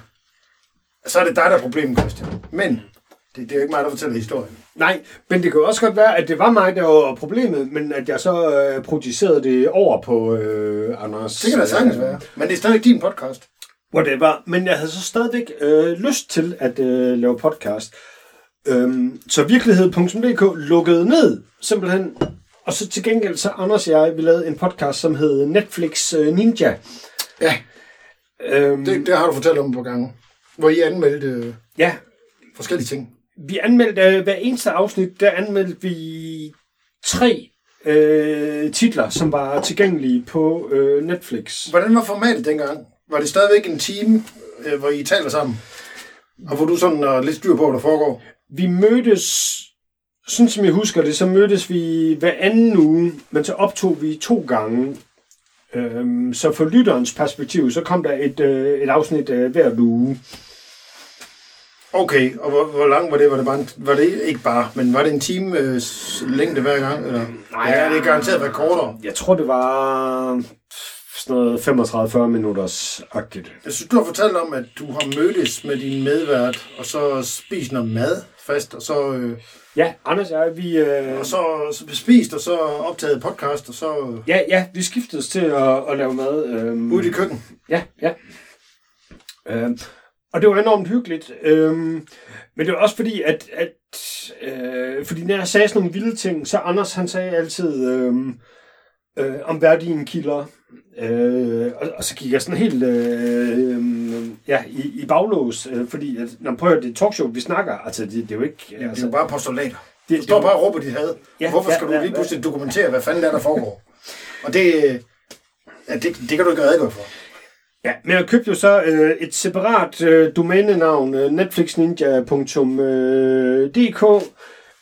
Så er det dig, der er problemet, Christian. Men det, det er jo ikke mig, der fortæller historien. Nej, men det kan jo også godt være, at det var mig, der var problemet, men at jeg så øh, projicerede det over på øh, Anders. Det kan da sagtens være. Men det er stadig din podcast. Whatever. Men jeg havde så stadigvæk øh, lyst til at øh, lave podcast. Øhm, så virkelighed.dk lukkede ned, simpelthen. Og så til gengæld, så Anders og jeg, vi lavede en podcast, som hed Netflix øh, Ninja. Ja, Øhm, det, det har du fortalt om på gange. Hvor I anmeldte øh, ja, forskellige ting. vi anmeldte øh, hver eneste afsnit, der anmeldte vi tre øh, titler, som var tilgængelige på øh, Netflix. Hvordan var formatet dengang? Var det stadigvæk en time, øh, hvor I taler sammen? Og hvor du sådan er lidt styr på, hvad der foregår? Vi mødtes, sådan som jeg husker det, så mødtes vi hver anden uge, men så optog vi to gange. Øhm, så for lytterens perspektiv, så kom der et, øh, et afsnit øh, hver uge. Okay, og hvor, hvor lang var det? Var det, bare en, var det ikke bare, men var det en time øh, længde hver gang? Eller? Nej, ja, det er garanteret været kortere. Jeg tror, det var sådan noget 35-40 minutters agtigt. Jeg synes, du har fortalt om, at du har mødtes med din medvært, og så spist noget mad fast, og så, øh, Ja, Anders og jeg, vi... Øh, og så, så bespist, og så optaget podcast, og så øh, ja, ja, vi skiftedes til at, at lave mad. Øhm, ude i køkken. Ja, ja. Øhm, og det var enormt hyggeligt. Øhm, men det var også fordi, at, at øh, fordi når jeg sagde sådan nogle vilde ting, så Anders han sagde altid øhm, øh, om værdien kilder. Øh, og, og, så gik jeg sådan helt øh, øh, ja, i, i baglås, øh, fordi at, når man prøver det et talkshow, vi snakker, altså det, det er jo ikke... Det er Altså, jo bare postulater. det, Du står bare og råber dit had. Ja, Ja, Hvorfor ja, skal du ja, lige ja. pludselig dokumentere, hvad fanden der, er, der foregår? Og det, øh, ja, det, det kan du ikke redegøre for. Ja, men jeg købte jo så øh, et separat øh, domænenavn, øh, netflixninja.dk,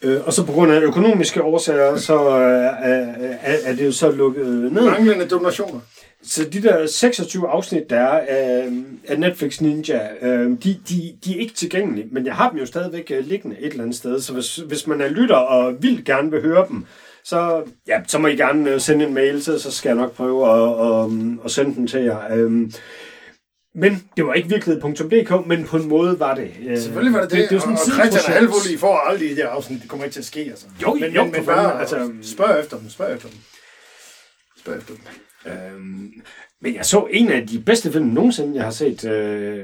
øh, og så på grund af økonomiske årsager, så øh, er, er, er det jo så lukket ned. Manglende donationer. Så de der 26 afsnit, der er af, af Netflix Ninja, øh, de, de, de er ikke tilgængelige, men jeg har dem jo stadigvæk øh, liggende et eller andet sted, så hvis, hvis man er lytter og vil gerne vil høre dem, så, ja, så må I gerne øh, sende en mail til, så skal jeg nok prøve at, at, at sende den til jer. Øhm, men det var ikke virkelighed.dk, men på en måde var det. Øh, Selvfølgelig var det det, det, det var sådan og, en og Christian sideprojekt. er halvfuld, I får aldrig de der afsnit, det kommer ikke til at ske, altså. Jo, men, jo, men, men bare, altså- spørg efter dem, spørg efter dem. Spørg efter dem. Øhm, men jeg så en af de bedste film nogensinde, jeg har set. Øh...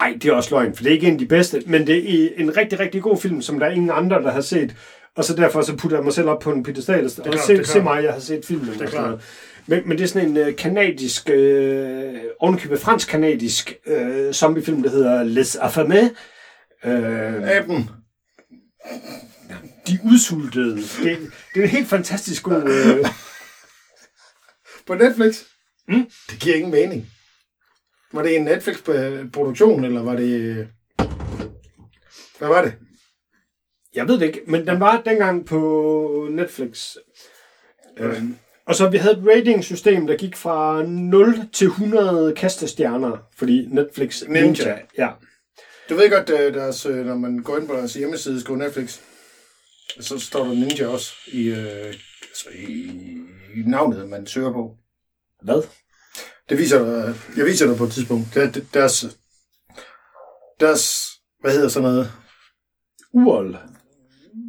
Ej, det er også løgn, for det er ikke en af de bedste, men det er en rigtig, rigtig god film, som der er ingen andre, der har set. Og så derfor så putter jeg mig selv op på en pedestal, og klart, se, det er se mig, jeg har set filmen. og sådan klart. Men, men det er sådan en øh, kanadisk, øh, ovenikøbet fransk-kanadisk øh, zombiefilm, der hedder Les Affamés. Øh, Aben. de udsultede. Det, det er en helt fantastisk god... Øh, På Netflix? Mm. Det giver ingen mening. Var det en Netflix-produktion, eller var det... Hvad var det? Jeg ved det ikke, men den var dengang på Netflix. Øhm, og så vi havde et rating-system, der gik fra 0 til 100 kastestjerner, fordi Netflix Ninja. Ninja. Ja. Du ved godt, øh, deres, når man går ind på deres hjemmeside, skriver Netflix, så står der Ninja også i, øh, altså i, i navnet, man søger på. Hvad? Det viser jeg viser dig på et tidspunkt. Der, deres, deres, hvad hedder sådan noget?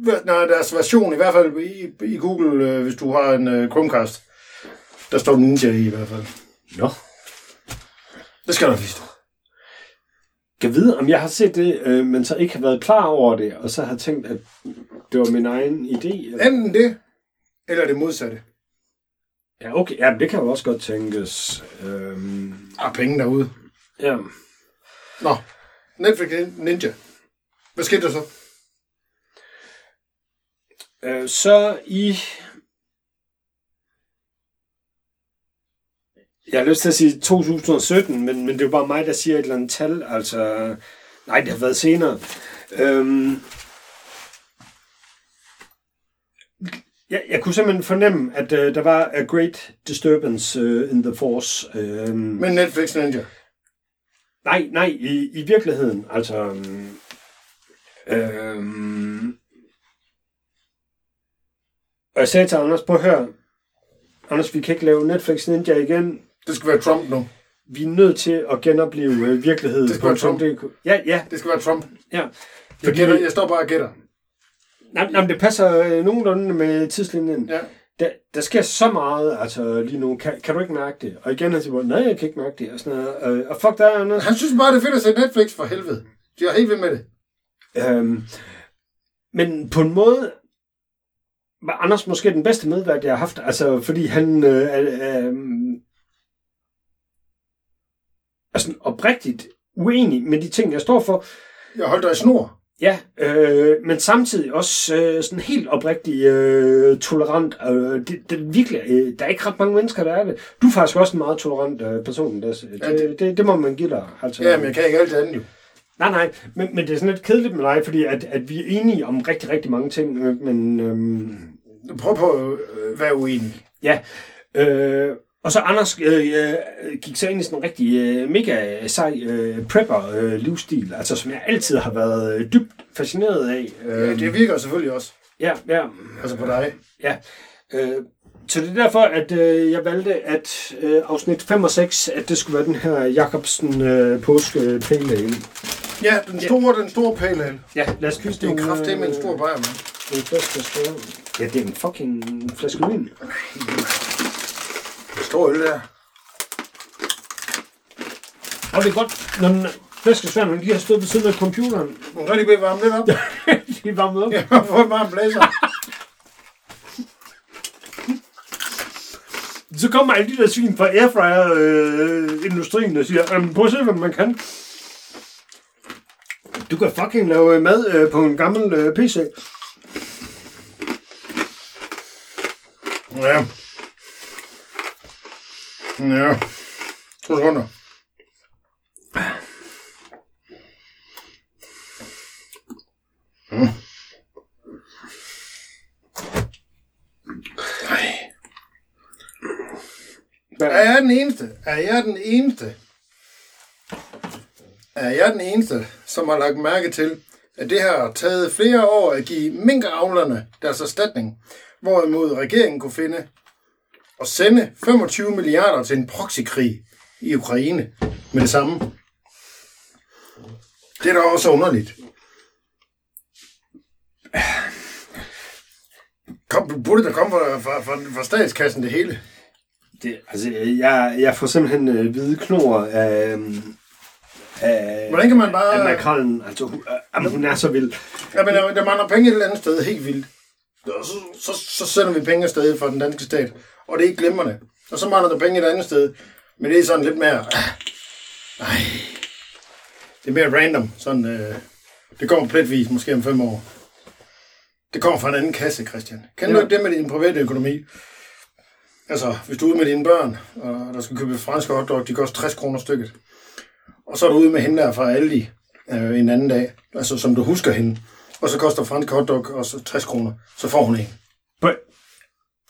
Hva- Nej, deres version, i hvert fald i, i Google, øh, hvis du har en øh, Chromecast, der står Ninja i i hvert fald. Nå. Det skal du vise dig. Jeg vide, om jeg har set det, øh, men så ikke har været klar over det, og så har tænkt, at det var min egen idé. Eller? Enten det, eller det modsatte. Ja, okay. Ja, det kan jo også godt tænkes. Øhm, Ah, penge derude. ja. Nå, Netflix Ninja. Hvad skete der så? Øh, så i... Jeg har lyst til at sige 2017, men, men det er jo bare mig, der siger et eller andet tal. Altså, nej, det har været senere. Øhm, jeg, jeg kunne simpelthen fornemme, at øh, der var a great disturbance øh, in the force. Øhm, Men Netflix Ninja. Nej, nej, i, i virkeligheden. Altså, øhm, øhm, og jeg sagde til Anders, på at høre, Anders, vi kan ikke lave Netflix Ninja igen. Det skal være Trump nu. Vi er nødt til at genopleve øh, virkeligheden. Det skal være Trump. Ja, ja, Det skal være Trump. ja. Jeg, gætter, jeg står bare og gætter. Nej, nej, men det passer øh, nogenlunde med tidslinjen. Ja. Der, der sker så meget altså, lige nu. Kan, kan du ikke mærke det? Og igen, han siger, nej, jeg kan ikke mærke det. Og, sådan noget. Øh, og fuck der, Anders. Han synes bare, det er fedt at se Netflix for helvede. De er helt ved med det. Øhm, men på en måde var Anders måske den bedste medvært, jeg har haft. Altså, fordi han øh, er, øh, er sådan oprigtigt uenig med de ting, jeg står for. Jeg holdt dig i snor. Ja, øh, men samtidig også øh, sådan helt oprigtig øh, tolerant. Øh, det, det, virkelig, øh, der er ikke ret mange mennesker, der er det. Du er faktisk også en meget tolerant øh, person. Der, det, Ja, det, det- det, må man give dig. Altså, Ja, men jeg kan ikke alt andet jo. Nej, nej, men, men det er sådan lidt kedeligt med dig, fordi at, at vi er enige om rigtig, rigtig mange ting, men øhm, Prøv på at øh, være uenig. ja. Øh, og så Anders øh, øh, gik så ind i sådan en rigtig øh, mega sej øh, prepper-livsstil, altså som jeg altid har været øh, dybt fascineret af. Øh, Ja, det virker selvfølgelig også. ja, ja, Altså på dig. ja. Øh, så det er derfor, at øh, jeg valgte, at øh, afsnit 5 og 6, at det skulle være den her Jacobsen øh, påske pale ale. Ja, den store, den store pale ale. Ja, lad os kysse Det er det er med en stor bajer, mand. En flaske store. Ja, det er en fucking flaske vin. Stor øl der. Og det er godt, når den flaske svær, når de har stået ved siden af computeren. Må du lige blive varme lidt op? de er varmet op. Jeg har fået en varm blæser. Så kommer alle de der svin fra airfryer-industrien og siger, "Jamen, prøv at se, hvad man kan. Du kan fucking lave øh, mad øh, på en gammel øh, PC. Ja. Ja. To sekunder. Mm. Er jeg den eneste? Er jeg den eneste? Er jeg den eneste, som har lagt mærke til, at det har taget flere år at give minkavlerne deres erstatning, hvorimod regeringen kunne finde og sende 25 milliarder til en proxykrig i Ukraine med det samme. Det er da også underligt. Kom, burde der komme fra, fra, fra, fra statskassen det hele? Det, altså, jeg, jeg får simpelthen øh, hvide knor af, af, Hvordan kan man bare... af makrallen. Altså, hun, øh, hun er så vild. Ja, men der, der mangler penge et eller andet sted, helt vildt. Så, så, så sender vi penge afsted fra den danske stat, og det er ikke glimrende. Og så mangler der penge et andet sted, men det er sådan lidt mere... Nej. Det er mere random. Sådan, øh, det kommer pletvis, måske om fem år. Det kommer fra en anden kasse, Christian. Kan du Ja. ikke det med din private økonomi? Altså, hvis du er ude med dine børn, og der skal købe franske hotdog, de koster 60 kroner stykket. Og så er du ude med hende der fra Aldi øh, en anden dag, altså som du husker hende. Og så koster fransk hotdog også 60 kroner. Så får hun en.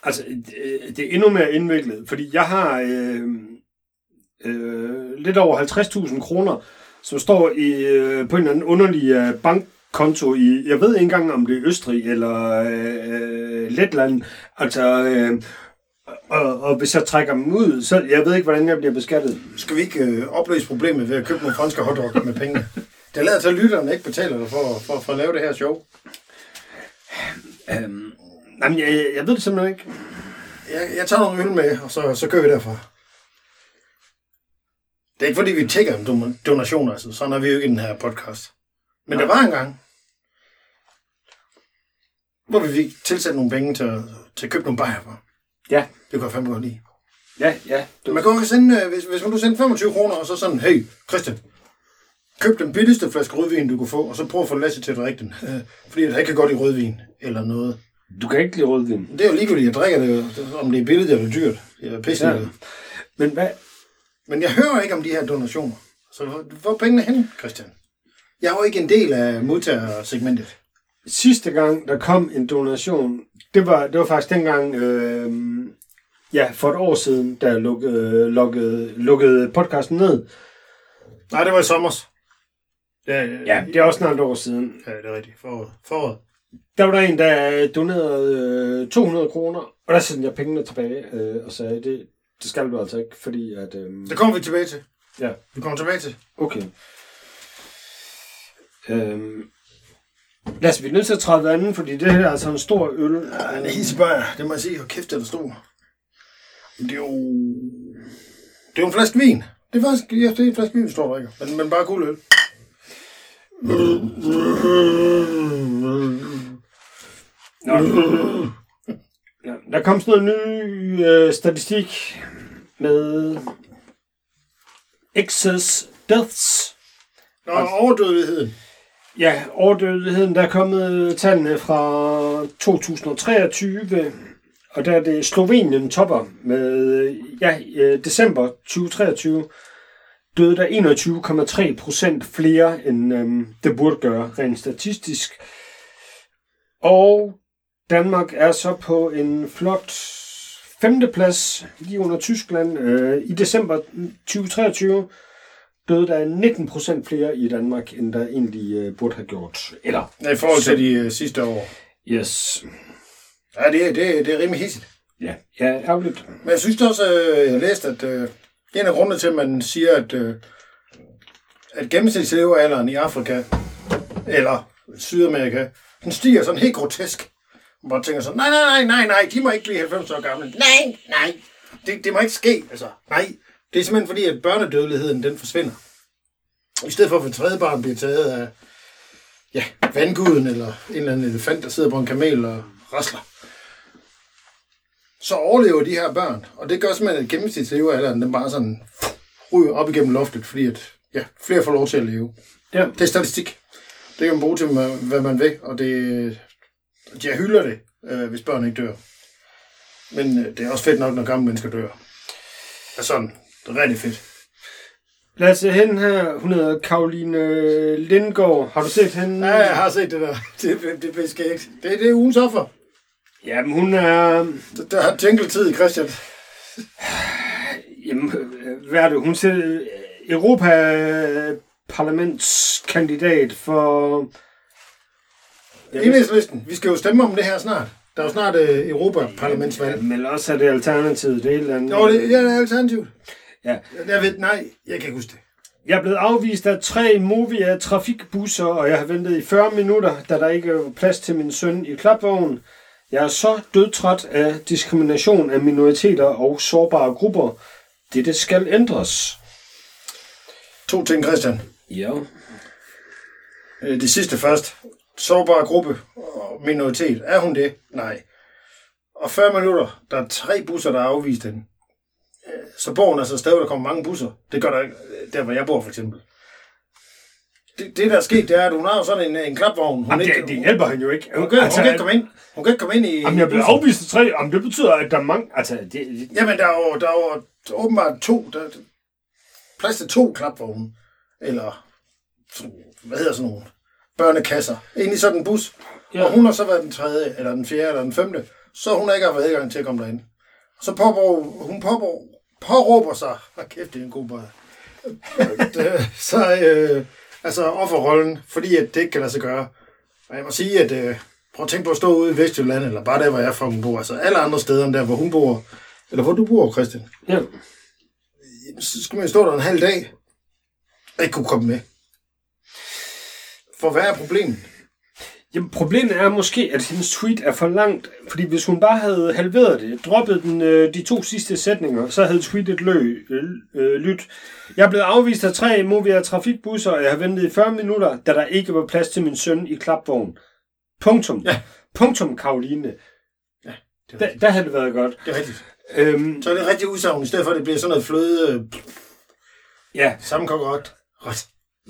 Altså, det, det er endnu mere indviklet, fordi jeg har øh, øh, lidt over 50.000 kroner, som står i, øh, på en eller anden underlig øh, bankkonto i, jeg ved ikke engang, om det er Østrig eller øh, Letland. Altså, øh, Og, og hvis jeg trækker dem ud, så jeg ved ikke, hvordan jeg bliver beskattet. Skal vi ikke øh, opløse problemet ved at købe nogle franske hotdog med pengene? Det lader til, at lytterne ikke betaler dig for, for, for at lave det her show. Øhm, jamen, jeg, jeg ved det simpelthen ikke. Jeg, jeg tager nogle øl med, og så, så kører vi derfra. Det er ikke fordi, vi tækker om don- donationer, altså. Sådan er vi jo ikke i den her podcast. Men der var en gang, hvor vi fik tilsat nogle penge til, til at købe nogle bajer for. Ja, Det kunne jeg fandme godt lide. ja, ja. Du, Man kan også sende, øh, hvis, hvis man du sender 25 kroner, og så sådan, hey, Christian, køb den billigste flaske rødvin, du kunne få, og så prøv at få Lasse til at drikke den. Fordi han kan godt lide rødvin, eller noget. Du kan ikke lide rødvin. Det er jo ligegyldigt, jeg drikker det, om det er billigt eller dyrt. Det er pisse Ja. ja. Men hvad? Men jeg hører ikke om de her donationer. Så hvor, hvor er pengene hen, Christian? Jeg er jo ikke en del af modtagersegmentet. Sidste gang, der kom en donation, det var, det var faktisk dengang, øh, ja, for et år siden, da jeg lukkede, lukkede, lukkede podcasten ned. Nej, det var i sommer. Ja, Ja, det er også snart et år siden. ja, det er rigtigt. Foråret. Foråret. Der var der en, der donerede øh, 200 kroner, og der sendte jeg pengene tilbage øh, og sagde, det, det skal du altså ikke, fordi at... Øh, Det kommer vi tilbage til. ja, Vi kommer tilbage til. okay. Øhm, lad os, vi er nødt til at træde vandet, fordi det her er altså en stor øl. Ja, en hisebøjer, det må jeg sige. Hvor kæft, det er stor. Det er jo... Det er jo en flaske vin. Det er faktisk ja, det er en flaske vin, vi står og drikker. Men, men bare guld øl. Nå. Ja, der kom sådan noget ny øh, statistik med excess deaths. Nå, overdødeligheden. Ja, overdødeligheden, der er kommet tallene fra 2023, og der er det Slovenien topper med, ja, øh, december 2023, døde der 21,3 procent flere, end øhm, det burde gøre, rent statistisk. Og Danmark er så på en flot femteplads, lige under Tyskland. Øh, I december 2023 døde der 19 procent flere i Danmark, end der egentlig øh, burde have gjort. Eller, I forhold til de uh, sidste år. yes. Ja, det, er- det, det er rimelig hissigt. Ja, ja ærgerligt. Men jeg synes også, øh, jeg har læst, at øh, en af grundene til, at man siger, at, øh, at gennemsnitslevealderen i Afrika, eller Sydamerika, den stiger sådan helt grotesk. Man bare tænker sådan, nej, nej, nej, nej, nej, de må ikke blive 90 år gamle. Nej, nej, det, det må ikke ske, altså, nej. Det er simpelthen fordi, at børnedødeligheden, den forsvinder. I stedet for at for tredje barn bliver taget af, ja, vandguden, eller en eller anden elefant, der sidder på en kamel og rasler så overlever de her børn. Og det gør simpelthen, at gennemsnitslevealderen, den bare sådan ryger op igennem loftet, fordi at, ja, flere får lov til at leve. Ja. Det er statistik. Det kan man bruge til, hvad man vil, og det, jeg hylder det, øh, hvis børn ikke dør. Men øh, det er også fedt nok, når gamle mennesker dør. Ja, sådan. Det er rigtig fedt. Lad os se hende her. Hun hedder Karoline Lindgaard. Har du set hende? Ja, jeg har set det der. Det, det, det er skægt. Det, det er ugens offer. Jamen, hun er... Der, der har tænkeltid i Christian. Jamen, øh, hvad er det? Hun er Europaparlamentskandidat for... Enhedslisten. Vi skal jo stemme om det her snart. Der er jo snart øh, Europaparlamentsvalg. Men også er det alternativet, det er et eller andet. Jo, det, ja, det er alternativt. Ja. Jeg ved, nej, jeg kan ikke huske det. Jeg er blevet afvist af tre Movia trafikbusser, og jeg har ventet i 40 minutter, da der ikke er plads til min søn i klapvognen. Jeg er så dødtræt af diskrimination af minoriteter og sårbare grupper. Dette skal ændres. To ting, Christian. Ja. Øh, Det sidste først. Sårbar gruppe og minoritet. Er hun det? Nej. Og 40 minutter, der er tre busser, der er afvist den. Øh, Så bor hun altså et sted, hvor der kommer mange busser. Det gør der ikke, øh, der hvor jeg bor for eksempel. Det, det der er sket, det er, at hun har jo sådan en, en klapvogn. Hun, Jamen, ikke, det, det hjælper hende jo ikke. hun, kan, hun kan ikke komme ind. Hun kan ikke komme ind i... Jamen, jeg blev afvist af tre. Jamen, det betyder, at der er mange... Altså, det, det, Jamen, der er jo, der er jo åbenbart to, der, plads til to klapvogne, eller hvad hedder sådan nogle børnekasser, ind i sådan en bus. Ja. Og hun har så været den tredje, eller den fjerde, eller den femte, så hun har ikke haft adgang til at komme derind. Så påråber, hun påråber, påråber sig, hvor kæft, det er en god bøj. Øh, så, øh, altså offerrollen, fordi at det ikke kan lade sig gøre. Og jeg må sige, at øh, prøv at tænke på at stå ude i Vestjylland, eller bare der, hvor jeg fra hun bor, altså alle andre steder end der, hvor hun bor, eller hvor du bor, Christian, Ja. så skal man stå der en halv dag, og ikke kunne komme med. For hvad er problemet? Jamen, problemet er måske, at hendes tweet er for langt, fordi hvis hun bare havde halveret det, droppet den, øh, de to sidste sætninger, så havde tweetet lø, øh, øh, lyt. Jeg er blevet afvist af tre Movia trafikbusser, og jeg har ventet i 40 minutter, da der ikke var plads til min søn i klapvogn. Punktum. Ja. Punktum, Karoline. Det er, Der, havde det været godt. det er rigtigt. Øhm, Så er det rigtig udsagn, i stedet for at det bliver sådan noget fløde øh, ja, sammenkogt ret. ret.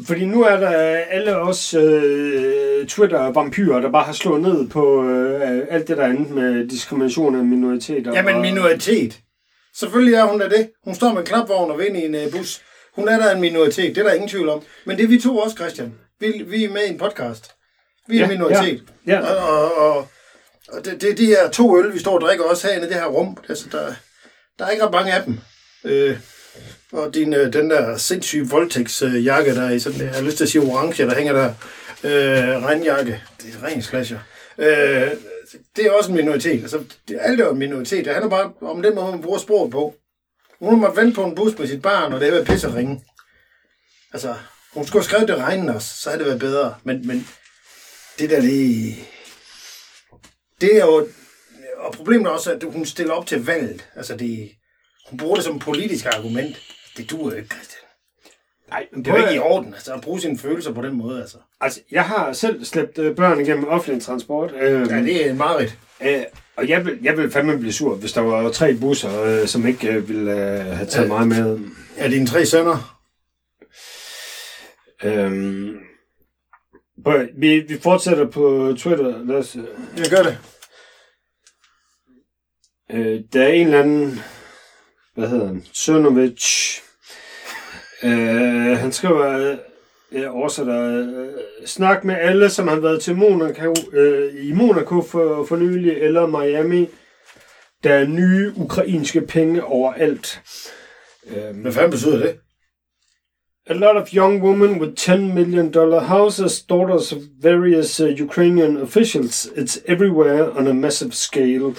Fordi nu er der alle os øh, Twitter-vampyrer, der bare har slået ned på øh, alt det, der er andet med diskrimination af minoriteter. Jamen, minoritet. Selvfølgelig er hun da det. Hun står med en klapvogn og vil ind i en øh, bus. Hun er da en minoritet, det er der ingen tvivl om. Men det er vi to også, Christian. Vi, vi er med i en podcast. Vi er Ja, en minoritet. ja, ja. Og, og, og, og det, det er de her to øl, vi står og drikker også herinde i det her rum. Altså, der, der er ikke ret mange af dem. Øh, og din, øh, den der sindssyge voldtægtsjakke, der er i sådan, jeg har lyst til at sige orange, der hænger der. Øh, regnjakke. Det er ren slasher. Øh, det er også en minoritet. Altså, det, alt er jo en minoritet. Det handler bare om den måde, man bruger sproget på. Hun må vente på en bus med sit barn, og det er ved pisse ringe. Altså, hun skulle have skrevet det regnen også, så havde det været bedre. Men, men det der, lige... Det er jo... Og problemet er også, at hun stiller op til valget. Altså, det, hun bruger det som et politisk argument. Det duer ikke, Christian. Nej, men Det er jo ikke i orden, altså, at bruge sine følelser på den måde, altså. Altså, jeg har selv slæbt øh, børn igennem offentlig transport. Øh, Ja, det er mareridt. øh, og jeg vil, jeg vil fandme blive sur, hvis der var tre busser, øh, som ikke øh, ville øh, have taget mig med. Er dine tre sønner? Øh, prøv, vi, vi fortsætter på Twitter. Lad os, øh, Jeg gør det. øh, der er en eller anden, hvad hedder han, Sønovic. Øh, han skriver, jeg oversætter, øh, snak med alle, som har været til Monaco, øh, i Monaco for, for nylig, eller Miami. Der er nye ukrainske penge overalt. Øh, Hvad fanden betyder det? A lot of young women with 10 million dollar houses, daughters of various uh, Ukrainian officials. It's everywhere on a massive scale. Åh,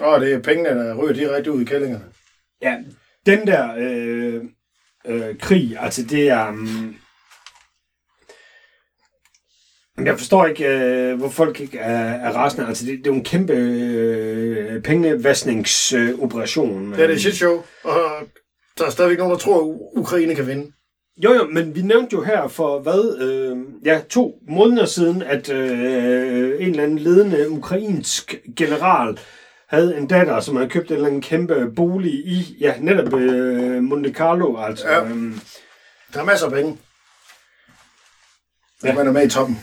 oh, det er pengene, der ryger direkte ud i kællingerne. Ja, den der øh, øh, krig, altså det er... Um, jeg forstår ikke, øh, hvor folk ikke er, er rasende. Altså, det, det er jo en kæmpe øh, pengevaskningsoperation. Det er det shit show, og der er stadigvæk nogen, der tror, at Ukraine kan vinde. Jo, jo, men vi nævnte jo her for hvad, øh, ja, to måneder siden, at øh, en eller anden ledende ukrainsk general havde en datter, som havde købt en eller anden kæmpe bolig i, ja, netop øh, Monte Carlo, altså. Ja. Ja. Øh, Der er masser af penge. Ja. Man er med i toppen.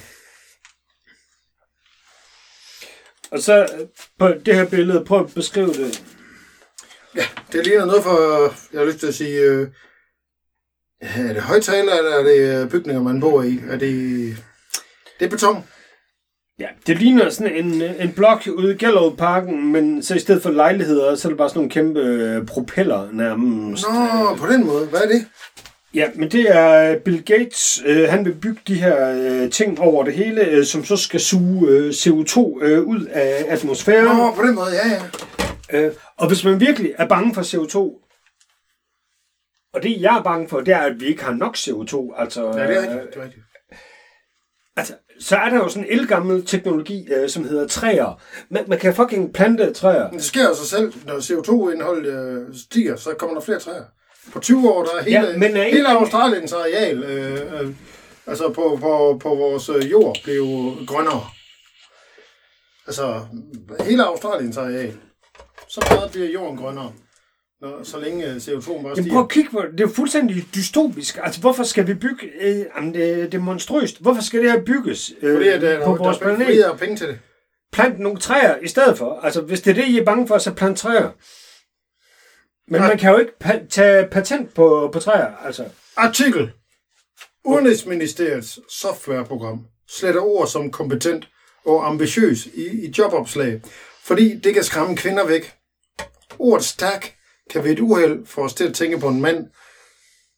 og så på det her billede, prøv at beskrive det. Ja, det ligner noget for, jeg har lyst til at sige, øh, er det højtaler, eller er det øh, bygninger, man bor i? Er det, det er beton? Ja, det ligner sådan en, øh, en blok ude i Gellerup-parken, men så i stedet for lejligheder, så er det bare sådan nogle kæmpe øh, propeller nærmest. Nå, på den måde. Hvad er det? Ja, men det er øh, Bill Gates. Øh, han vil bygge de her øh, ting over det hele, øh, som så skal suge øh, CO2 øh, ud af atmosfæren. Nå, på den måde, ja, ja. Øh, og hvis man virkelig er bange for CO2, og det jeg er bange for, det er, at vi ikke har nok CO2. Altså, Ja, det er øh, rigtigt. Det er rigtigt. Altså, så er der jo sådan en elgammel teknologi, øh, som hedder træer. Man, man kan fucking plante træer. Det sker jo sig selv, når CO2-indholdet øh, stiger, så kommer der flere træer. På 20 år, der er hele, Ja, men er hele Australiens areal, øh, øh, altså på, på, på vores øh, jord, blev grønnere. Altså, hele Australiens areal. Så meget bliver jorden grønnere, når, så længe øh, CO2 bare Jamen, stiger. prøv at kigge på det. Det er fuldstændig dystopisk. Altså, hvorfor skal vi bygge... Øh, jamen, det, det er monstrøst. Hvorfor skal det her bygges øh, Fordi at, øh, på der, vores der er planet? flere penge til det. Plant nogle træer i stedet for. Altså, hvis det er det, I er bange for, så plant træer. Men Nej. man kan jo ikke pa- tage patent på, på træer. Altså, Artikel. Udenrigsministeriets softwareprogram sletter ord som kompetent og ambitiøs i, i jobopslag, fordi det kan skræmme kvinder væk. Ordet stærk kan ved et uheld få os til at tænke på en mand,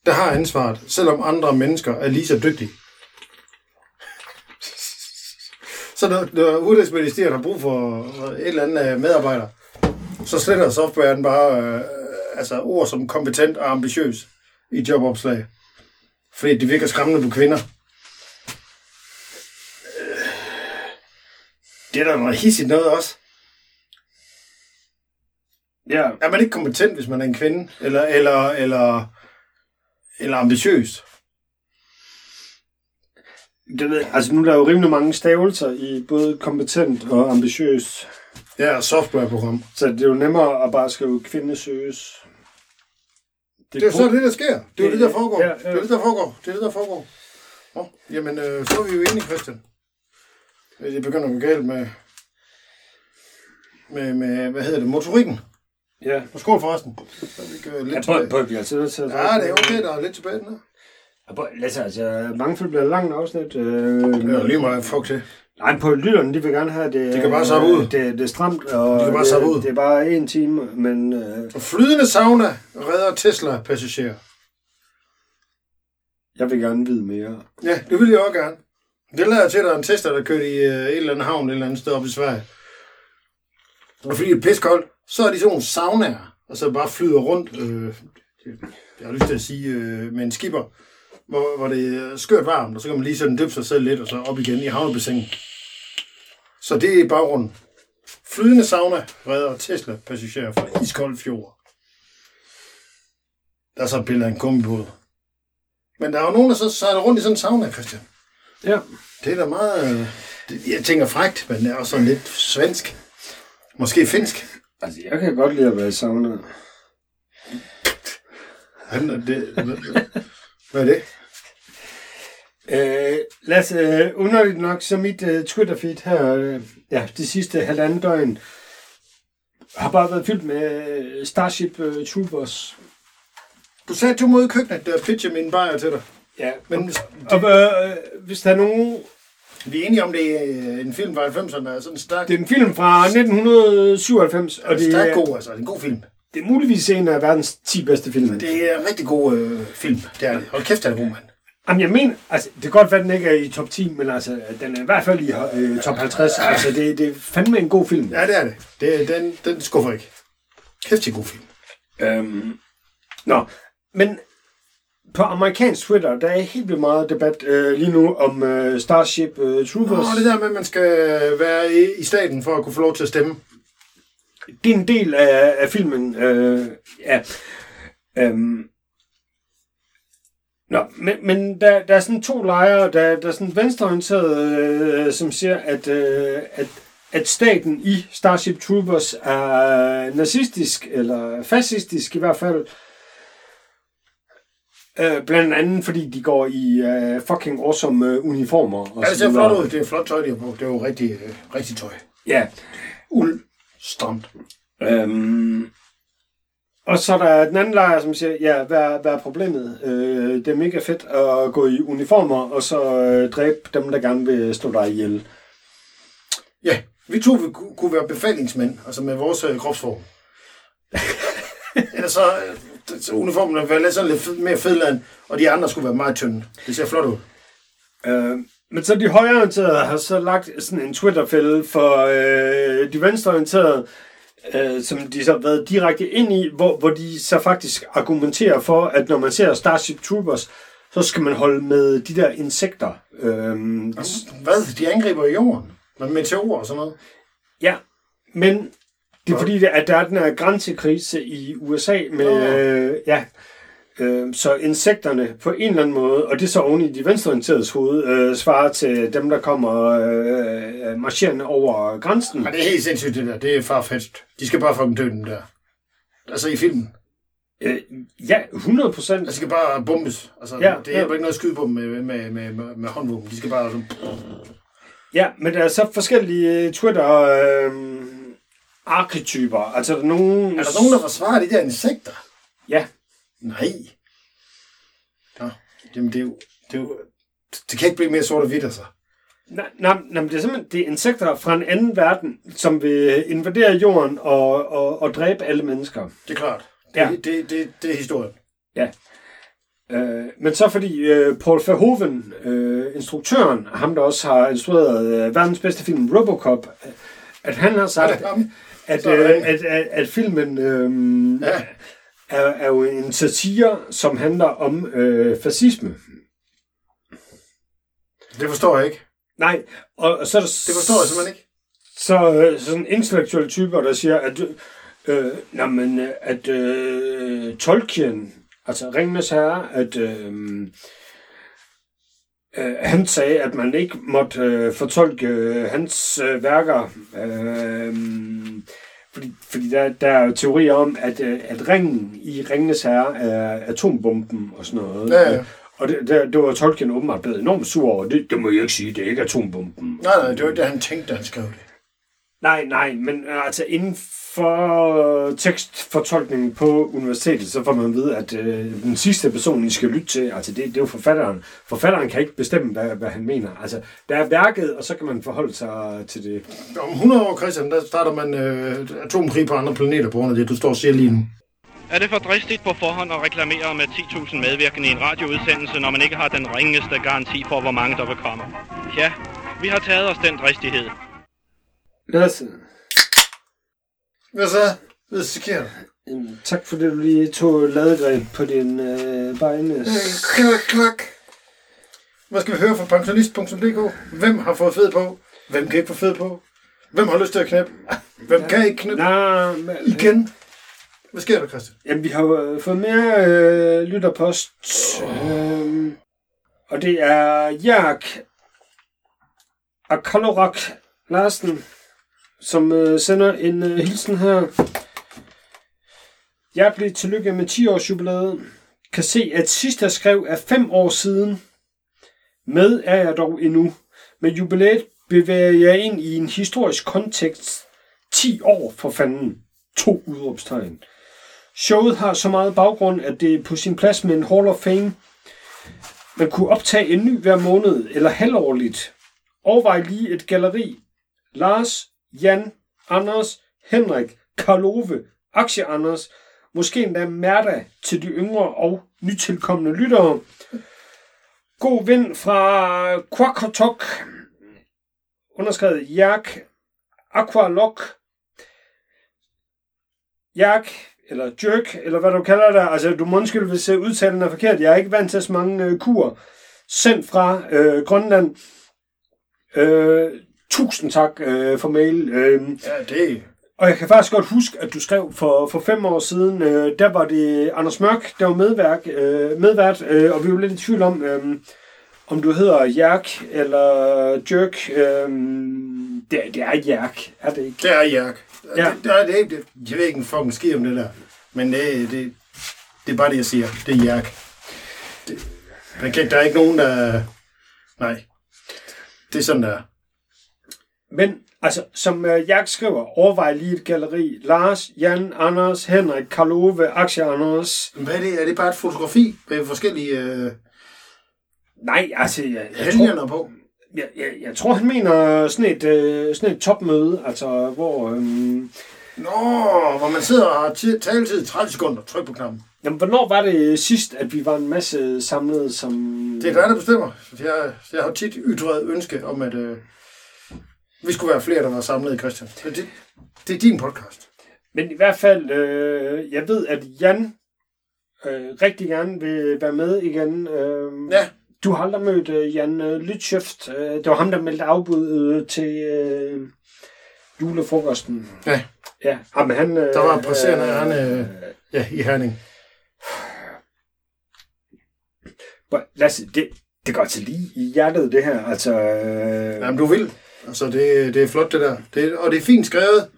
der har ansvaret, selvom andre mennesker er lige så dygtige. Så når, når Udenrigsministeriet har brug for øh, et eller andet øh, medarbejder, så sletter softwaren bare øh, altså ord som kompetent og ambitiøs i jobopslag. Fordi det virker skræmmende på kvinder. Øh, det er da noget hissigt noget også. Ja, Er man ikke kompetent, hvis man er en kvinde? Eller, eller, eller, eller ambitiøs? det ved, altså nu er der jo rimelig mange stavelser i både kompetent og ambitiøs. Ja, og softwareprogram. Så det er jo nemmere at bare skrive kvinde søges. Det er jo så det, der sker. Det er jo det, der foregår. Ja, ja. Det er det, der foregår. Det er det, der foregår. Nå, jamen, øh, så er vi jo enige, Christian. Øh, Det begynder at gå galt med, med, med, hvad hedder det, motorikken. Ja. Og skål forresten. Så er vi øh, lidt Ja, tilbage. på, på, bliver altså nødt til at... Ja, det er okay, der er lidt tilbage den her. Ja, på, lad os altså, mange film bliver langt afsnit. Øh, Det er lige meget fuck til. Nej, på lytterne, de vil gerne have det... De kan bare zappe ud. Det, det er stramt, og De kan bare det, ud. det er bare en time, men... Øh, Og flydende sauna redder Tesla-passagerer. jeg vil gerne vide mere. Ja, det vil jeg også gerne. Det lader til, at der er en tester, der kørte i øh, et eller andet havn et eller andet sted op i Sverige. Og fordi det er piskoldt, så er de sådan nogle saunaer, og så bare flyder rundt, øh, jeg har lyst til at sige, øh, med en skipper, hvor, hvor det er skørt varmt, og så kan man lige sådan dyppe sig selv lidt, og så op igen i havnebassinet. Så det er baggrunden. Flydende sauna redder Tesla-passagerer fra iskold fjord. Der er så et billede af en gummibåd. Men der er jo nogen, der så sejler rundt i sådan en sauna, Christian. Ja. Det er da meget... øh, Jeg tænker frægt, men det er også sådan lidt svensk. Måske finsk. Altså, jeg kan godt lide at være i sauna. Han, er det, hvad er det? Øh, lad os, øh, underligt nok, så mit øh, Twitter-feed her, øh, ja, de sidste halvanden døgn, har bare været fyldt med øh, Starship øh, Troopers. Du sagde, at du i køkkenet, der pitcher min bajer til dig. Ja, Men og øh, hvis der er nogen... vi er enige om, det er øh, en film fra 90'erne, der er sådan stærk. Det er en film fra 1997, og det stærk er, god, altså. Det er en god film. det er muligvis en af verdens 10 bedste film. Det er en rigtig god øh, film. Det er. Hold kæft, det er god, mand. Jamen, jeg mener, altså, det kan godt være, at den ikke er i top 10, men altså, den er i hvert fald i øh, top 50. Altså, det, det er fandme en god film. Ja, det er det. det den, den skuffer ikke. Kæft, det er en god film. Øhm, nå, men på amerikansk Twitter, der er helt vildt meget debat øh, lige nu om øh, Starship øh, Troopers. Nå, det der med, at man skal være i, i staten for at kunne få lov til at stemme. det er en del af, af filmen. Øh, ja. Øhm. Nå, men, men der, der er sådan to lejre, der, der er sådan venstreorienteret, øh, som siger, at, øh, at, at staten i Starship Troopers er nazistisk, eller fascistisk i hvert fald. Øh, blandt andet fordi de går i øh, fucking awesome øh, uniformer. Og Ja, det så ser flot ud. Det er flot tøj, de har på. Det er jo rigtig, øh, rigtig tøj. Ja, uld. Stramt. Øhm, og så er der den anden lejr, som siger, ja, hvad, hvad er problemet? Øh, det er mega fedt at gå i uniformer, og så øh, dræbe dem, der gerne vil slå dig ihjel. Ja, vi to ku- kunne være befalingsmænd, altså med vores øh, kropsform. Eller så, øh, så uniformen være lidt sådan lidt mere fedland, og de andre skulle være meget tynde. Det ser flot ud. Øh, men så de højreorienterede har så lagt sådan en Twitter-fælde for øh, de venstreorienterede, øh, som de så har været direkte ind i, hvor, hvor de så faktisk argumenterer for, at når man ser Starship Troopers, så skal man holde med de der insekter. Øh, Hvad? De angriber jorden? Med meteorer og sådan noget? Ja, men det er fordi, at der er den her grænsekrise i USA med, øh, ja, øh, så insekterne på en eller anden måde, og det er så oven i de venstreorienteredes hoved, øh, svarer til dem, der kommer øh, marcherende over grænsen. Men det er helt sindssygt, det der. Det er farfetched. De skal bare dø, dem der. Altså i filmen. Øh, ja, 100 procent. De skal bare bombes. Altså, Ja, det hjælper ja. ikke noget at skyde på dem med, med, med, med, med håndvåben. De skal bare sådan... Ja, men der er så forskellige øh, Twitter øh, arketyper. Altså, der er nogen... Er der nogen, der forsvarer de der insekter? Ja, Nej. Nå, jamen det er jo... Det, er jo, det kan ikke blive mere sort og hvidt, altså. Nej, nej, nej, det er simpelthen det er insekter fra en anden verden, som vil invadere jorden og, og, og dræbe alle mennesker. Det er klart. Det, Ja. ja. det, det, det, det er historien. Øh, men så fordi øh, Paul Verhoeven, øh, instruktøren, ham der også har instrueret øh, verdens bedste film Robocop, øh, at han har Er sagt, det ham? At, øh, at, at, at filmen øh, Ja. er, er jo en satire, som handler om øh, fascisme. Det forstår jeg ikke. Nej, og, og så er der Det forstår jeg simpelthen ikke. så øh, sådan intellektuelle typer, der siger, at, øh, nå, men, øh, at øh, Tolkien, altså Ringenes Herre, at øh, øh, han sagde, at man ikke måtte øh, fortolke øh, hans øh, værker, øh, fordi, fordi der, der er jo teorier om, at, øh, at ringen i Ringenes Herre er atombomben og sådan noget. Ja, ja. Og det, det, det var Tolkien åbenbart blevet enormt sur over. Det, det må jeg ikke sige, det er ikke atombomben. Nej, nej, det var ikke det, han tænkte, da han skrev det. Nej, nej, men øh, altså inden for tekstfortolkningen på universitetet, så får man at vide, at øh, den sidste person, I skal lytte til, altså det, det er jo forfatteren. Forfatteren kan ikke bestemme, hvad, hvad han mener. Altså, der er værket, og så kan man forholde sig til det. Om 100 år, Christian, der starter man øh, atomkrig på andre planeter på grund af det, du står og siger lige nu. Er det for dristigt på forhånd at reklamere med 10.000 medvirkende i en radioudsendelse, når man ikke har den ringeste garanti for, hvor mange der vil komme? Ja, vi har taget os den dristighed. Lad os, Hvad så? Hvad sker der? øh, tak for det, du lige tog ladegreb på din øh, begne. Klak, klak. Hvad skal vi høre fra pensionist.dk? Hvem har fået fed på? Hvem kan ikke få fed på? Hvem har lyst til at knæppe? Hvem kan ikke knæppe? Nej, men, Igen. Hvad sker der, Christian? Jamen, vi har øh, fået mere øh, lytterpost. Øh, og det er Jørg Akalorak Larsen, som øh, sender en øh, hilsen her. Hjerteligt tillykke med 10 års jubilæet. Kan se, at sidst jeg skrev er 5 år siden. Med er jeg dog endnu. Med jubilæet bevæger jeg ind i en historisk kontekst. 10 år for fanden. To udråbstegn. Showet har så meget baggrund, at det er på sin plads med en Hall of Fame. Man kunne optage en ny hver måned eller halvårligt. Overvej lige et galleri. Lars, Jan, Anders, Henrik, Karlove, Aktie Anders, måske endda Merda til de yngre og nytilkommende lyttere. God vind fra Quakotok. Underskrevet Jak, Aqualok. Jak, eller jerk, eller hvad du kalder det. Altså, du må undskylde, hvis øh, udtalen er forkert. Jeg er ikke vant til så mange øh, kur. Sendt fra øh, Grønland. Øh, tusind tak øh, for mail. Øh, Ja, det og jeg kan faktisk godt huske, at du skrev for, for fem år siden, øh, der var det Anders Mørk, der var medværk, øh, medvært, øh, og vi var lidt i tvivl om, øh, om du hedder Jerk eller Jerk. Øh, det, det er Jerk, er det ikke? Det er Jørg. Ja. Det, det, er, det, det, jeg ved ikke en fucking ski om det der. Men det, det, det er bare det, jeg siger. Det er Jørg. Det, der, kan, der er ikke nogen, der... Nej. Det er sådan, der er. Men altså, som øh, Jerk skriver, overvej lige et galleri. Lars, Jan, Anders, Henrik, Karlove, Aktie Anders. Hvad er det? Er det bare et fotografi med forskellige øh, Nej, altså, jeg, jeg, tror, på? jeg, jeg, jeg tror, han mener sådan et, øh, sådan et topmøde, altså, hvor... Øh, Nå, hvor man sidder og har ti- taletid i 30 sekunder. Tryk på knappen. Jamen, hvornår var det sidst, at vi var en masse samlet som... Det er dig, der bestemmer. Jeg, jeg har tit ytret ønske om, at øh, vi skulle være flere, der var samlet i Christian. Men det, det er din podcast. Men i hvert fald, øh, jeg ved, at Jan øh, rigtig gerne vil være med igen. Øh, Ja. Du har aldrig mødt øh, Jan øh, Lytschøft. Øh, det var ham, der meldte afbud øh, til øh, julefrokosten. Ja. Ja, Jamen, han... Øh, Der var presserende, han, øh, ja, i Herning. øh, Lasse, det, det går til lige i hjertet, det her. Altså, øh, Jamen, du vil. Altså, det, det er flot, det der. Det, og det er fint skrevet.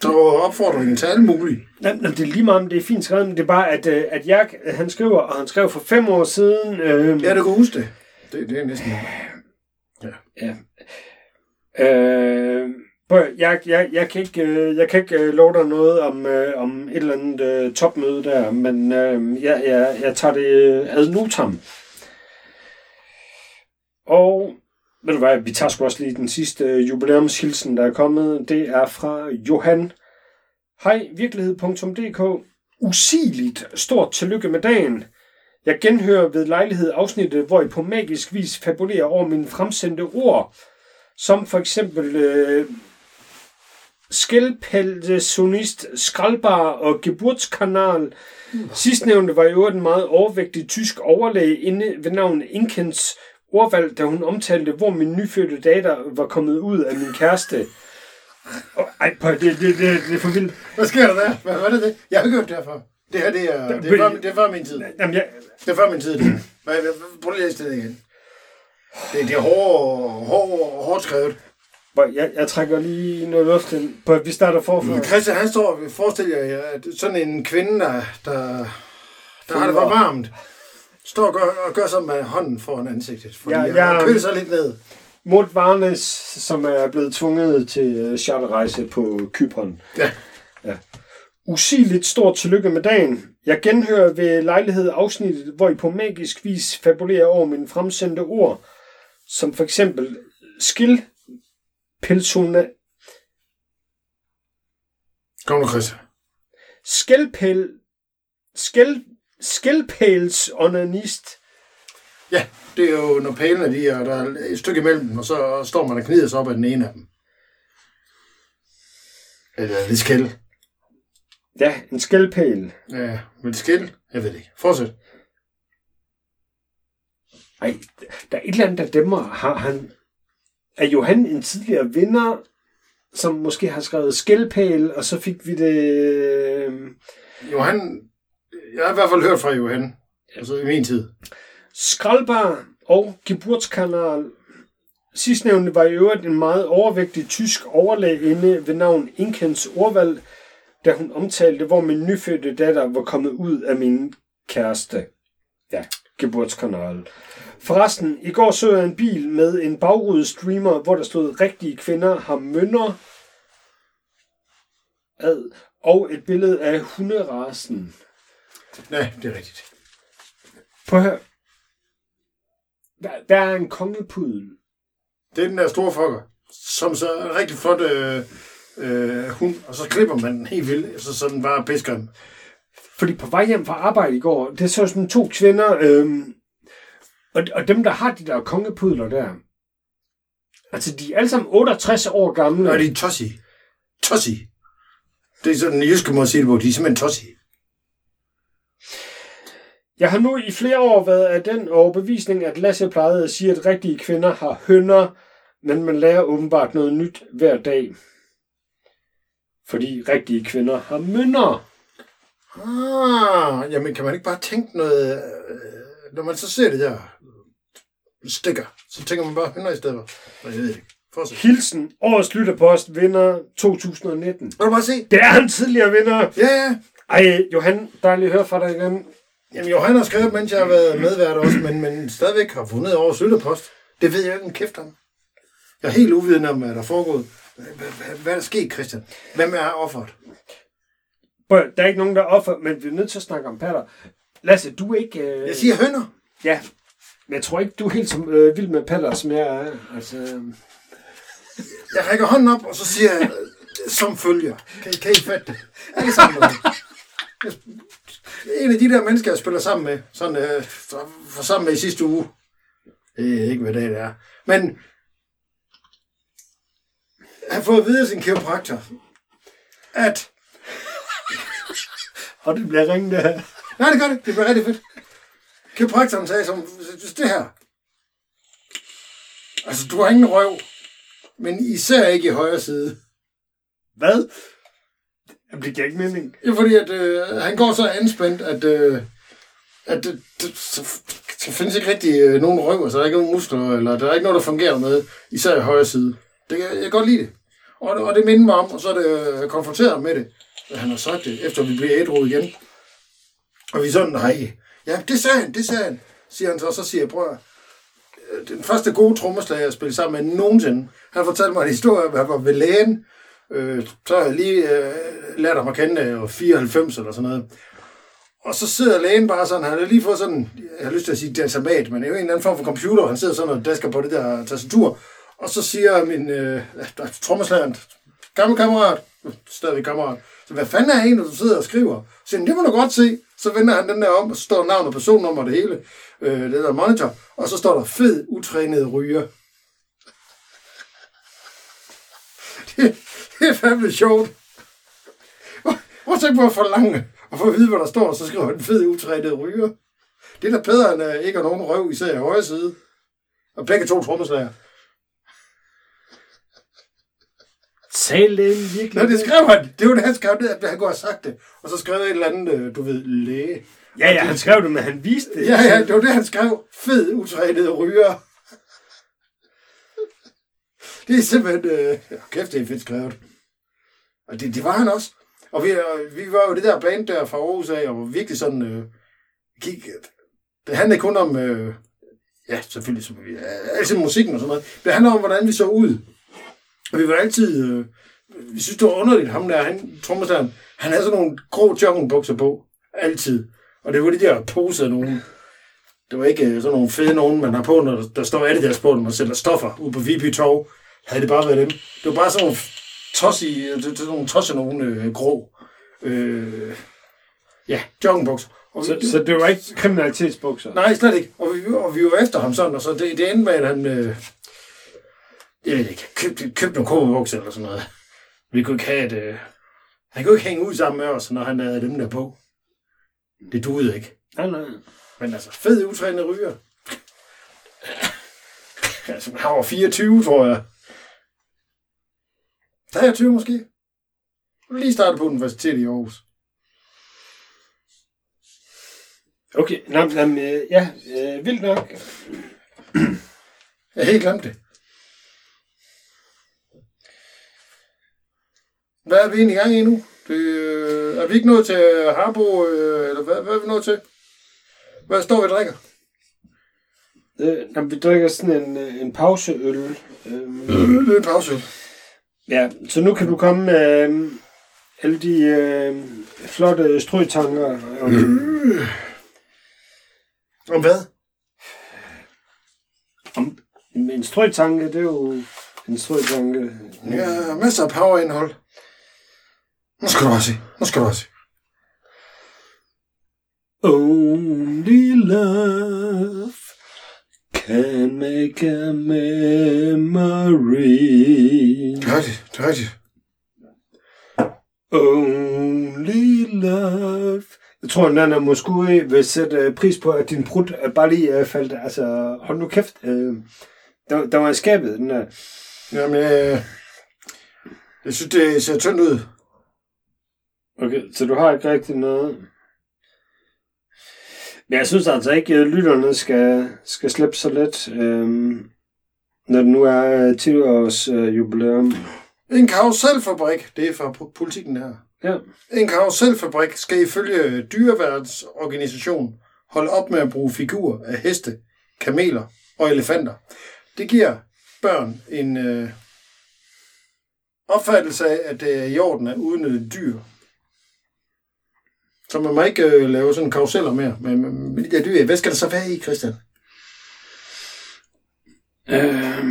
Så opfordringen til alle mulige. Nej, det er lige meget, om det er fint skrevet, men det er bare, at, øh, at Jack, øh, han skriver, og han skrev for fem år siden... Øh, Ja, du kan huske det. Det, det er næsten... Ja. Øh, prøv, jeg, jeg, jeg kan ikke, øh, jeg kan ikke love dig noget om, øh, om et eller andet øh, topmøde der, men øh, jeg, jeg, jeg tager det ad notam. Og ved du hvad, vi tager sgu også lige den sidste øh, jubilæumshilsen, der er kommet. Det er fra Johan. Hej, virkelighed.dk. Usigeligt stort tillykke med dagen. Jeg genhører ved lejlighed afsnittet, hvor I på magisk vis fabulerer over mine fremsendte ord, som for eksempel øh, skældpælsonist, skraldbar og geburtskanal. Sidstnævnte var i øvrigt en meget overvægtig tysk overlæge inde ved navn Inkens ordvalg, da hun omtalte, hvor min nyfødte datter var kommet ud af min kæreste. Oh, ej, det, det, det, det er for vildt. Hvad sker der der? Hvad, hvad er det? Jeg har ikke hørt det herfra. Det her, det er, det er, før, det er før min tid. Jamen, jeg, Det er før min tid, det. Hvad, prøv lige at læse det igen. Det, det er hårdt, hårdt, hårdt skrevet. jeg, jeg trækker lige noget luft ind. Prøv, vi starter forfra. Christian, han står, forestil jer, at sådan en kvinde, der, der, der har det for varmt, står og gør, og gør sådan med hånden foran ansigtet. Fordi Ja, ja. han køler sig lidt ned. Mort Varnes, som er blevet tvunget til øh, charterrejse på Kypern. Ja. ja. Usigeligt stort tillykke med dagen. Jeg genhører ved lejlighed afsnittet, hvor I på magisk vis fabulerer over mine fremsendte ord, som for eksempel skil, pelsona, Kom nu, Christian. skælpæl, skæl, skælpæls onanist. Ja, det er jo, når pælene de er, der er et stykke imellem dem, og så står man og knider sig op af den ene af dem. Eller lidt skæld. Ja, en skælpæl. Ja, men skæld? Jeg ved det ikke. Fortsæt. Ej, der er et eller andet, der dæmmer. Har han... Er Johan en tidligere vinder, som måske har skrevet skældpæl, og så fik vi det... øh, Johan, jeg har i hvert fald hørt fra Johan. Altså i min tid. Skraldbar og Geburtskanal. Sidstnævnte var i øvrigt en meget overvægtig tysk overlægeinde ved navn Inkens ordvalg, da hun omtalte, hvor min nyfødte datter var kommet ud af min kæreste. Ja, Geburtskanal. Forresten, i går så jeg en bil med en bagrude streamer, hvor der stod, rigtige kvinder har mønner ad, og et billede af hunderasen. Ja, det er rigtigt. Prøv at høre. Hvad, hvad er en kongepudel? Det er den der store fokker, som så er en rigtig flot øh, øh, hund, og så klipper man den helt vildt, så sådan bare pisker Fordi på vej hjem fra arbejde i går, det så sådan to kvinder, øhm, og, og dem, der har de der kongepudler der, altså de er alle sammen 68 år gamle. Nå, de er tossi. Tossi. Det er sådan en jyske måde at sige det på. De er simpelthen tossi. Jeg har nu i flere år været af den overbevisning, at Lasse plejede at sige, at rigtige kvinder har hønder, men man lærer åbenbart noget nyt hver dag. Fordi rigtige kvinder har mønner. Ah, jamen kan man ikke bare tænke noget... Øh, når man så ser det der stikker, så tænker man bare hønder i stedet for. Jeg ved ikke. Fortsæt. Hilsen, årets lytterpost vinder 2019. Vil du bare se? Det er en tidligere vinder. Ja, ja. Ej, Johan, dejligt at høre fra dig igen. Jamen, Johan har skrevet, mens jeg har været medvært også, men, men stadigvæk har fundet over lytterpost. Det ved jeg ikke en kæft om. Jeg er helt uvidende om, hvad der er foregået. Hvad, er der sket, Christian? Hvem er offeret? Der er ikke nogen, der er offer, men vi er nødt til at snakke om patter. Lasse, du er ikke... Øh... Jeg siger hønder. Ja, men jeg tror ikke, du er helt så øh, vild med patter, som jeg er. Altså, øh... Jeg rækker hånden op, og så siger jeg, øh, som følger. Kan I, kan I fatte det? Alle sammen. Jeg En af de der mennesker, jeg spiller sammen med, sådan, øh, for, for sammen med i sidste uge. Det er ikke, hvad det er. Men han fået at vide af sin kiropraktor, at... Og det bliver ringende her. Nej, det gør det. Det bliver rigtig fedt. Kiropraktoren sagde som, det her. Altså, du har ingen røv, men især ikke i højre side. Hvad? Jamen, det giver ikke mening. Ja, fordi at, øh, han går så anspændt, at, øh, at det, det, så, så findes ikke rigtig øh, nogen røv, så der er ikke nogen muskler, eller der er ikke noget, der fungerer med, især i højre side. Det, jeg, jeg kan godt lide det. Og, og det minder mig om, og så er det øh, konfronteret med det. at Han har sagt det, efter vi bliver ædru igen. Og vi er sådan, nej, ja, det sagde han, det sagde han, siger han så, og så siger jeg, prøv at, øh, den første gode trommeslager, jeg spillede sammen med nogensinde, han fortalte mig en historie, hvor han var ved lægen, øh, så lige øh, lært ham at kende, øh, og 94 eller sådan noget. Og så sidder lægen bare sådan, han har lige fået sådan, jeg har lyst til at sige datamat, men det er jo en eller anden form for computer, han sidder sådan og dasker på det der tastatur, og så siger min øh, trommeslageren, gammel kammerat, stadig kammerat, så hvad fanden er en, du sidder og skriver? Så siger han, det må du godt se. Så vender han den der om, og så står navn og personnummer og det hele, øh, det der monitor, og så står der fed, utrænet ryger. Det, Det er fandme sjovt. Prøv at tænke på at forlange og få at vide, hvad der står, og så skriver han fed utrænet ryger. Det er da bedre end uh, ikke at nogen røv, især i højre side. Og begge to trommeslager. Tal det virkelig. Nå, det skrev han. Det var det, han skrev det, at han kunne have sagt det. Og så skrev jeg et eller andet, øh, du ved, læge. Ja, ja, han skrev det, men han viste det. Ja, ja, det var det, han skrev. Fed, utrænet ryger. Det er simpelthen... Øh, kæft, det er fedt skrevet. Og det, det var han også. Og vi, øh, vi var jo det der band der fra Aarhus af, og virkelig sådan... Øh, gik, øh, det handlede kun om... Øh, ja, selvfølgelig. som vi, altid musikken og sådan noget. Det handler om, hvordan vi så ud. Og vi var altid... Øh, vi synes, det var underligt, ham der, han, trommeslageren, han havde sådan nogle grå joggingbukser på. Altid. Og det var de der posede nogen. Det var ikke øh, sådan nogle fede nogen, man har på, når der, der står deres på, når man sælger stoffer ude på Viby Torv. Havde det bare været dem. Det var bare sådan nogle tossi, det, det, sådan nogle tossi nogen øh, grå. Øh, ja, joggingbukser. Og vi- Så, så det var ikke kriminalitetsbukser? Nej, slet ikke. Og vi, og vi var efter ham sådan, og så det, det endte med, at han... Øh, jeg ved ikke, købte, købte nogle kobebukser eller sådan noget. Vi kunne ikke have et... Øh, han kunne ikke hænge ud sammen med os, når han havde dem der på. Det duede ikke. Nej, nej. Men altså, fed utrænet ryger. altså, han var 24, tror jeg. 23 måske. Lige startet på universitetet i Aarhus. Okay, nej, men, øh, ja, øh, vildt nok. Jeg har helt glemt det. Hvad er vi egentlig i gang i nu? Det, øh, er vi ikke nået til Harbo, øh, eller hvad, hvad er vi nået til? Hvad står vi og drikker? Øh, jamen, vi drikker sådan en, øh, en pauseøl. Er en pause. Ja, så nu kan du komme med øh, alle de øh, flotte strøtanker. Om, Om hvad? om, en strøtanke, det er jo en strøtanke. Ja, masser af powerindhold. Nu skal du også se. Nu skal du også se. Only love can make a memory. Det er rigtigt. Det er rigtigt. Only love. Jeg tror, Nana måske vil sætte øh, pris på, at din brud bare lige øh, faldt. Altså, hold nu kæft. Øh, der, der var skabet, den der. Jamen, øh, jeg synes, det ser tyndt ud. Okay, så du har ikke rigtig noget. Men jeg synes altså ikke, at lytterne skal, skal slippe så let, øh, når det nu er 10 års øh, jubilæum. En karuselfabrik, det er fra po- politikken her. Ja. En karuselfabrik skal ifølge dyreværnsorganisation holde op med at bruge figurer af heste, kameler og elefanter. Det giver børn en øh, opfattelse af, at det er i orden at udnytte dyr. Så man må ikke øh, lave sådan karuseller mere med, med, med de der dyr. Hvad skal der så være i, Christian? Øh,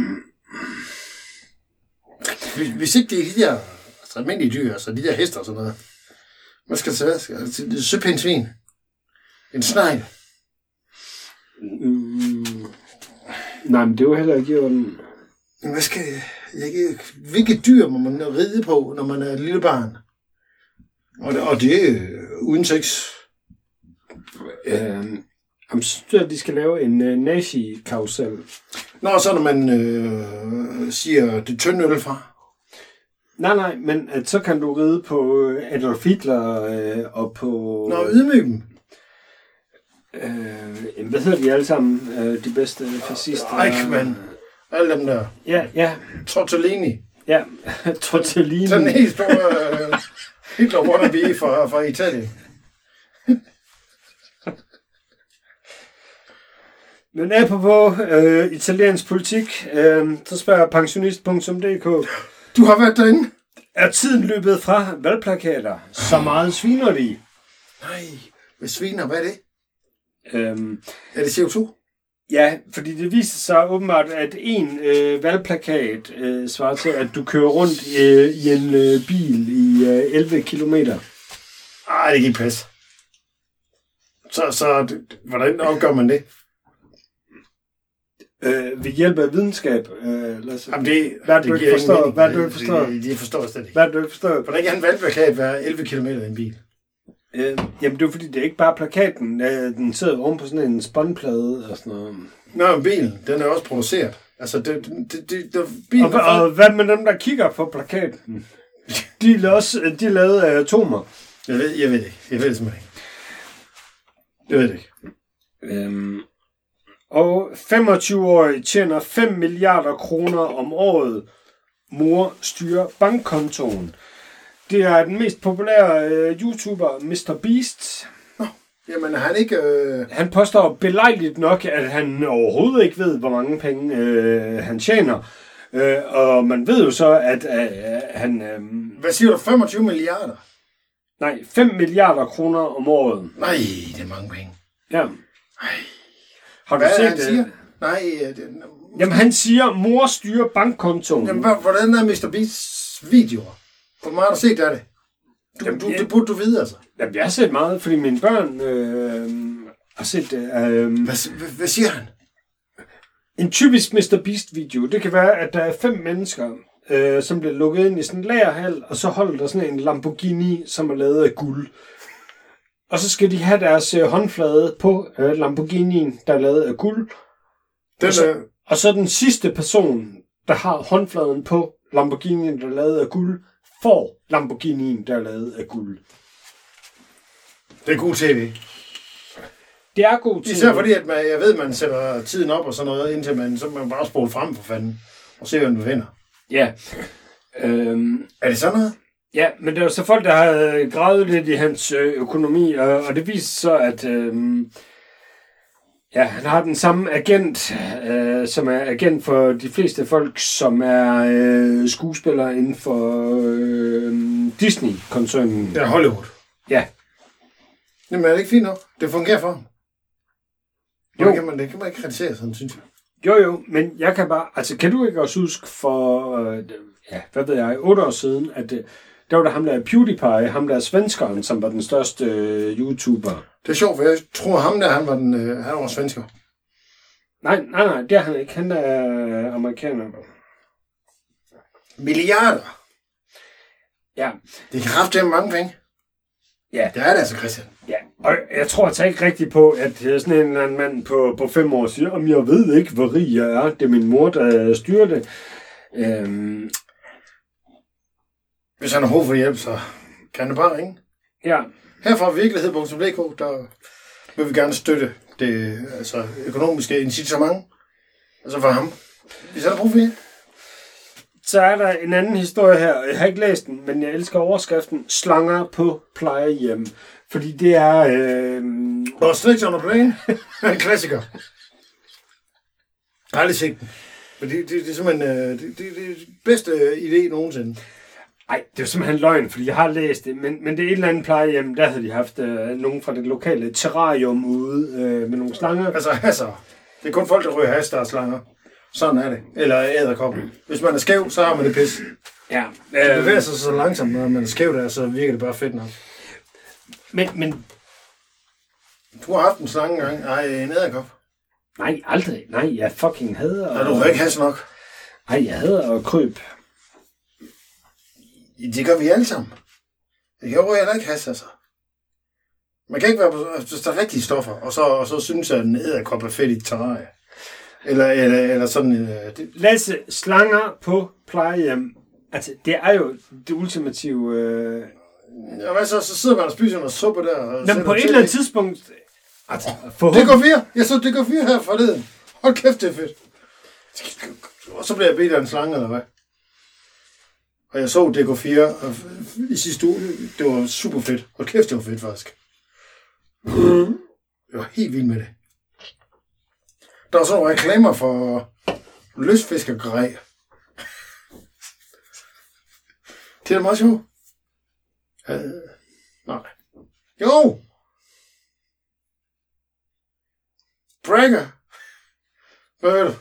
Hvis, hvis ikke det er de der altså almindelige dyr, altså de der hester og sådan noget. Hvad skal det så være? Skal det er søpindsvin? En snegl? mm, nej, men det var heller ikke i orden. Hvad skal jeg, hvilke dyr må man ride på, når man er et lille barn? Og det, og det er øh, uden sex. Øh, jeg synes, at de skal lave en øh, nazi-karusel. Nå, så når man øh, siger det tynde øl fra. Nej, nej, men at så kan du ride på øh, Adolf Hitler øh, og på... Nå, ydmyg dem. Øh, jamen, hvad hedder de alle sammen? Øh, de bedste fascister? Eichmann. Alle dem der. Ja, ja, Tortellini. ja. Tortellini. Sådan en helt stor øh, Hitler wannabe fra, fra Italien. Men apropos øh, italiensk politik, øh, så spørger pensionist.dk, Du har været derinde? er tiden løbet fra valgplakater? Så meget sviner de. Nej, hvad sviner, hvad er det? Øhm, Er det CO2? Ja, fordi det viser sig åbenbart, at en øh, valgplakat øh, svarer til, at du kører rundt øh, i en øh, bil i øh, 11 kilometer. Ej, det kan ikke passe. Så, så det- hvordan opgør man det? øh, ved hjælp af videnskab. Øh, Lasse. Jamen, det, Hvad det, det du ikke forstår? mening. Hvad det, du ikke Det- forstår? Det, det forstår jeg slet ikke. Hvad det, du ikke forstår? Hvordan kan en valgplakat være 11 km i en bil? Øh, jamen, det er fordi, det er ikke bare plakaten. Øh, den sidder oven på sådan en spåndplade og sådan noget. Nå, bilen, den er også produceret. Altså, det, det, det, det, bilen Og, er og hvad med dem, der kigger på plakaten? De er, også, de er lavet af atomer. Jeg ved, jeg ved det ikke. Jeg ved det simpelthen ikke. Jeg ved det ikke. Øhm, og 25-årige tjener 5 milliarder kroner om året. Mor styrer bankkontoen. Det er den mest populære øh, YouTuber, Mr. Beast. Jamen, har han ikke... Øh... Han påstår belejligt nok, at han overhovedet ikke ved, hvor mange penge øh, han tjener. Øh, og man ved jo så, at øh, han... Øh, Hvad siger du? 25 milliarder? nej, 5 milliarder kroner om året. Nej, det er mange penge. Ja. Har du Hvad er set det? siger? Nej, øh, det, Jamen, han siger, mor styrer bankkontoen. Jamen, hvordan er Mr. Beasts videoer? Hvor meget har du set af det? Du, Jamen, du, jeg- det burde du vide, altså. Jamen, jeg har set meget, fordi mine børn øh, har set. Øh, Hvad, hvad, hvad siger han? en typisk Mr. Beast-video, det kan være, at der er fem mennesker, øh, som bliver lukket ind i sådan en lagerhal, og så holder der sådan en Lamborghini, som er lavet af guld. Og så skal de have deres øh, håndflade på øh, Lamborghinien, der er lavet af guld. Den, Og så- øh, Og så den sidste person, der har håndfladen på Lamborghinien, der er lavet af guld, får Lamborghinien, der er lavet af guld. det er god tv. Det er god tid. Især fordi, at man, jeg ved, man sætter tiden op og sådan noget, indtil man, så man bare spole frem for fanden. Og se, hvem du vinder. Ja. Øhm, Er det sådan noget? ja, men der er så folk, der har gravet lidt i hans øh, økonomi, og, og det viser så, at øhm, ja, han har den samme agent, øh, som er agent for de fleste folk, som er øh, skuespillere inden for øh, Disney-koncernen. Det er Hollywood. Ja. Jamen, er det ikke fint nok? Det fungerer for ham. Jo. Jo. Det kan man, det kan man ikke kritisere sådan, synes jeg. Jo, jo, men jeg kan bare... Altså, kan du ikke også huske for... Øh, ja, hvad ved jeg, otte år siden, at øh, der var der ham der PewDiePie, ham der svenskeren, som var den største øh, YouTuber. Det er sjovt, for jeg tror, ham der, han var, den, øh, han var svensker. Nej, nej, nej, det er han ikke. Han er øh, amerikaner. Milliarder. Ja, Det kan kraftedeme mange penge. Ja. Det er det altså, Christian. ja. Og jeg tror altså ikke rigtigt på, at øh, sådan en eller anden mand på, på fem år siger, om jeg ved ikke, hvor rig jeg er. Det er min mor, der styrer det. Øhm, Hvis han har brug for hjælp, så kan han bare ringe. ja, Her fra virkelighed.dk, der vil vi gerne støtte det altså, økonomiske incitament. Altså for ham. Hvis han har brug for hjælp. Så er der en anden historie her. Jeg har ikke læst den, men jeg elsker overskriften Slanger på plejehjem. Fordi det er... Øh, Og Snakes on a Plane er en klassiker. Jeg har aldrig set den. Men det, det, det er simpelthen øh, det, det, det er det bedste øh, idé nogensinde. Ej, det er jo simpelthen løgn, fordi jeg har læst det. Men, men det er et eller andet plejehjem, der havde de haft øh, nogen fra det lokale terrarium ude øh, med nogle slanger. Altså hasser. Det er kun folk, der ryger has, der er slanger. Sådan er det. Eller æderkoppen. Hvis man er skæv, så har man det pis. Ja, Det øh, bevæger sig så langsomt, når man er skæv der, så virker det bare fedt nok. men, men Du har haft en slange engang. Ej, en æderkop. nej, aldrig. Nej, jeg fucking hader... Og du har ikke has nok. Nej, jeg hader at kryb. Det gør vi alle sammen. Det kan jo heller ikke has, altså. Man kan ikke være på, hvis der er rigtige stoffer, og så, og så synes at en æderkop er fedt i terrarie. Eller, eller, eller sådan en... øh, Det, Lasse, slanger på plejehjem. Altså, det er jo det ultimative... Øh... ja, hvad så, så sidder man og spiser noget suppe der. Og Nå, sætter men på et eller andet det. tidspunkt... Altså, Det forhåbentlig... går fire. Jeg så det går fire her forleden. Hold kæft, det er fedt. Og så blev jeg bedt af en slange, eller hvad? Og jeg så DK4 og i sidste uge. Det var super fedt. Hold kæft, det var fedt, faktisk. Jeg var helt vild med det. Der var sådan nogle reklamer for løsfiskergrej. Det er da meget sjovt. Øh, nej. Jo! Breaker. Hvad ved du?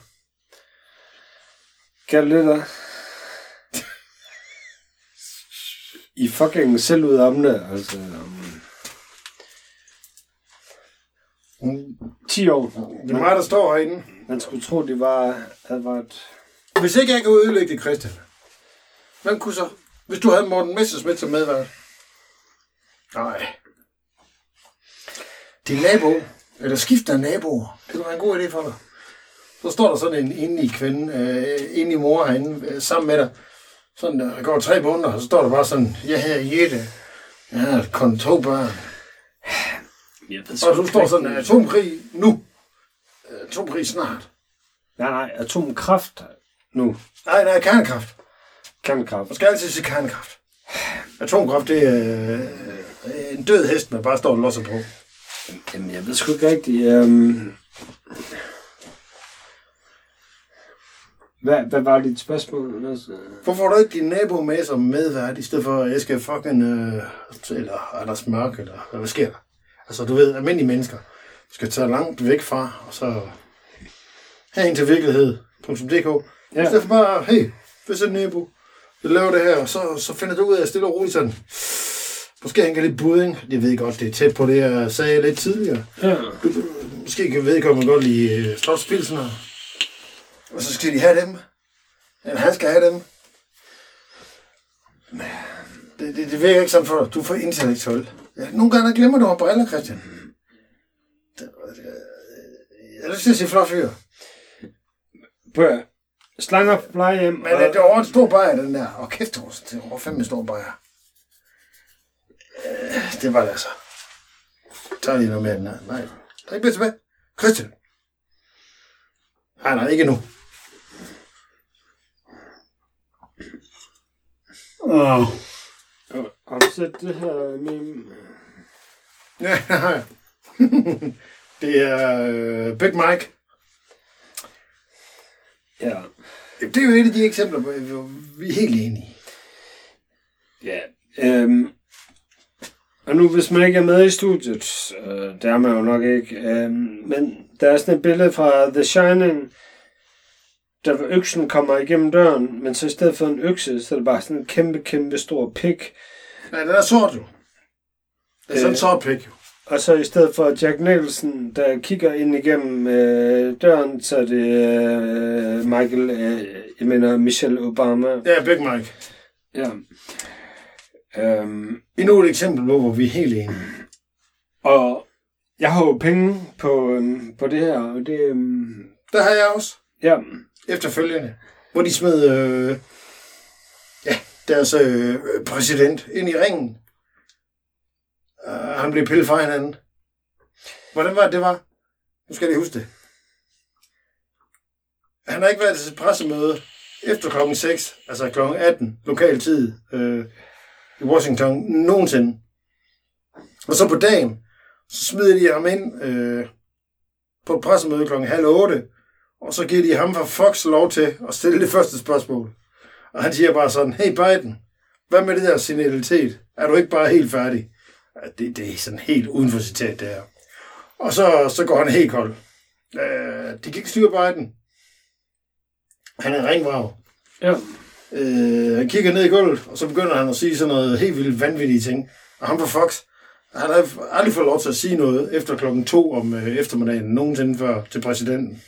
Kan det dig? I fucking selv ud om det, altså... Um, 10 år. Det er mig, der står herinde. Man skulle tro, de var, havde været... Hvis ikke jeg kan ødelægge det, Christian. Hvem kunne så? Hvis du havde Morten Messerschmidt som medvært. Nej. Din nabo, eller skifter naboer, det kunne være en god idé for dig. Så står der sådan en enlig kvinde, øh, enlig mor herinde, øh, sammen med dig. Sådan, der går tre måneder, og så står der bare sådan, jeg hedder Jette, jeg har kun to børn. Jeg ved Og du står sådan, atomkrig nu. Atomkrig snart. Nej, nej, atomkraft nu. Nej, nej, kernekraft. Kernekraft. Man skal altid sige kernekraft. Atomkraft, det er øh, en død hest, man bare står og losser på. Jamen, jeg ved sgu ikke rigtigt. Øhm... Hvad, hvad var dit spørgsmål? Hvorfor får du ikke din nabo med som medvært, i stedet for, at jeg skal fucking, øh, eller Anders Mørk, eller hvad sker der? Altså, du ved, almindelige mennesker skal tage langt væk fra, og så have en til virkelighed.dk. Ja. I stedet for bare, hey, hvis en nabo, jeg laver det her, og så, så finder du ud af, at stille og roligt sådan, måske han kan lidt budding. Jeg ved godt, det er tæt på det, jeg sagde lidt tidligere. ja. Du, måske kan vedkommende godt lide øh, slotspilsner. Og så skal de have dem. Eller han skal have dem. Det, det, det virker ikke sådan for dig. Du er for intellektuel. Ja, nogle gange glemmer du at briller, Christian. Jeg har lyst til at sige flot fyr. Prøv at- Slanger på plejehjem. Men det, det var en stor bajer, den der. Og kæft, det det var fandme en stor bajer. Øh, Det var det altså. Tag lige noget mere den her. Nej, der er ikke mere tilbage. Christian. Nej, nej, ikke nu. Åh. Har du set det her meme? Ja, det er øh, Big Mike. Ja. Det er jo et af de eksempler, hvor vi er helt enige. Ja. Øhm. Og nu, hvis man ikke er med i studiet, øh, det er man jo nok ikke, øh, men der er sådan et billede fra The Shining, der hvor øksen kommer igennem døren, men så i stedet for en økse, så er det bare sådan en kæmpe, kæmpe stor pik. Nej, den er sort jo. Det er sådan en Øh. sort pik jo. Og så i stedet for Jack Nicholson, der kigger ind igennem øh, døren, så er det øh, Michael, øh, jeg mener Michelle Obama. Ja, Big Mike. Ja. Øhm, Endnu et eksempel på, hvor vi er helt enige. og jeg har jo penge på, øhm, på det her, og det... Øhm, Der har jeg også. ja, efterfølgende, hvor de smed øh, ja, deres øh, præsident ind i ringen. Uh, han blev pillet fra hinanden. Hvordan var det, det var? Nu skal jeg lige huske det. Han har ikke været til pressemøde efter klokken 6, altså klokken 18, lokal tid, øh, i Washington, nogensinde. Og så på dagen, så smider de ham ind øh, på et pressemøde klokken halv 8, og så giver de ham fra Fox lov til at stille det første spørgsmål. Og han siger bare sådan, hey Biden, hvad med det der senilitet? Er du ikke bare helt færdig? Det, det er sådan helt uden for citat, det her. Og så, så går han helt kold. Øh, de kan ikke styre Biden. Han er ringvrag. ja. Øh, han kigger ned i gulvet, og så begynder han at sige sådan noget helt vildt vanvittige ting. Og ham på Fox, han har aldrig fået lov til at sige noget efter klokken to om øh, eftermiddagen, nogensinde før til præsidenten.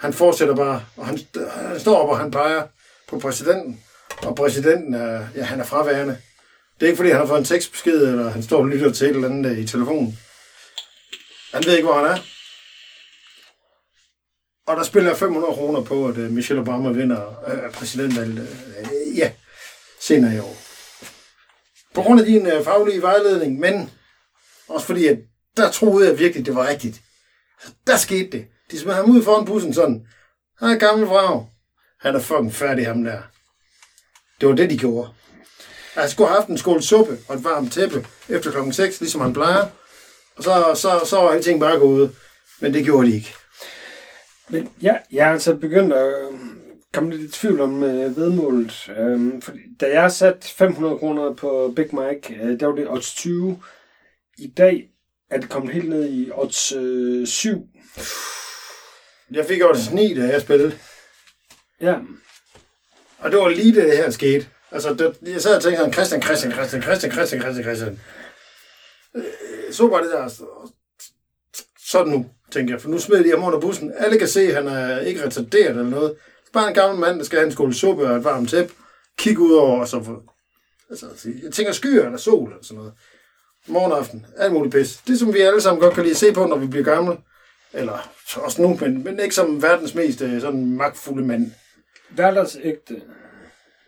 Han fortsætter bare, og han, han står op, og han peger på præsidenten. Og præsidenten er, ja, han er fraværende. Det er ikke, fordi han har fået en tekstbesked, eller han står og lytter til et eller andet øh, i telefonen. Han ved ikke, hvor han er. Og der spiller jeg 500 kroner på, at øh, Michelle Obama vinder øh, præsidentvalget øh, ja, senere i år. På grund af din øh, faglige vejledning, men også fordi, at der troede jeg virkelig, det var rigtigt. Altså, der skete det. De smed ham ud foran bussen sådan. Han er gammel vrag. Han er fucking færdig, ham der. Det var det, de gjorde. Han skulle have haft en skål suppe og et varmt tæppe efter klokken 6, ligesom han plejer. Og så, så, så var alting bare gået. Men det gjorde de ikke. Men ja, jeg er altså begyndt at øh, komme lidt i tvivl om øh, vedmålet. Øhm, fordi, da jeg satte 500 kroner på Big Mike, øh, der var det odds 20. I dag er det kommet helt ned i odds øh, 7. Jeg fik også 9, da jeg spillede. Ja, Og det var lige det, det her skete. Altså, det, jeg sad og tænkte sådan, Christian, Christian, Christian, Christian, Christian, Christian, Christian. Øh, Så bare det der, så- så er det nu. tænker jeg. For nu smider de ham under bussen. Alle kan se, at han er ikke retarderet eller noget. Det bare en gammel mand, der skal have en skål suppe og et varmt tæp. Kig ud over, og så få... Altså, jeg tænker skyer eller sol eller sådan noget. Morgenaften, alt muligt pis. Det, som vi alle sammen godt kan lide at se på, når vi bliver gamle. Eller så også nu, men, men ikke som verdens mest øh, sådan magtfulde mand. Hverdagsægte.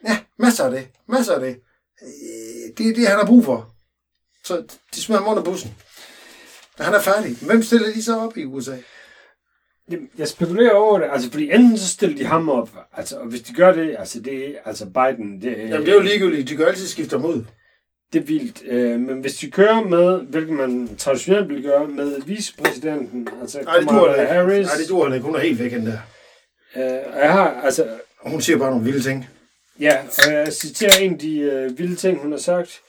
Ja, masser af det. Masser af det. Øh, Det er det, han har brug for. Så de smider ham under bussen. Og han er færdig. Hvem stiller de så op i USA? Jamen, Jeg spekulerer over det, altså fordi enten så stiller de ham op, altså og hvis de gør det, altså det er, altså Biden, det, er- Jamen, det er jo ligegyldigt. De jo altid skifte ham ud. det er vildt. Øh, men hvis de kører med, hvilket man traditionelt vil gøre, med vicepræsidenten, altså Nej, det Kamala ikke. Harris, Nej, det duer heller ikke. Hun er helt væk, hende der. øh, jeg har, altså, Hun siger bare nogle vilde ting. ja, og jeg citerer en af de øh, vilde ting, hun har sagt.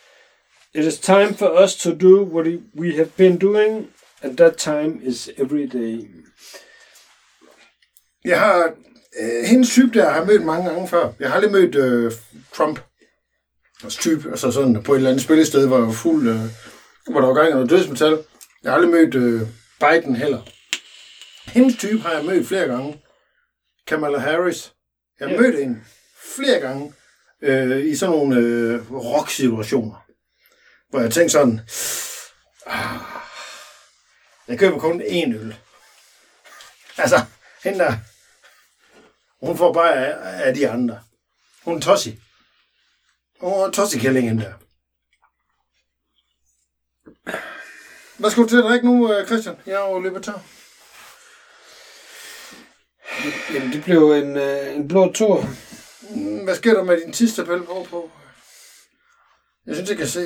It is time for us to do what we have been doing, and that time is every day. Jeg har... Øh, hendes type der har jeg mødt mange gange før. Jeg har aldrig mødt øh, Trump. Hans type. Altså sådan på et eller andet spillested, hvor jeg var fuld... Øh, hvor der var gang i noget dødsmetal. Jeg har aldrig mødt øh, Biden heller. Hendes type har jeg mødt flere gange. Kamala Harris. Jeg har Ja. mødt hende flere gange øh, i sådan nogle øh, rock-situationer. Hvor jeg tænkte sådan... Ah, jeg køber kun én øl. Altså, hende der... Hun får bare af, af de andre. Hun er tossi. Hun tossi-kælling, hende der. Hvad skal du til at drikke nu, øh, Christian? Jeg er jo løbet tør. Jamen, det blev en, øh, en blå tur. Mm, Hvad sker der med din tidstabel på? på? Jeg synes, jeg kan se...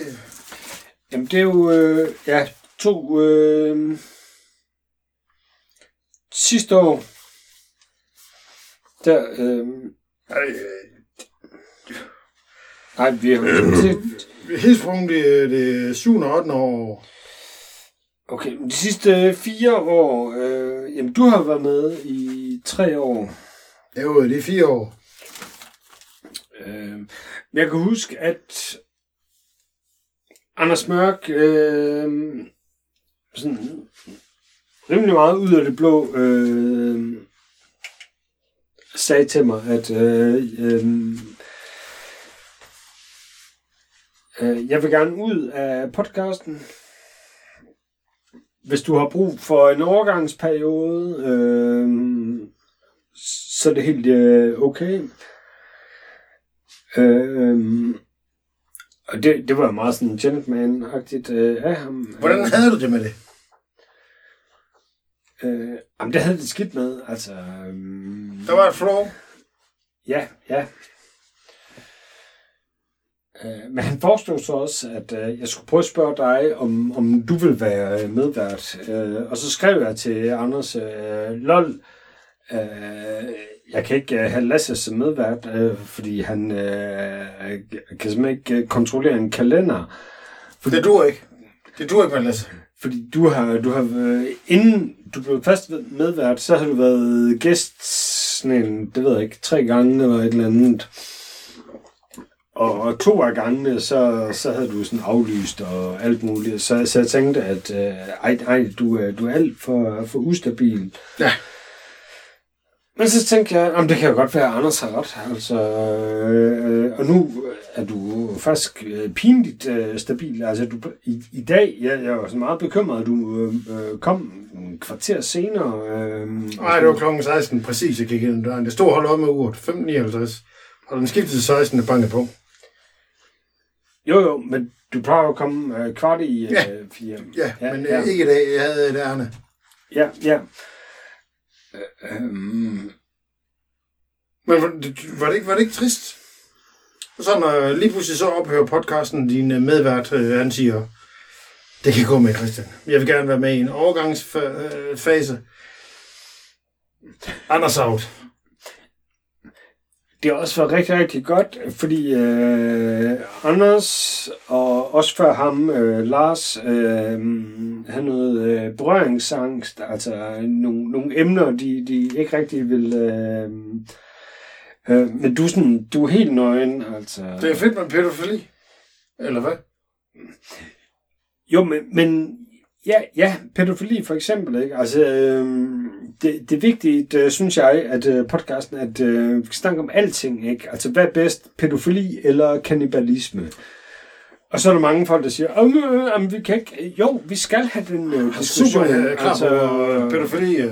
Jamen, det er jo, øh, ja, to, øh, sidste år, der, øh, øh, nej, vi har det, Helt sprung det, det 7. og 8. år. okay, de sidste fire år, øh, jamen, du har været med i tre år. Det er jo det er fire år. Øh, jeg kan huske, at Anders Mørk, øh, sådan rimelig meget ud af det blå, øh, sagde til mig, at øh, øh, øh, jeg vil gerne ud af podcasten. Hvis du har brug for en overgangsperiode, øh, så er det helt øh, okay. Øh, og det, det var meget sådan gentleman-agtigt øh, af ham. Hvordan havde du det med det? Øh, jamen, det havde det skidt med. Altså, øhm, Der var et flow. ja, ja. Øh, men han foreslog så også, at øh, jeg skulle prøve at spørge dig, om, om du vil være øh, medvært. Og så skrev jeg til Anders, lol, jeg kan ikke have Lasse som medvært, fordi han kan simpelthen ikke kontrollere en kalender. Det dur ikke. Det dur ikke, hvad Lasse. Fordi du har, du har inden du blev fast medvært, så har du været gæst sådan en, det ved jeg ikke, tre gange eller et eller andet. Og, og to af gangene, så, så havde du sådan aflyst og alt muligt. Så, så jeg tænkte, at øh, ej, ej, du, er, du er alt for, for ustabil. Ja. Men så tænkte jeg, om det kan jo godt være, at Anders har ret. Altså, øh, og nu er du faktisk øh, pinligt øh, stabil. Altså, du, i, i dag, jeg, jeg var så meget bekymret, at du øh, kom en kvarter senere. Øh, Nej, det var klokken 16 præcis, jeg gik ind ad døren. Det stod holdt op med uret. 15.59. Og den skiftede til 16, der bankede på. Jo, jo, men du plejer jo at komme øh, kvart i øh, Ja. fire. Ja, ja men ja. ja. ikke i dag. Jeg havde et ærne. Ja, ja. Øh, øhm, Men var det, var det, ikke, var det ikke trist? Og så når lige pludselig så ophører podcasten, din øh, medvært, øh, han siger, det kan gå med, Christian. Jeg vil gerne være med i en overgangsfase. Anders out. Det har også været rigtig, rigtig godt, fordi øh, Anders og også før ham, øh, Lars, øh, havde noget øh, berøringsangst, altså nogle, nogle emner, de, de ikke rigtig vil... Øh, øh, men du sådan, du er helt nøgen, altså... Det er fedt med pædofili. Eller hvad? Jo, men, men Ja, ja, pædofili for eksempel. Ikke? Altså, øh, det, det er vigtigt, øh, synes jeg, at øh, podcasten, at øh, vi skal snakke om alting. Ikke? Altså, hvad er bedst, pædofili eller kannibalisme? Og så er der mange folk, der siger, om, øh, om vi kan ikke... Jo, vi skal have den øh, diskussion. Super, er klar altså, altså, på pædofili. Øh.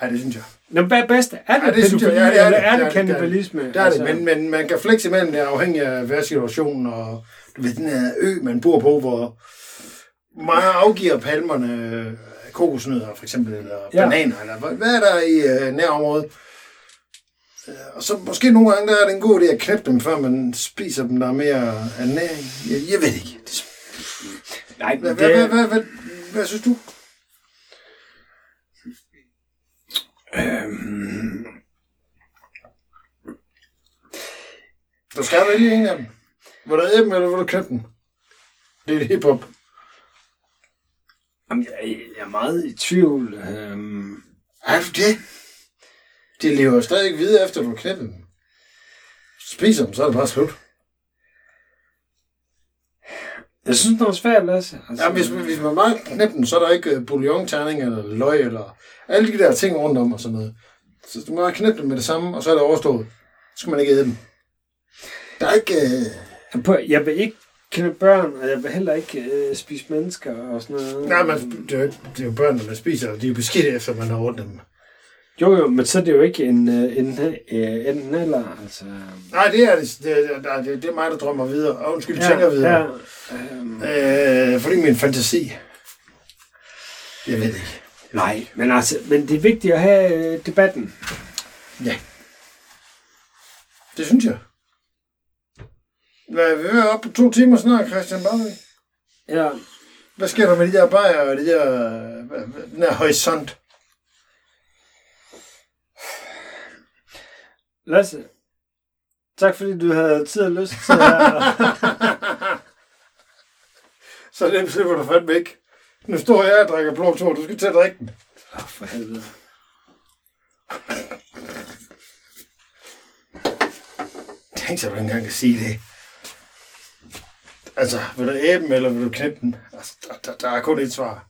Ej, det synes jeg. Nå, hvad er bedst? Er det, Ja, det pædofili, Ja, det er eller det. er Det det kannibalisme? Det er det, men, men man kan flexe imellem det afhængig af hver situation, og du ved, den her ø, man bor på, hvor meget afgiver palmerne øh, kokosnødder, for eksempel, eller Ja. bananer, eller hvad, er der i øh, nærområdet? Øh, Og så måske nogle gange, der er det en god idé at knæppe dem, før man spiser dem, der er mere ernæring. Jeg, jeg ved ikke. Det, Nej, hvad, men hvad, det, hvad, hvad, hvad, hvad synes du? Øhm, Du skal vælge en af dem. Vil du æde dem, eller vil du knæppe dem? Det er hiphop. Jamen, jeg, jeg er meget i tvivl. Øhm, Er du det? De lever stadig ikke videre, efter du har knæppet dem. Spiser dem, så er det bare slut. jeg synes, det er svært, Lasse. Altså, Ja, hvis, hvis man bare knæpper dem, så er der ikke øh, bouillon-terning eller løg eller alle de der ting rundt om og sådan noget. Så du må bare knæppe dem med det samme, og så er det overstået. Så skal man ikke æde dem. Der er ikke... Øh... Jeg vil ikke kende børn, og jeg vil heller ikke øh, spise mennesker og sådan noget. Nej, man, det, er jo, det er jo børn, der man spiser, og de er jo beskidte efter, man har ordnet dem. Jo, jo, men så er det jo ikke en, øh, en, øh, enten eller, altså... Nej, det er det. Det, det, det, er mig, der drømmer videre. Og undskyld, ja, tænker videre. Ja, øhm, Øh, fordi min fantasi... Jeg ved ikke. nej, men altså, men det er vigtigt at have øh, debatten. Ja. Det synes jeg. Hvad, vi er oppe på to timer snart, Christian Barley. Ja, Hvad sker der med de der bajer og de der, hvad- den her horisont? Lasse, tak fordi du havde tid og lyst til at... Så dem slipper du fandme ikke. Nu står jeg og drikker blå tår. Du skal til at drikke den. Åh, for helvede. Tænk så, du engang kan sige det. Altså, vil du æbe dem, eller vil du knæppe den? Altså, der, der, der er kun et svar.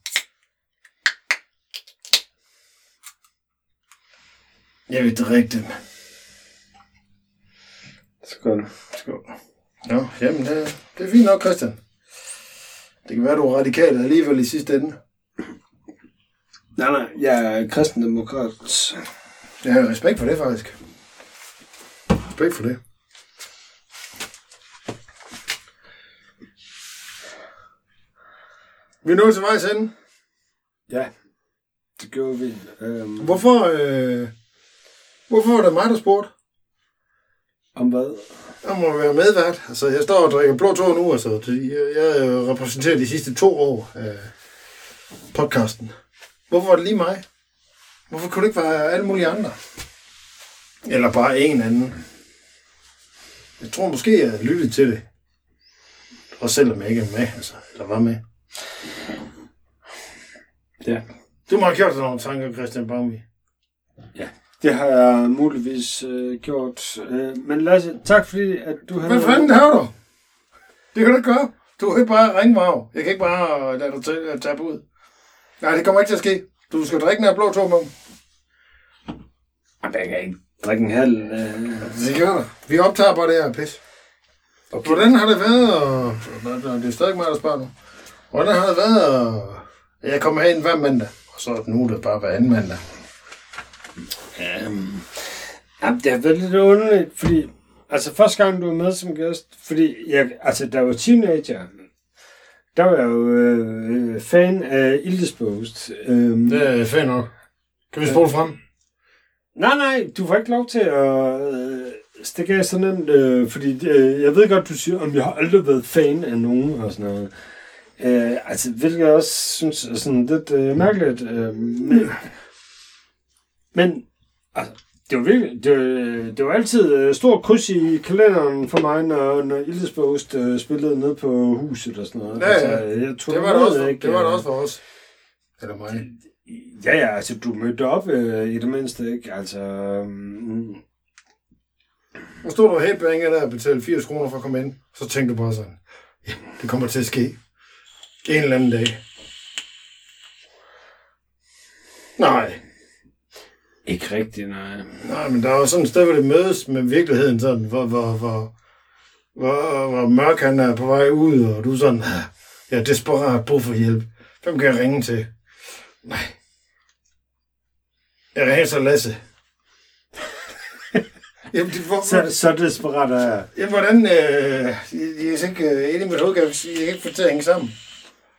Jeg vil drikke dem. Skål. Skål. Nå, jamen, det, det er fint nok, Christian. Det kan være, du er radikal alligevel i sidste ende. Nej, nej, jeg er kristendemokrat. Jeg har respekt for det, faktisk. Respekt for det. Vi er nået til vejs ende. Ja, det gjorde vi. Øhm, Hvorfor, øh, hvorfor var det mig, der spurgte? om hvad? Jeg må være medvært. Altså, jeg står og drikker blå tår nu, altså. Jeg, repræsenterer de sidste to år af podcasten. Hvorfor var det lige mig? Hvorfor kunne det ikke være alle mulige andre? Eller bare en anden? Jeg tror måske, jeg lyttede til det. Også selvom jeg ikke er med, altså. Eller var med. Ja. Du må have gjort dig nogle tanker, Christian Baumi. Det har jeg muligvis øh, gjort. Øh, men Lasse, tak fordi, at du har... Hvad fanden har du? Det kan du ikke gøre. Du kan ikke bare ringe mig af. Jeg kan ikke bare lade dig til at tabe ud. Nej, det kommer ikke til at ske. Du skal drikke den her blå tog med. Jeg kan ikke drikke en halv... Øh... Det gør der. Vi optager bare det her pis. Okay. Hvordan har det været? Og... Det er stadig mig, der spørger nu. Hvordan har det været? Jeg kommer herind hver mandag. Og så er nu er det bare hver anden mandag. Um, jamen, det har været lidt underligt, fordi... Altså, første gang, du var med som gæst, fordi jeg, altså, der var teenager, der var jeg jo øh, fan af Ildespost. Øhm, Det er fint nok. Kan vi spole frem? Nej, nej, du får ikke lov til at øh, stikke af sådan en, øh, fordi øh, jeg ved godt, du siger, om jeg har aldrig været fan af nogen og sådan noget. Øh, altså, hvilket jeg også synes er sådan lidt øh, mærkeligt. Øh, men, men altså, det var virkelig, det, var- det var altid øh, stor kryds i kalenderen for mig, når, når Ildespost øh, spillede ned på huset og sådan noget. Ja, ja. Altså, jeg tog Det var det også, for, ikke? det var det også for os. Eller mig. Ja, ja, altså du mødte op øh, i det mindste, ikke? Altså, mm, Nu stod du helt bænge der og betalte 80 kroner for at komme ind. Så tænkte du bare sådan, ja, det kommer til at ske. En eller anden dag. Nej. Ikke rigtigt, nej. Nej, men der er jo sådan et sted, hvor det mødes med virkeligheden, sådan, hvor, hvor, hvor, hvor, hvor mørk han er på vej ud, og du er sådan, "Ah, jeg er desperat brug for hjælp. Hvem kan jeg ringe til? Nej. Jeg ringer til Lasse. Jamen, det, hvor, Så, så desperat er jeg. Jamen, hvordan... Øh, jeg, jeg er så ikke øh, inde i mit hoved, kan jeg, jeg kan ikke få til at hænge sammen.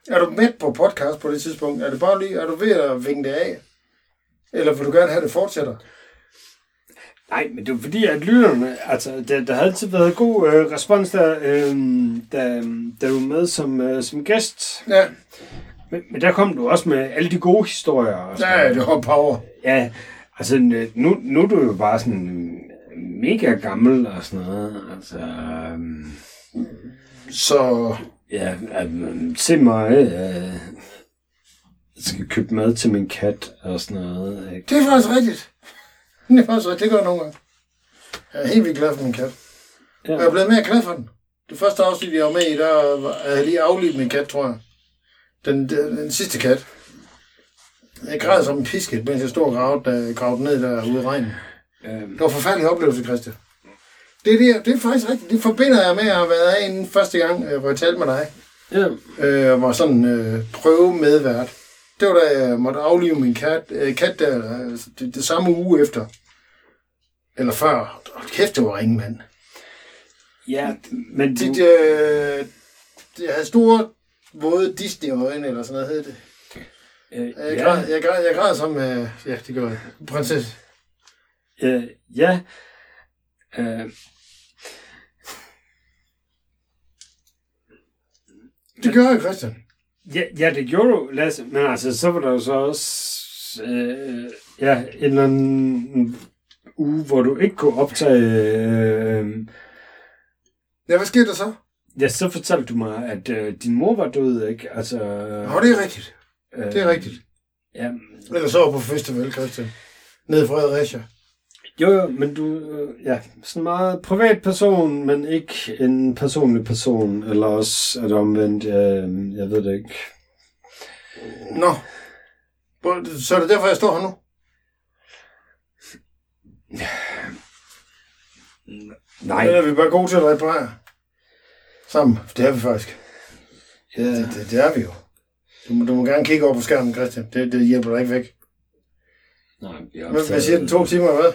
Er du med på podcast på det tidspunkt? Er det bare lige, er du ved at vinge det af? Eller vil du gerne have, det fortsætter? Nej, men det var fordi, at lytterne, altså, der, der har altid været god øh, respons der, øh, da, da du var med som, øh, som gæst. Ja, Men, men der kom du også med alle de gode historier. Og sådan ja det var power. Ja, altså øh, nu, nu er du jo bare sådan mega gammel og sådan noget. Altså, øhm, Så ja, øh, se mig, øh, jeg skal købe mad til min kat og sådan noget. Ikke? det er faktisk rigtigt. Det er faktisk rigtigt, det gør jeg nogle gange. Jeg er helt vildt glad for min kat. Ja. Og jeg er blevet mere glad for den. Det første afsnit, jeg var med i, der var- havde jeg lige aflivet min kat, tror jeg. Den, den, den sidste kat. Jeg græd som en pisket, mens jeg stod og gravede, jeg gravede ned derude i regnen. Øhm, Det var en forfærdelig oplevelse, Christian. Det, er det, det er faktisk rigtigt. Det forbinder jeg med at have været herinde første gang, øh, hvor jeg talte med dig. ja, Øh, var sådan øh, prøve medvært. Det var da jeg måtte aflive min kat, øh, kat der, øh, det, det, samme uge efter. Eller før. Hold kæft, det var ringen, mand. ja, men du, Det, øh, det havde store, våde Disney-øjne, eller sådan noget hed det. øh, Jeg ja, græd, jeg græd, jeg græd som, øh, ja, det gør jeg. Prinsesse. øh, ja, øh, Det gør jeg, Christian. Ja, ja, det gjorde du, Lasse. Men altså, så var der jo så også øh, ja, en eller anden uge, hvor du ikke kunne optage... Øh, Ja, hvad skete der så? ja, så fortalte du mig, at øh, din mor var død, ikke? Altså, Nå, det er rigtigt. øh, Det er rigtigt. Ja, Eller så var på festival, Christian. Nede i Fredericia. Jo, jo, men du... Øh, ja, sådan meget privat person, men ikke en personlig person. Eller også er det omvendt, øh, jeg ved det ikke. Nå. Så er det derfor, jeg står her nu? Nej, Eller er vi bare gode til at reparere? Sammen. Det er vi faktisk. ja, Det, det, det er vi jo. Du må, du må gerne kigge over på skærmen, Christian. Det, det hjælper dig ikke væk. nej, vi har Hvad, hvad siger den? To timer, hvad?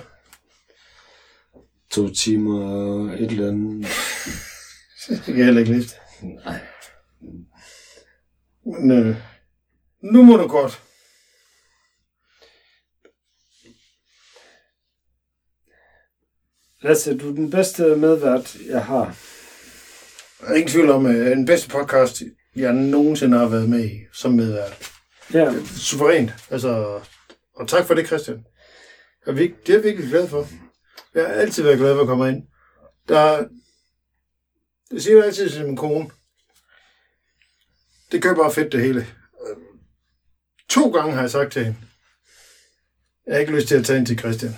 To timer et eller andet. Det kan jeg heller ikke lide. Nej. Men, øh, nu må du godt. Lasse, du er den bedste medvært, jeg har. Der er ingen tvivl om, at den bedste podcast, jeg nogensinde har været med i, som medvært. Ja, Suverænt. Altså, og tak for det, Christian. Jeg er virkelig, det er jeg virkelig glad for. Jeg har altid været glad for at komme ind. Der, det siger jeg altid til min kone. Det gør bare fedt det hele. To gange har jeg sagt til hende, jeg har ikke lyst til at tage ind til Christian.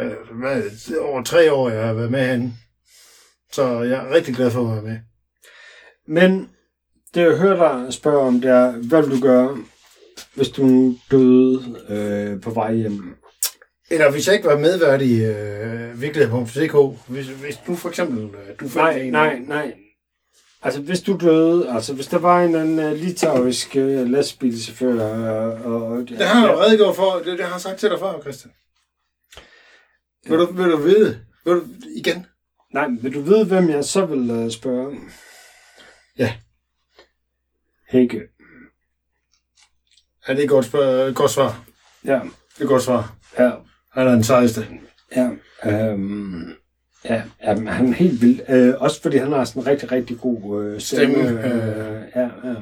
Øh, hvad, over tre år, jeg har været med hende. Så jeg er rigtig glad for at være med. men det jeg hører dig spørge om, det er, hvad vil du gøre, hvis du døde øh, på vej hjem? Eller hvis jeg ikke var medvært i øh, virkelighed.dk, hvis, hvis du for eksempel... Øh, du Nej, en, nej, nej. Altså, hvis du døde, altså hvis der var en eller anden uh, litauisk uh, lastbilchauffør, og, og Det har jeg jo redegjort for. Det, det har jeg sagt til dig før, Christian. Vil du, vil du vide? Vil du, igen? Nej, men vil du vide, hvem jeg så vil uh, spørge? Ja. Hække. Er det et godt, spørg, godt svar? Ja, Det er et godt svar. ja, Han er den sejeste. ja. Øhm, ja, jamen, han er helt vild. Øh, også fordi han har sådan en rigtig, rigtig god øh, stemme. Stemme, Øh, ja, ja.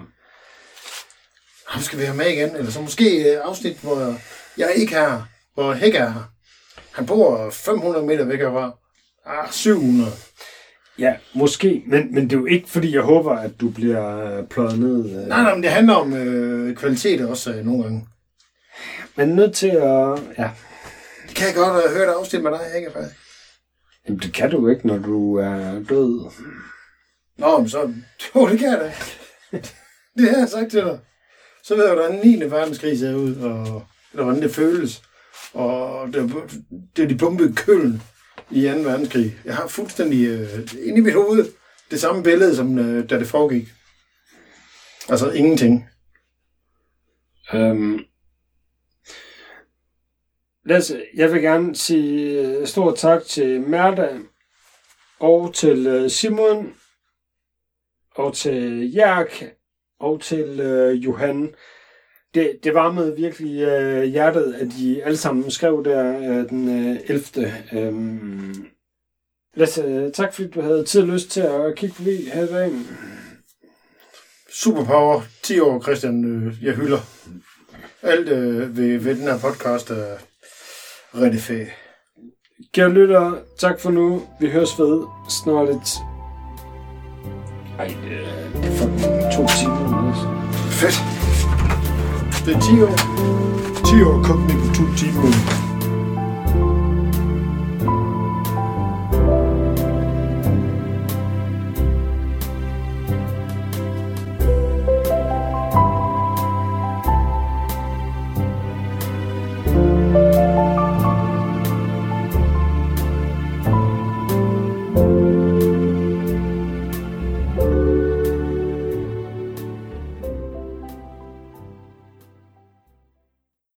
Ham skal vi have med igen. Eller så måske et afsnit, hvor jeg ikke er her. Hvor Hæk er her. Han bor 500 meter væk herfra. Ah, 700. Ja, måske. Men, men det er jo ikke, fordi jeg håber, at du bliver øh, pløjet ned. Øh. Nej, nej, men det handler om øh, kvalitet også øh, nogle gange. Men nødt til at... Ja, Det kan jeg godt have hørt afsnit med dig, Hække, faktisk. Jamen, det kan du ikke, når du er død. Nå, men så... Jo, det kan jeg da. det har jeg sagt til dig. Så ved jeg, hvordan 9. verdenskrig ser ud, og eller hvordan det føles. Og det, det de bombede Køln i 2. verdenskrig. Jeg har fuldstændig øh, inde i mit hoved det samme billede, som øh, da det foregik. Altså ingenting. Øhm. Lasse, jeg vil gerne sige øh, stor tak til Mærda og til øh, Simon og til Jærk og til øh, Johan. Det, det varmede virkelig øh, hjertet, at de alle sammen skrev der øh, den øh, 11. Øhm. Lasse, øh, tak fordi du havde tid og lyst til at kigge forbi her i dag. Superpower. 10 år, Christian. Øh, jeg hylder. Alt øh, ved, ved den her podcast er fedt. Kære lytter, tak for nu. Vi høres ved snart lidt. Ej, det er, det er fucking to timer. nu, altså. Fedt. Det er 10 år. 10 år kom på to timer.